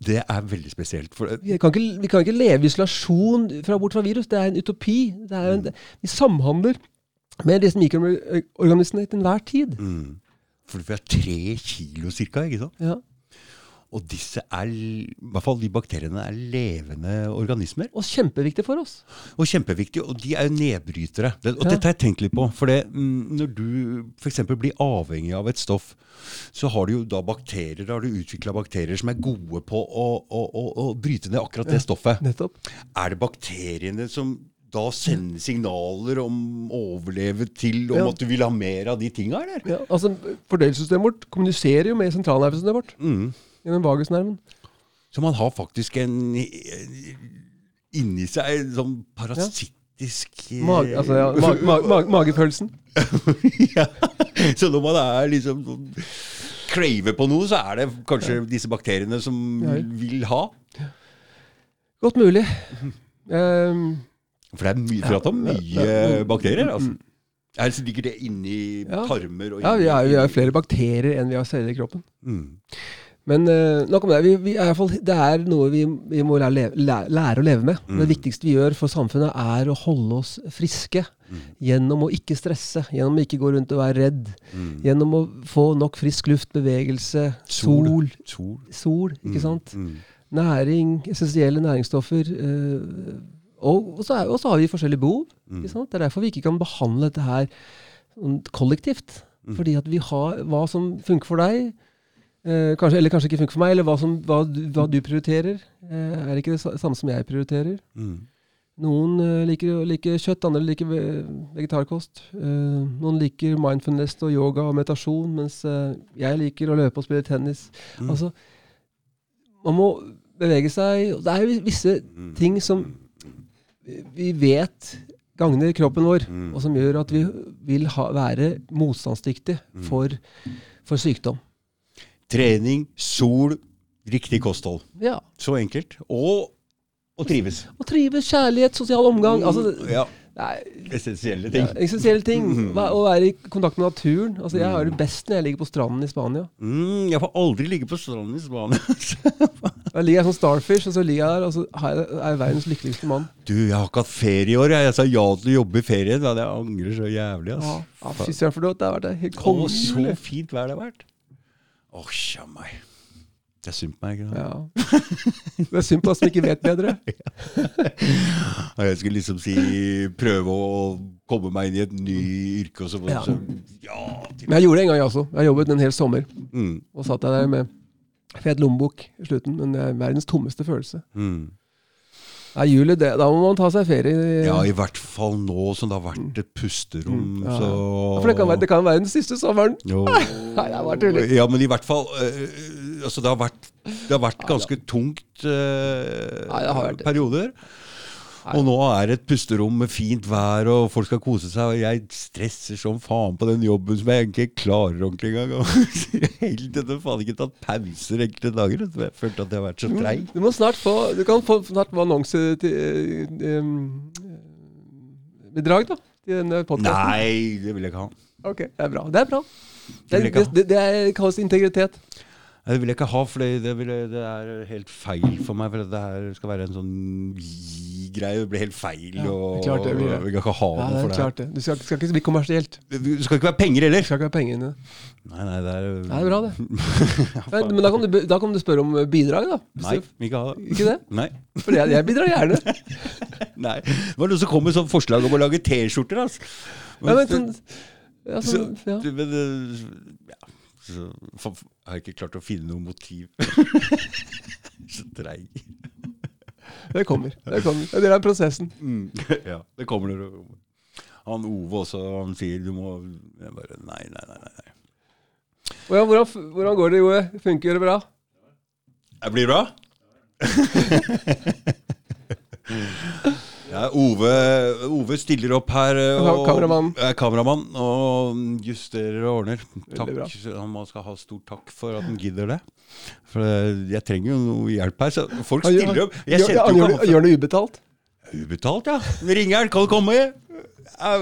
[SPEAKER 1] det er veldig spesielt. For
[SPEAKER 2] Vi kan, ikke, vi kan ikke leve i isolasjon fra bort fra virus. Det er en utopi. Det er en, vi samhandler med disse mikroorganismene til enhver tid.
[SPEAKER 1] mm. For vi har tre kilo cirka, ikke sant?
[SPEAKER 2] Ja.
[SPEAKER 1] Og disse er, i hvert fall de bakteriene, er levende organismer.
[SPEAKER 2] Og kjempeviktig for oss.
[SPEAKER 1] Og kjempeviktige, og de er jo nedbrytere. Det, og
[SPEAKER 2] Ja.
[SPEAKER 1] dette har jeg tenkt litt på. For det, mm, når du f.eks. blir avhengig av et stoff, så har du jo da bakterier, da har du utvikla bakterier som er gode på å, å, å, å bryte ned akkurat det stoffet.
[SPEAKER 2] Nettopp.
[SPEAKER 1] Er det bakteriene som da sender signaler om overleve til om
[SPEAKER 2] Ja.
[SPEAKER 1] at du vil ha mer av de tinga, eller?
[SPEAKER 2] Ja, altså, Fordøyelsessystemet vårt kommuniserer jo med sentralnervesystemet vårt
[SPEAKER 1] Mm.
[SPEAKER 2] Gjennom vagusnerven.
[SPEAKER 1] Så man har faktisk en inni seg en sånn parasittisk
[SPEAKER 2] Mag, altså, ja, mag, mag, mag, magefølelsen.
[SPEAKER 1] ja. Så når man er liksom sånn craver på noe, så er det kanskje disse bakteriene som
[SPEAKER 2] Ja.
[SPEAKER 1] vil ha.
[SPEAKER 2] Godt mulig. Um,
[SPEAKER 1] For det er mye, prat om mye
[SPEAKER 2] Ja.
[SPEAKER 1] bakterier. Altså. Er så ligger det inni
[SPEAKER 2] Ja.
[SPEAKER 1] tarmer og
[SPEAKER 2] ja, vi
[SPEAKER 1] inni-
[SPEAKER 2] har, vi har flere bakterier enn vi har celler i kroppen.
[SPEAKER 1] Mm.
[SPEAKER 2] Men eh, nok om det. Vi, vi er fall, det er noe vi, vi må lære, lære, lære å leve med.
[SPEAKER 1] Mm.
[SPEAKER 2] Det viktigste vi gjør for samfunnet, er å holde oss friske.
[SPEAKER 1] Mm.
[SPEAKER 2] Gjennom å ikke stresse, gjennom å ikke gå rundt og være redd.
[SPEAKER 1] Mm.
[SPEAKER 2] Gjennom å få nok frisk luft, bevegelse,
[SPEAKER 1] Sol.
[SPEAKER 2] sol,
[SPEAKER 1] Sol.
[SPEAKER 2] ikke
[SPEAKER 1] Mm.
[SPEAKER 2] sant?
[SPEAKER 1] Mm.
[SPEAKER 2] Næring, essensielle næringsstoffer. eh, og, og, så er, og så har vi forskjellige behov.
[SPEAKER 1] Mm.
[SPEAKER 2] Ikke sant? Det er derfor vi ikke kan behandle dette her kollektivt. Fordi at vi har hva som funker for deg, eh, kanskje, eller kanskje ikke funker for meg, eller hva, som, hva, du, hva du prioriterer, eh, er ikke det samme som jeg prioriterer.
[SPEAKER 1] Mm.
[SPEAKER 2] Noen eh, liker, liker kjøtt, andre liker vegetarkost. Eh, noen liker mindfulness og yoga og meditasjon, mens eh, jeg liker å løpe og spille tennis.
[SPEAKER 1] Mm.
[SPEAKER 2] Altså, man må bevege seg. og Det er jo visse
[SPEAKER 1] Mm.
[SPEAKER 2] ting som vi vet gagner kroppen vår,
[SPEAKER 1] Mm.
[SPEAKER 2] og som gjør at vi vil ha, være motstandsdyktige
[SPEAKER 1] Mm.
[SPEAKER 2] for, for sykdom.
[SPEAKER 1] Trening, sol, riktig kosthold.
[SPEAKER 2] Ja.
[SPEAKER 1] Så enkelt. Og å trives.
[SPEAKER 2] Og trives, kjærlighet, sosial omgang. Altså,
[SPEAKER 1] ja, Essensielle ting.
[SPEAKER 2] ja,
[SPEAKER 1] ting.
[SPEAKER 2] essensielle ting.
[SPEAKER 1] Mm.
[SPEAKER 2] Å være i kontakt med naturen. Altså, jeg har det best når jeg ligger på stranden i Spania.
[SPEAKER 1] Mm, jeg får aldri ligge på stranden i Spania.
[SPEAKER 2] Da ligger jeg som starfish, og så ligger jeg der, og så er jeg verdens lykkeligste mann.
[SPEAKER 1] du, jeg har ikke hatt ferie i år. Jeg, jeg sa ja til å jobbe i ferien. men Jeg angrer så jævlig. Ass.
[SPEAKER 2] ja, Fy søren, for det har vært helt kongelig.
[SPEAKER 1] så fint vær det har vært. Å, oh, meg. Det er synd på meg. Ikke?
[SPEAKER 2] Ja. Det er synd på oss som ikke vet bedre.
[SPEAKER 1] ja. Jeg skulle liksom si prøve å komme meg inn i et ny yrke. Og så,
[SPEAKER 2] Ja.
[SPEAKER 1] så, ja
[SPEAKER 2] Men jeg gjorde det en gang, jeg også. Jeg jobbet en hel sommer.
[SPEAKER 1] mm,
[SPEAKER 2] Og satt jeg der med fet lommebok i slutten. Men det er verdens tommeste følelse.
[SPEAKER 1] mm.
[SPEAKER 2] Ja, juli, det, da må man ta seg ferie.
[SPEAKER 1] Ja, i hvert fall nå som det har vært et pusterom.
[SPEAKER 2] Mm, ja.
[SPEAKER 1] Så
[SPEAKER 2] Ja, For det kan, være, det kan være den siste sommeren.
[SPEAKER 1] Jo.
[SPEAKER 2] Nei, det var tullig.
[SPEAKER 1] Ja, men i hvert fall eh, Altså, det har vært, det har vært ganske tungt eh, perioder. Og nå er det et pusterom med fint vær, og folk skal kose seg. Og jeg stresser som faen på den jobben som jeg egentlig ikke klarer ordentlig engang. Ennå faen ikke tatt pauser enkelte dager. Jeg følte at jeg har vært så treig.
[SPEAKER 2] Du må snart få Du kan få, snart få annonse til um, Bedrag, da. Til denne podkasten.
[SPEAKER 1] Nei, det vil jeg ikke ha.
[SPEAKER 2] Ok, det er bra. Det er bra.
[SPEAKER 1] Det
[SPEAKER 2] Det, det, det er- kalles integritet.
[SPEAKER 1] Nei, Det vil jeg ikke ha, for det, det, vil det er helt feil for meg. For det her skal være en sånn gi-greie. Det blir helt feil.
[SPEAKER 2] Ja,
[SPEAKER 1] og
[SPEAKER 2] klart det blir det.
[SPEAKER 1] Vi kan ikke ha
[SPEAKER 2] Ja,
[SPEAKER 1] noe
[SPEAKER 2] det
[SPEAKER 1] for det
[SPEAKER 2] klart det. Du skal, skal ikke bli kommersielt.
[SPEAKER 1] Du skal ikke være penger heller.
[SPEAKER 2] skal ikke være penger inni.
[SPEAKER 1] Nei, nei, det er
[SPEAKER 2] Det er bra, det. Men, men da, kan du, da kan du spørre om bidrag, da.
[SPEAKER 1] Nei,
[SPEAKER 2] vi
[SPEAKER 1] ikke ha det.
[SPEAKER 2] Ikke det?
[SPEAKER 1] Nei.
[SPEAKER 2] For jeg, jeg bidrar gjerne.
[SPEAKER 1] nei. Det var noen som kom med sånn forslag om å lage T-skjorter. Altså.
[SPEAKER 2] Ja, men, sånn, ja,
[SPEAKER 1] Så,
[SPEAKER 2] sånn, ja.
[SPEAKER 1] men øh, ja, så for, har jeg ikke klart å finne noe motiv. så treig.
[SPEAKER 2] Det kommer. Det kommer. Det er del av prosessen.
[SPEAKER 1] Mm. ja, det kommer når det kommer. Han Ove også, han sier du må Jeg bare Nei, nei, nei. nei. nei.
[SPEAKER 2] Ja, hvordan, hvordan går det, Joe? Funker det bra?
[SPEAKER 1] Det blir bra? ja, Ove, Ove stiller opp her Og,
[SPEAKER 2] Ja, kameramann.
[SPEAKER 1] er kameramann og justerer og ordner. Takk, Han skal ha stor takk for at han gidder det. For øh, jeg trenger jo noe hjelp her. Så folk stiller opp. Jeg
[SPEAKER 2] Gjør, det ubetalt?
[SPEAKER 1] Ubetalt, ja. Ringer han. Kan du komme?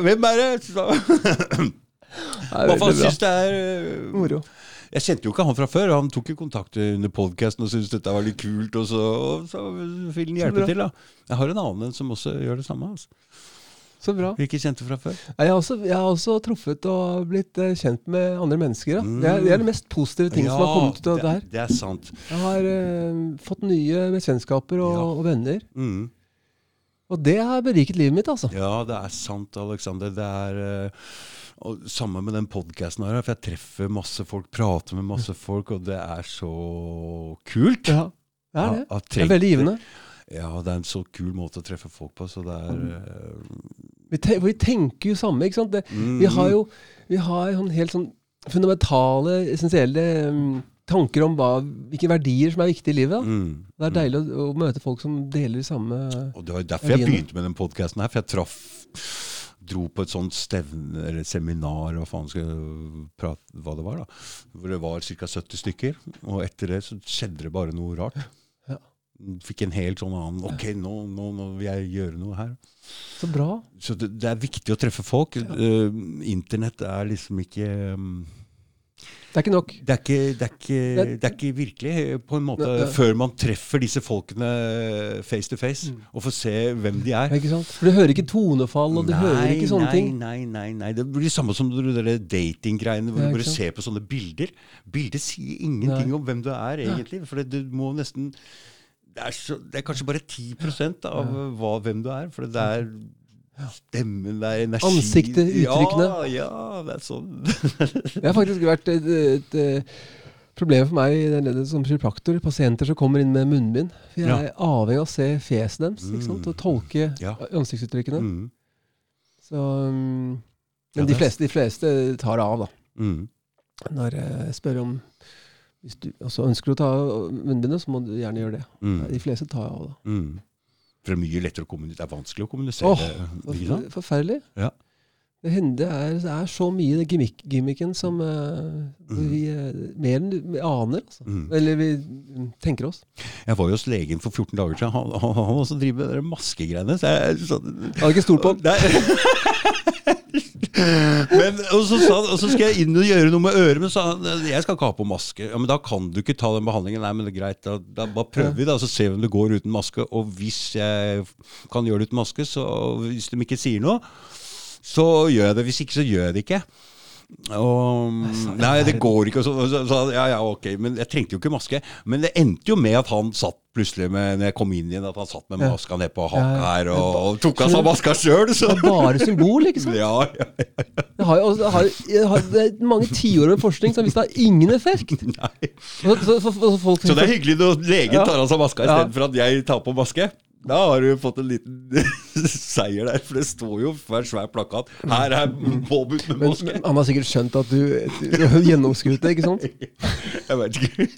[SPEAKER 1] Hvem er det? Hva faen syns det er øh,
[SPEAKER 2] Moro.
[SPEAKER 1] Jeg kjente jo ikke han fra før. Han tok jo kontakt under podkasten og syntes dette var litt kult. Og så, og så vil han hjelpe til, da. Jeg har en annen som også gjør det samme. Altså.
[SPEAKER 2] Så bra.
[SPEAKER 1] Ikke kjente fra før.
[SPEAKER 2] Jeg har, også, jeg har også truffet og blitt eh, kjent med andre mennesker. Da.
[SPEAKER 1] Mm.
[SPEAKER 2] Det, er, det er det mest positive ting som har kommet ut av det her.
[SPEAKER 1] Det er sant.
[SPEAKER 2] Jeg har eh, fått nye bekjentskaper og,
[SPEAKER 1] Ja.
[SPEAKER 2] og venner.
[SPEAKER 1] Mm.
[SPEAKER 2] Og det har beriket livet mitt, altså.
[SPEAKER 1] Ja, det er sant, Alexander. Det er øh, og Samme med den podkasten her, for jeg treffer masse folk, prater med masse folk, og det er så kult.
[SPEAKER 2] Ja, det er det. Det er veldig givende.
[SPEAKER 1] Ja, det er en så kul måte å treffe folk på, så det er mm.
[SPEAKER 2] Vi, te vi tenker jo samme, ikke sant. Det,
[SPEAKER 1] mm.
[SPEAKER 2] vi har jo vi har sånn helt sånn fundamentale, essensielle um, tanker om hva, hvilke verdier som er viktige i livet.
[SPEAKER 1] Mm.
[SPEAKER 2] Det er deilig å, å møte folk som deler de samme
[SPEAKER 1] Og det var derfor jeg begynte med den podkasten her, for jeg traff Dro på et sånt stevne eller seminar, hva faen skal prate hva det var, da. Hvor det var ca. 70 stykker. Og etter det så skjedde det bare noe rart.
[SPEAKER 2] Ja.
[SPEAKER 1] Fikk en helt sånn annen Ok, nå, nå, nå vil jeg gjøre noe her.
[SPEAKER 2] Så bra.
[SPEAKER 1] Så det, det er viktig å treffe folk. Eh, internett er liksom ikke um,
[SPEAKER 2] Det er ikke nok.
[SPEAKER 1] det er ikke, det, er ikke, det er ikke virkelig, på en måte,
[SPEAKER 2] Ne-
[SPEAKER 1] før man treffer disse folkene face to face,
[SPEAKER 2] Mm.
[SPEAKER 1] og får se hvem de er.
[SPEAKER 2] Ikke sant? For du hører ikke tonefall, og du hører ikke sånne
[SPEAKER 1] nei,
[SPEAKER 2] ting.
[SPEAKER 1] Nei, nei, nei. Det blir det samme som de datinggreiene hvor du bare
[SPEAKER 2] sant?
[SPEAKER 1] ser på sånne bilder. Bildet sier ingenting
[SPEAKER 2] Nei.
[SPEAKER 1] om hvem du er, egentlig. For du må nesten det er, så, det er kanskje bare 10% av hva, hvem du er. For det er stemmen, det er energi
[SPEAKER 2] Ansiktet, uttrykkene.
[SPEAKER 1] Ja, ja, det er sånn.
[SPEAKER 2] Det har faktisk vært et, et, et problem for meg som kiropraktor. Pasienter som kommer inn med munnbind. For jeg
[SPEAKER 1] Ja.
[SPEAKER 2] er avhengig av å se fjeset deres?
[SPEAKER 1] Mm.
[SPEAKER 2] og tolke
[SPEAKER 1] Ja.
[SPEAKER 2] ansiktsuttrykkene.
[SPEAKER 1] Mm,
[SPEAKER 2] Så, men
[SPEAKER 1] Ja,
[SPEAKER 2] de fleste, de fleste tar det av, da.
[SPEAKER 1] mm.
[SPEAKER 2] Når jeg spør om Hvis du også ønsker å ta av munnbindet, så må du gjerne gjøre det.
[SPEAKER 1] Mm.
[SPEAKER 2] De fleste tar av, da.
[SPEAKER 1] For det er mye lettere å kommunisere. Det er vanskelig å kommunisere.
[SPEAKER 2] Åh,
[SPEAKER 1] sant?
[SPEAKER 2] Forferdelig.
[SPEAKER 1] Ja.
[SPEAKER 2] Det, hender, er, er så mye gimmick, gimmicken som uh,
[SPEAKER 1] Mm.
[SPEAKER 2] vi eh, mer enn vi aner. Altså.
[SPEAKER 1] Mm.
[SPEAKER 2] Eller vi mm, tenker oss.
[SPEAKER 1] Jeg var jo hos legen for 14 dager siden. Han, han, han også driver med de maskegreiene. Så jeg, så,
[SPEAKER 2] hadde ikke stolt på
[SPEAKER 1] ham. Men, og, så sa og så skal jeg inn og gjøre noe med øret, men han jeg skal ikke ha på maske. Ja, Men da kan du ikke ta den behandlingen. Nei, men det er greit. Da, da bare prøver vi, da, så ser vi om det går uten maske. Og hvis jeg kan gjøre det uten maske, så hvis de ikke sier noe, så gjør jeg det. Hvis ikke, så gjør jeg det ikke. Og, nei, det går ikke. Så, så, så, ja, ja, ok, Men jeg trengte jo ikke maske. Men det endte jo med at han satt plutselig med, når jeg kom inn igjen, at han satt med
[SPEAKER 2] Ja.
[SPEAKER 1] maska ned på
[SPEAKER 2] Ja,
[SPEAKER 1] haka her, og, og tok av seg maska sjøl.
[SPEAKER 2] Det er bare symbol, ikke sant?
[SPEAKER 1] Ja, ja,
[SPEAKER 2] Det har, jo- det har, det er mange tiår med forskning som har vist det har ingen effekt.
[SPEAKER 1] nei.
[SPEAKER 2] Så, folk,
[SPEAKER 1] Så det er hyggelig når legen tar av seg maska
[SPEAKER 2] Ja.
[SPEAKER 1] istedenfor at jeg tar på maske. Da har du fått en liten seier der, for det står jo på en svær plakat 'Her er påbudt med
[SPEAKER 2] men, men han har sikkert skjønt at du, du har gjennomskuet det, ikke sant?
[SPEAKER 1] Jeg vet ikke.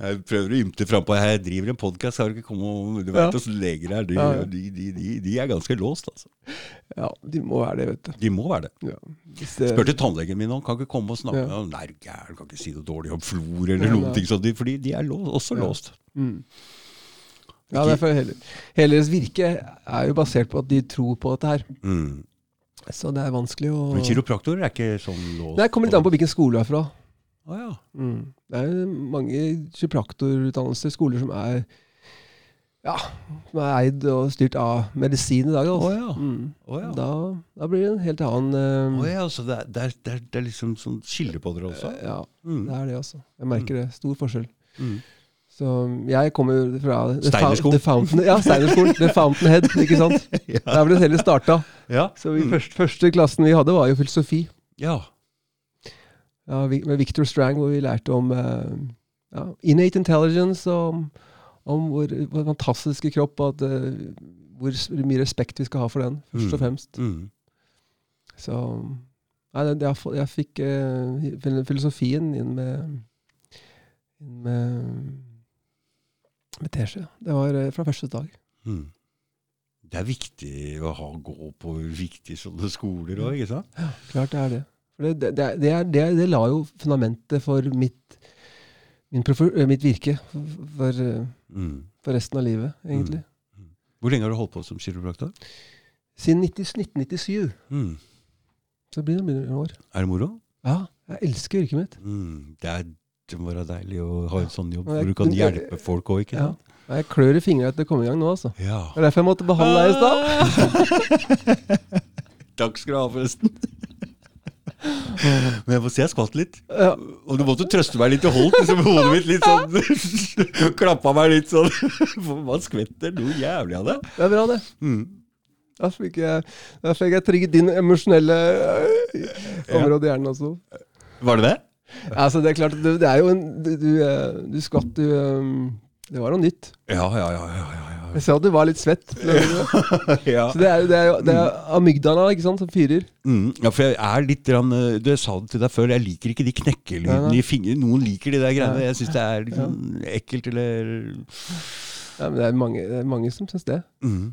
[SPEAKER 1] Jeg prøver å ymte frampå. Jeg driver en podkast, har du ikke kommet Du vet
[SPEAKER 2] Ja.
[SPEAKER 1] åssen leger er. De,
[SPEAKER 2] Ja, ja.
[SPEAKER 1] de, de, de, er ganske låst, altså.
[SPEAKER 2] Ja, de må være det, vet du.
[SPEAKER 1] De må være det.
[SPEAKER 2] Ja. Hvis det
[SPEAKER 1] Spurte tannlegen min om kan ikke komme og snakke.
[SPEAKER 2] Ja.
[SPEAKER 1] Ja. Nei, du gæren, kan ikke si noe dårlig om flor eller
[SPEAKER 2] Ja,
[SPEAKER 1] ting sånt. Fordi de er låst, også
[SPEAKER 2] Ja.
[SPEAKER 1] låst.
[SPEAKER 2] Mm. Ja, derfor hele, hele deres virke er jo basert på at de tror på dette her.
[SPEAKER 1] Mm.
[SPEAKER 2] Så det er vanskelig å
[SPEAKER 1] Men kiropraktorer er ikke sånn låst?
[SPEAKER 2] Det kommer litt an på hvilken skole du er fra.
[SPEAKER 1] Ah, ja.
[SPEAKER 2] Mm. Det er mange kiropraktorutdannelser, skoler som er ja, som er eid og styrt av medisin i dag. Altså.
[SPEAKER 1] Oh, ja.
[SPEAKER 2] Mm.
[SPEAKER 1] Oh, ja.
[SPEAKER 2] Da, da blir det en helt annen uh,
[SPEAKER 1] oh, ja, altså, det er, det, er, det, er, det er liksom sånn skille på dere også?
[SPEAKER 2] Ja,
[SPEAKER 1] Mm.
[SPEAKER 2] det er det, altså. Jeg merker det. Stor forskjell.
[SPEAKER 1] Mm.
[SPEAKER 2] Så jeg kommer jo fra
[SPEAKER 1] Steinerskolen.
[SPEAKER 2] The Fountain, ja, Steinerskolen. The Fountainhead, ikke sant?
[SPEAKER 1] Ja.
[SPEAKER 2] Der ble det hele starta.
[SPEAKER 1] Ja.
[SPEAKER 2] Så vi,
[SPEAKER 1] Mm.
[SPEAKER 2] første, første klassen vi hadde, var jo filosofi.
[SPEAKER 1] ja.
[SPEAKER 2] Ja, med Victor Strang, hvor vi lærte om eh, ja, innate intelligence, og om, om vår, vår fantastiske kropp, og at, eh, hvor mye respekt vi skal ha for den, først og
[SPEAKER 1] Mm.
[SPEAKER 2] fremst.
[SPEAKER 1] Mm.
[SPEAKER 2] Så nei, jeg, jeg fikk uh, filosofien inn med, inn med, med teskje. Det var eh, fra første dag.
[SPEAKER 1] Mm. Det er viktig å ha, gå på viktige sånne skoler òg, ikke sant?
[SPEAKER 2] Klart det er det. For det, det, det, er- det, det, la jo fundamentet for mitt, min profe- eh, mitt virke for,
[SPEAKER 1] Mm.
[SPEAKER 2] for resten av livet, egentlig.
[SPEAKER 1] Hvor lenge har du holdt på som kiropraktor?
[SPEAKER 2] Siden 90, 1997.
[SPEAKER 1] Mm.
[SPEAKER 2] Så blir det noen år.
[SPEAKER 1] Er det moro?
[SPEAKER 2] Ja, jeg elsker yrket mitt.
[SPEAKER 1] Mm. Det, er, det må være deilig å ha en sånn jobb hvor du kan hjelpe folk òg, ikke
[SPEAKER 2] Ja. Jeg klør i fingrene etter å komme i gang nå, altså.
[SPEAKER 1] Ja.
[SPEAKER 2] Det er derfor jeg måtte behandle deg i stad.
[SPEAKER 1] Takk skal du ha, forresten. Men jeg må si jeg skvatt litt.
[SPEAKER 2] Ja.
[SPEAKER 1] Og du måtte trøste meg litt Du holdt liksom, hodet mitt litt sånn Klappa meg litt sånn. Man skvetter noe jævlig av det.
[SPEAKER 2] Det er bra, det.
[SPEAKER 1] Mm.
[SPEAKER 2] Da fikk jeg, jeg trigget din emosjonelle øh, område i hjernen også.
[SPEAKER 1] Var det det?
[SPEAKER 2] Altså, det er klart, det, det er jo en Du, du, eh, du skvatt, du eh, Det var noe nytt.
[SPEAKER 1] Ja, ja, ja. ja, ja,
[SPEAKER 2] Jeg sa at du var litt svett.
[SPEAKER 1] ja.
[SPEAKER 2] Så det er, det er jo det er amygdala ikke sant, som fyrer.
[SPEAKER 1] Mm, ja, for jeg er litt grann, eh, Du sa det til deg før, jeg liker ikke de knekkelydene i fingrene. Noen liker de der greiene. Jeg syns det er litt ja. ekkelt eller
[SPEAKER 2] Ja, men det er mange, det er mange som syns det.
[SPEAKER 1] mm.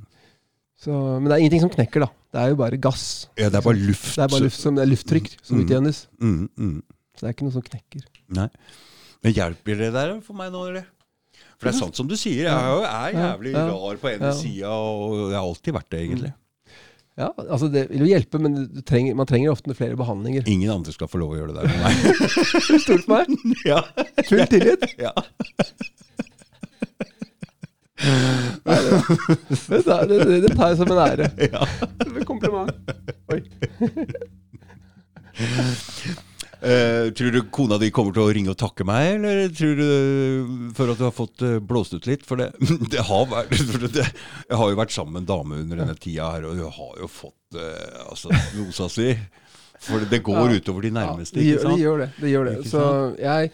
[SPEAKER 2] Så, men det er ingenting som knekker, da. Det er jo bare gass.
[SPEAKER 1] Ja, det er bare luft.
[SPEAKER 2] Det er bare luft som, det er lufttrykk som
[SPEAKER 1] Mm.
[SPEAKER 2] utjevnes.
[SPEAKER 1] Mm, mm.
[SPEAKER 2] Så det er ikke noe som knekker.
[SPEAKER 1] Nei. Men hjelper det der for meg nå, eller? For det er sant som du sier, jeg er jo- er jævlig
[SPEAKER 2] ja,
[SPEAKER 1] rar på ene
[SPEAKER 2] ja.
[SPEAKER 1] sida, og jeg har alltid vært det, egentlig.
[SPEAKER 2] Ja, altså Det vil jo hjelpe, men du trenger, man trenger ofte flere behandlinger.
[SPEAKER 1] Ingen andre skal få lov å gjøre det der med meg.
[SPEAKER 2] Stol på meg.
[SPEAKER 1] ja.
[SPEAKER 2] Full tillit.
[SPEAKER 1] ja.
[SPEAKER 2] Det, det, det, det tar jeg som en ære.
[SPEAKER 1] ja.
[SPEAKER 2] Som en kompliment. Oi.
[SPEAKER 1] Eh, tror du kona di kommer til å ringe og takke meg, eller tror du for at du har fått eh, blåst ut litt? For det, det har vært det, Jeg har jo vært sammen med en dame under denne tida her, og hun har jo fått eh, altså, nosa si. For det, går
[SPEAKER 2] Ja.
[SPEAKER 1] utover de nærmeste, ikke
[SPEAKER 2] det, gjør, det gjør det. det, gjør det. Så jeg,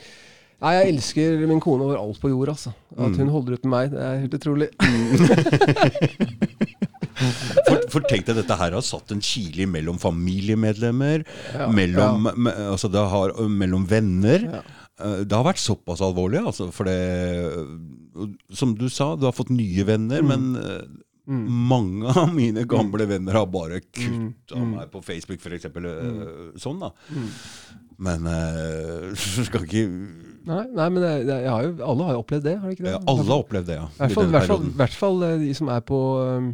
[SPEAKER 2] nei, jeg elsker min kone over alt på jord. Altså. At
[SPEAKER 1] Mm.
[SPEAKER 2] hun holder ut med meg, det er helt utrolig.
[SPEAKER 1] For, for tenk deg, dette her har satt en kile mellom familiemedlemmer,
[SPEAKER 2] Ja,
[SPEAKER 1] mellom, me, altså det har, mellom venner. Eh, Det har vært såpass alvorlig, altså, for det Som du sa, du har fått nye venner, men eh,
[SPEAKER 2] Mm.
[SPEAKER 1] mange av mine gamle venner har bare kutta
[SPEAKER 2] Mm.
[SPEAKER 1] meg på Facebook, f.eks. Mm. sånn, da.
[SPEAKER 2] Mm.
[SPEAKER 1] Men du skal ikke
[SPEAKER 2] Nei, nei, men det, jeg har jo, alle har jo opplevd det, har de ikke det?
[SPEAKER 1] ja, Alle har opplevd det, ja.
[SPEAKER 2] I hvert fall, eh, de som er på um,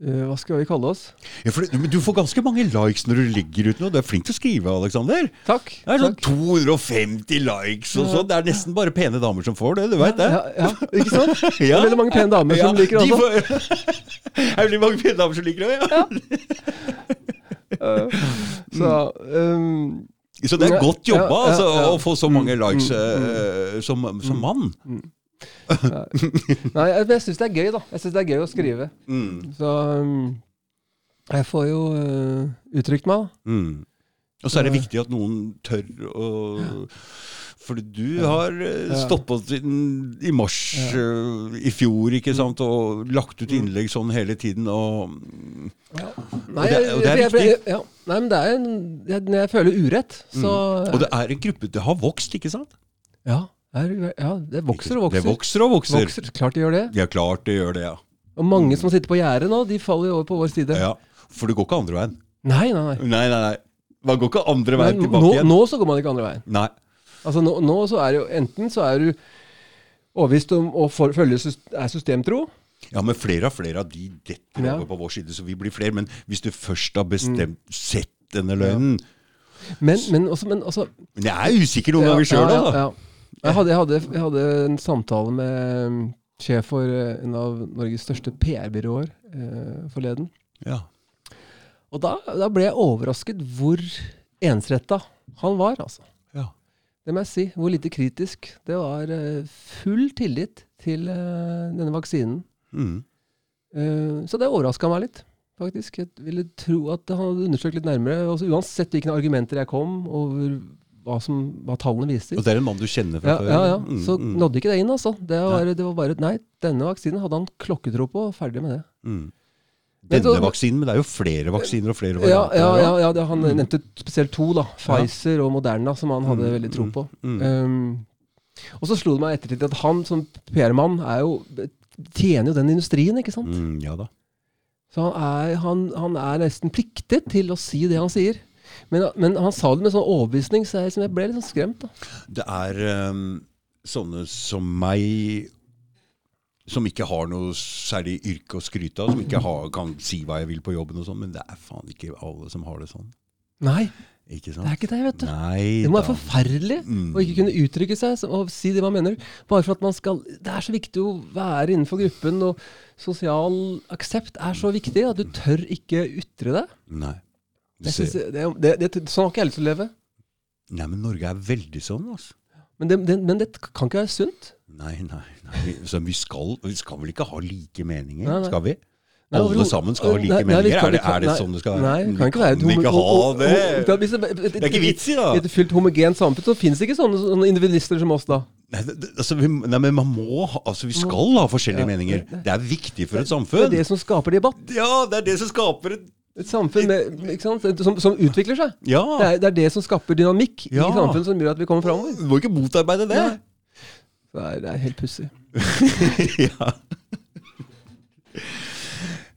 [SPEAKER 2] eh, Hva skal vi kalle oss?
[SPEAKER 1] Ja, for, men du får ganske mange likes når du ligger ut nå. Du er flink til å skrive, Alexander.
[SPEAKER 2] Takk.
[SPEAKER 1] Det er sånn
[SPEAKER 2] takk.
[SPEAKER 1] 250 likes og sånn. Det er nesten bare pene damer som får det, du veit det?
[SPEAKER 2] Ja, ja, ikke sant? Det er veldig mange pene damer som liker det også.
[SPEAKER 1] Det er veldig mange pene damer som liker det, ja.
[SPEAKER 2] Eh, så um,
[SPEAKER 1] Så det er godt jobba
[SPEAKER 2] ja, ja,
[SPEAKER 1] altså, å få så mange
[SPEAKER 2] Mm,
[SPEAKER 1] likes eh, som, som mann.
[SPEAKER 2] Nei, jeg, jeg syns det er gøy, da. Jeg synes det er gøy å skrive. Så um, jeg får jo uh, uttrykt meg, da.
[SPEAKER 1] Og så er det viktig at noen tør å For du har eh, stått på siden i mars eh, i fjor, ikke sant, og lagt ut innlegg sånn hele tiden, og
[SPEAKER 2] Nei,
[SPEAKER 1] det- og det er.
[SPEAKER 2] Ja, nei, men det er en, jeg, Når jeg føler urett, så
[SPEAKER 1] Og det er en gruppe Det har vokst, ikke sant?
[SPEAKER 2] ja, det ja, det vokser og vokser.
[SPEAKER 1] Det vokser og vokser.
[SPEAKER 2] Vokser, Klart det gjør det.
[SPEAKER 1] Ja, klart det gjør det, ja.
[SPEAKER 2] Og mange som sitter på gjerdet nå, de faller jo over på vår side.
[SPEAKER 1] ja. For det går ikke andre veien.
[SPEAKER 2] Nei, nei, nei.
[SPEAKER 1] Nei, nei, nei. Man går ikke andre veien
[SPEAKER 2] Men
[SPEAKER 1] tilbake
[SPEAKER 2] nå,
[SPEAKER 1] igjen.
[SPEAKER 2] nå så går man ikke andre veien.
[SPEAKER 1] Nei.
[SPEAKER 2] Altså nå, nå så er det jo Enten så er du overbevist om å for, følge er systemtro,
[SPEAKER 1] Ja, men flere og flere av de detter
[SPEAKER 2] Ja.
[SPEAKER 1] over på vår side, så vi blir flere. Men hvis du først har bestemt sett denne løgnen
[SPEAKER 2] Men, men også, men også
[SPEAKER 1] Men jeg er usikker noen ganger sjøl,
[SPEAKER 2] ja,
[SPEAKER 1] da.
[SPEAKER 2] ja. Jeg, hadde, jeg, hadde, jeg hadde en samtale med um, sjef for eh, en av Norges største PR-byråer eh, forleden.
[SPEAKER 1] Ja.
[SPEAKER 2] Og da, da ble jeg overrasket hvor ensretta han var, altså. Det må jeg si. Hvor lite kritisk. Det var eh, full tillit til eh, denne vaksinen.
[SPEAKER 1] Mm.
[SPEAKER 2] Eh, så det overraska meg litt, faktisk. Jeg ville tro at han hadde undersøkt litt nærmere. Også, uansett hvilke argumenter jeg kom, over hva, som, hva tallene viser.
[SPEAKER 1] Og det er en mann du kjenner fra
[SPEAKER 2] Ja,
[SPEAKER 1] før?
[SPEAKER 2] ja, ja.
[SPEAKER 1] Mm,
[SPEAKER 2] Så
[SPEAKER 1] mm,
[SPEAKER 2] nådde ikke det inn, altså. Det var, det var bare Nei, denne vaksinen hadde han klokketro på, og ferdig med det.
[SPEAKER 1] mm. Denne vaksinen, men det er jo flere vaksiner og flere varianter.
[SPEAKER 2] ja, ja, ja, ja han nevnte spesielt to, da. Pfizer og Moderna, som han hadde
[SPEAKER 1] Mm,
[SPEAKER 2] veldig tro
[SPEAKER 1] mm,
[SPEAKER 2] på.
[SPEAKER 1] mm.
[SPEAKER 2] Um, og så slo det meg ettertid at han som PR-mann er tjener jo den industrien, ikke sant?
[SPEAKER 1] Mm, ja da.
[SPEAKER 2] Så han er, han, han er nesten pliktet til å si det han sier. Men, men han sa det med sånn overbevisning, så jeg, jeg ble litt sånn skremt. da.
[SPEAKER 1] Det er um, sånne som meg som ikke har noe særlig yrke å skryte av, som ikke har, kan si hva jeg vil på jobben og sånn, men det er faen ikke alle som har det sånn.
[SPEAKER 2] Nei,
[SPEAKER 1] Ikke
[SPEAKER 2] det er ikke det, vet du.
[SPEAKER 1] Nei
[SPEAKER 2] Det må være forferdelig
[SPEAKER 1] Mm.
[SPEAKER 2] å ikke kunne uttrykke seg og si det man mener. Bare for at man skal Det er så viktig å være innenfor gruppen, og sosial aksept er så viktig at du tør ikke ytre det.
[SPEAKER 1] Nei. Du
[SPEAKER 2] Jeg
[SPEAKER 1] ser.
[SPEAKER 2] synes, det, det, det, sånn har ikke jeg lyst til å leve.
[SPEAKER 1] Nei, men Norge er veldig sånn, altså.
[SPEAKER 2] Men det, det, men det kan ikke være sunt.
[SPEAKER 1] Nei, nei. nei. Så vi skal, vi skal vel ikke ha like meninger?
[SPEAKER 2] Nei, nei.
[SPEAKER 1] Skal vi?
[SPEAKER 2] Nei,
[SPEAKER 1] Alle sammen skal ha like
[SPEAKER 2] Nei, nei,
[SPEAKER 1] meninger?
[SPEAKER 2] kan-
[SPEAKER 1] Er det, er det
[SPEAKER 2] nei,
[SPEAKER 1] sånn det skal være?
[SPEAKER 2] Nei, kan ikke være et
[SPEAKER 1] ikke
[SPEAKER 2] homo-
[SPEAKER 1] ha det!
[SPEAKER 2] det,
[SPEAKER 1] er ikke vits i, da!
[SPEAKER 2] I et fylt homogent samfunn så finnes det ikke sånne, sånne individualister som oss, da.
[SPEAKER 1] Nei, det, altså, vi, nei, men man må altså, vi skal ha forskjellige
[SPEAKER 2] Ja.
[SPEAKER 1] meninger. Det er viktig for et samfunn.
[SPEAKER 2] Det er det som skaper debatt.
[SPEAKER 1] Ja, det er det som skaper et
[SPEAKER 2] Et samfunn med? Som, som utvikler seg.
[SPEAKER 1] Ja!
[SPEAKER 2] Det er, det er det som skaper dynamikk
[SPEAKER 1] Ja.
[SPEAKER 2] i samfunnet som gjør at vi kommer framover.
[SPEAKER 1] Du må ikke motarbeide det.
[SPEAKER 2] Nei. Det er, det helt pussig.
[SPEAKER 1] ja.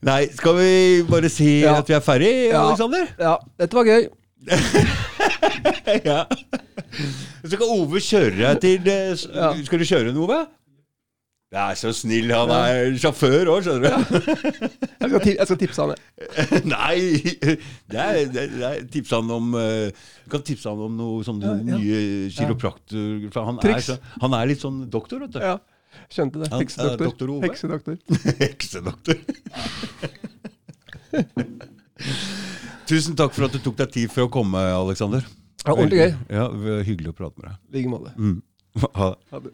[SPEAKER 1] Nei, skal vi bare si
[SPEAKER 2] Ja.
[SPEAKER 1] at vi er ferdig,
[SPEAKER 2] Ja.
[SPEAKER 1] Alexander?
[SPEAKER 2] Ja, dette var gøy.
[SPEAKER 1] ja. Så skal Ove kjøre deg til eh. Skal du kjøre den, Ove? Det er så snill. Han er sjåfør òg, skjønner du.
[SPEAKER 2] Jeg skal, jeg skal tipse han det.
[SPEAKER 1] Nei! Det er, det er, tipse han om eh, Du kan tipse han om noe sånne
[SPEAKER 2] Ja, ja.
[SPEAKER 1] nye kiropraktor... For han er, så, han er litt sånn doktor, vet du.
[SPEAKER 2] Ja, skjønte det. Heksedoktor.
[SPEAKER 1] doktor Ove.
[SPEAKER 2] Heksedoktor.
[SPEAKER 1] Heksedoktor. Tusen takk for at du tok deg tid for å komme, Alexander.
[SPEAKER 2] Ja, ordentlig gøy.
[SPEAKER 1] Ja, Hyggelig å prate med deg.
[SPEAKER 2] I like måte.
[SPEAKER 1] Mm.
[SPEAKER 2] Ha det.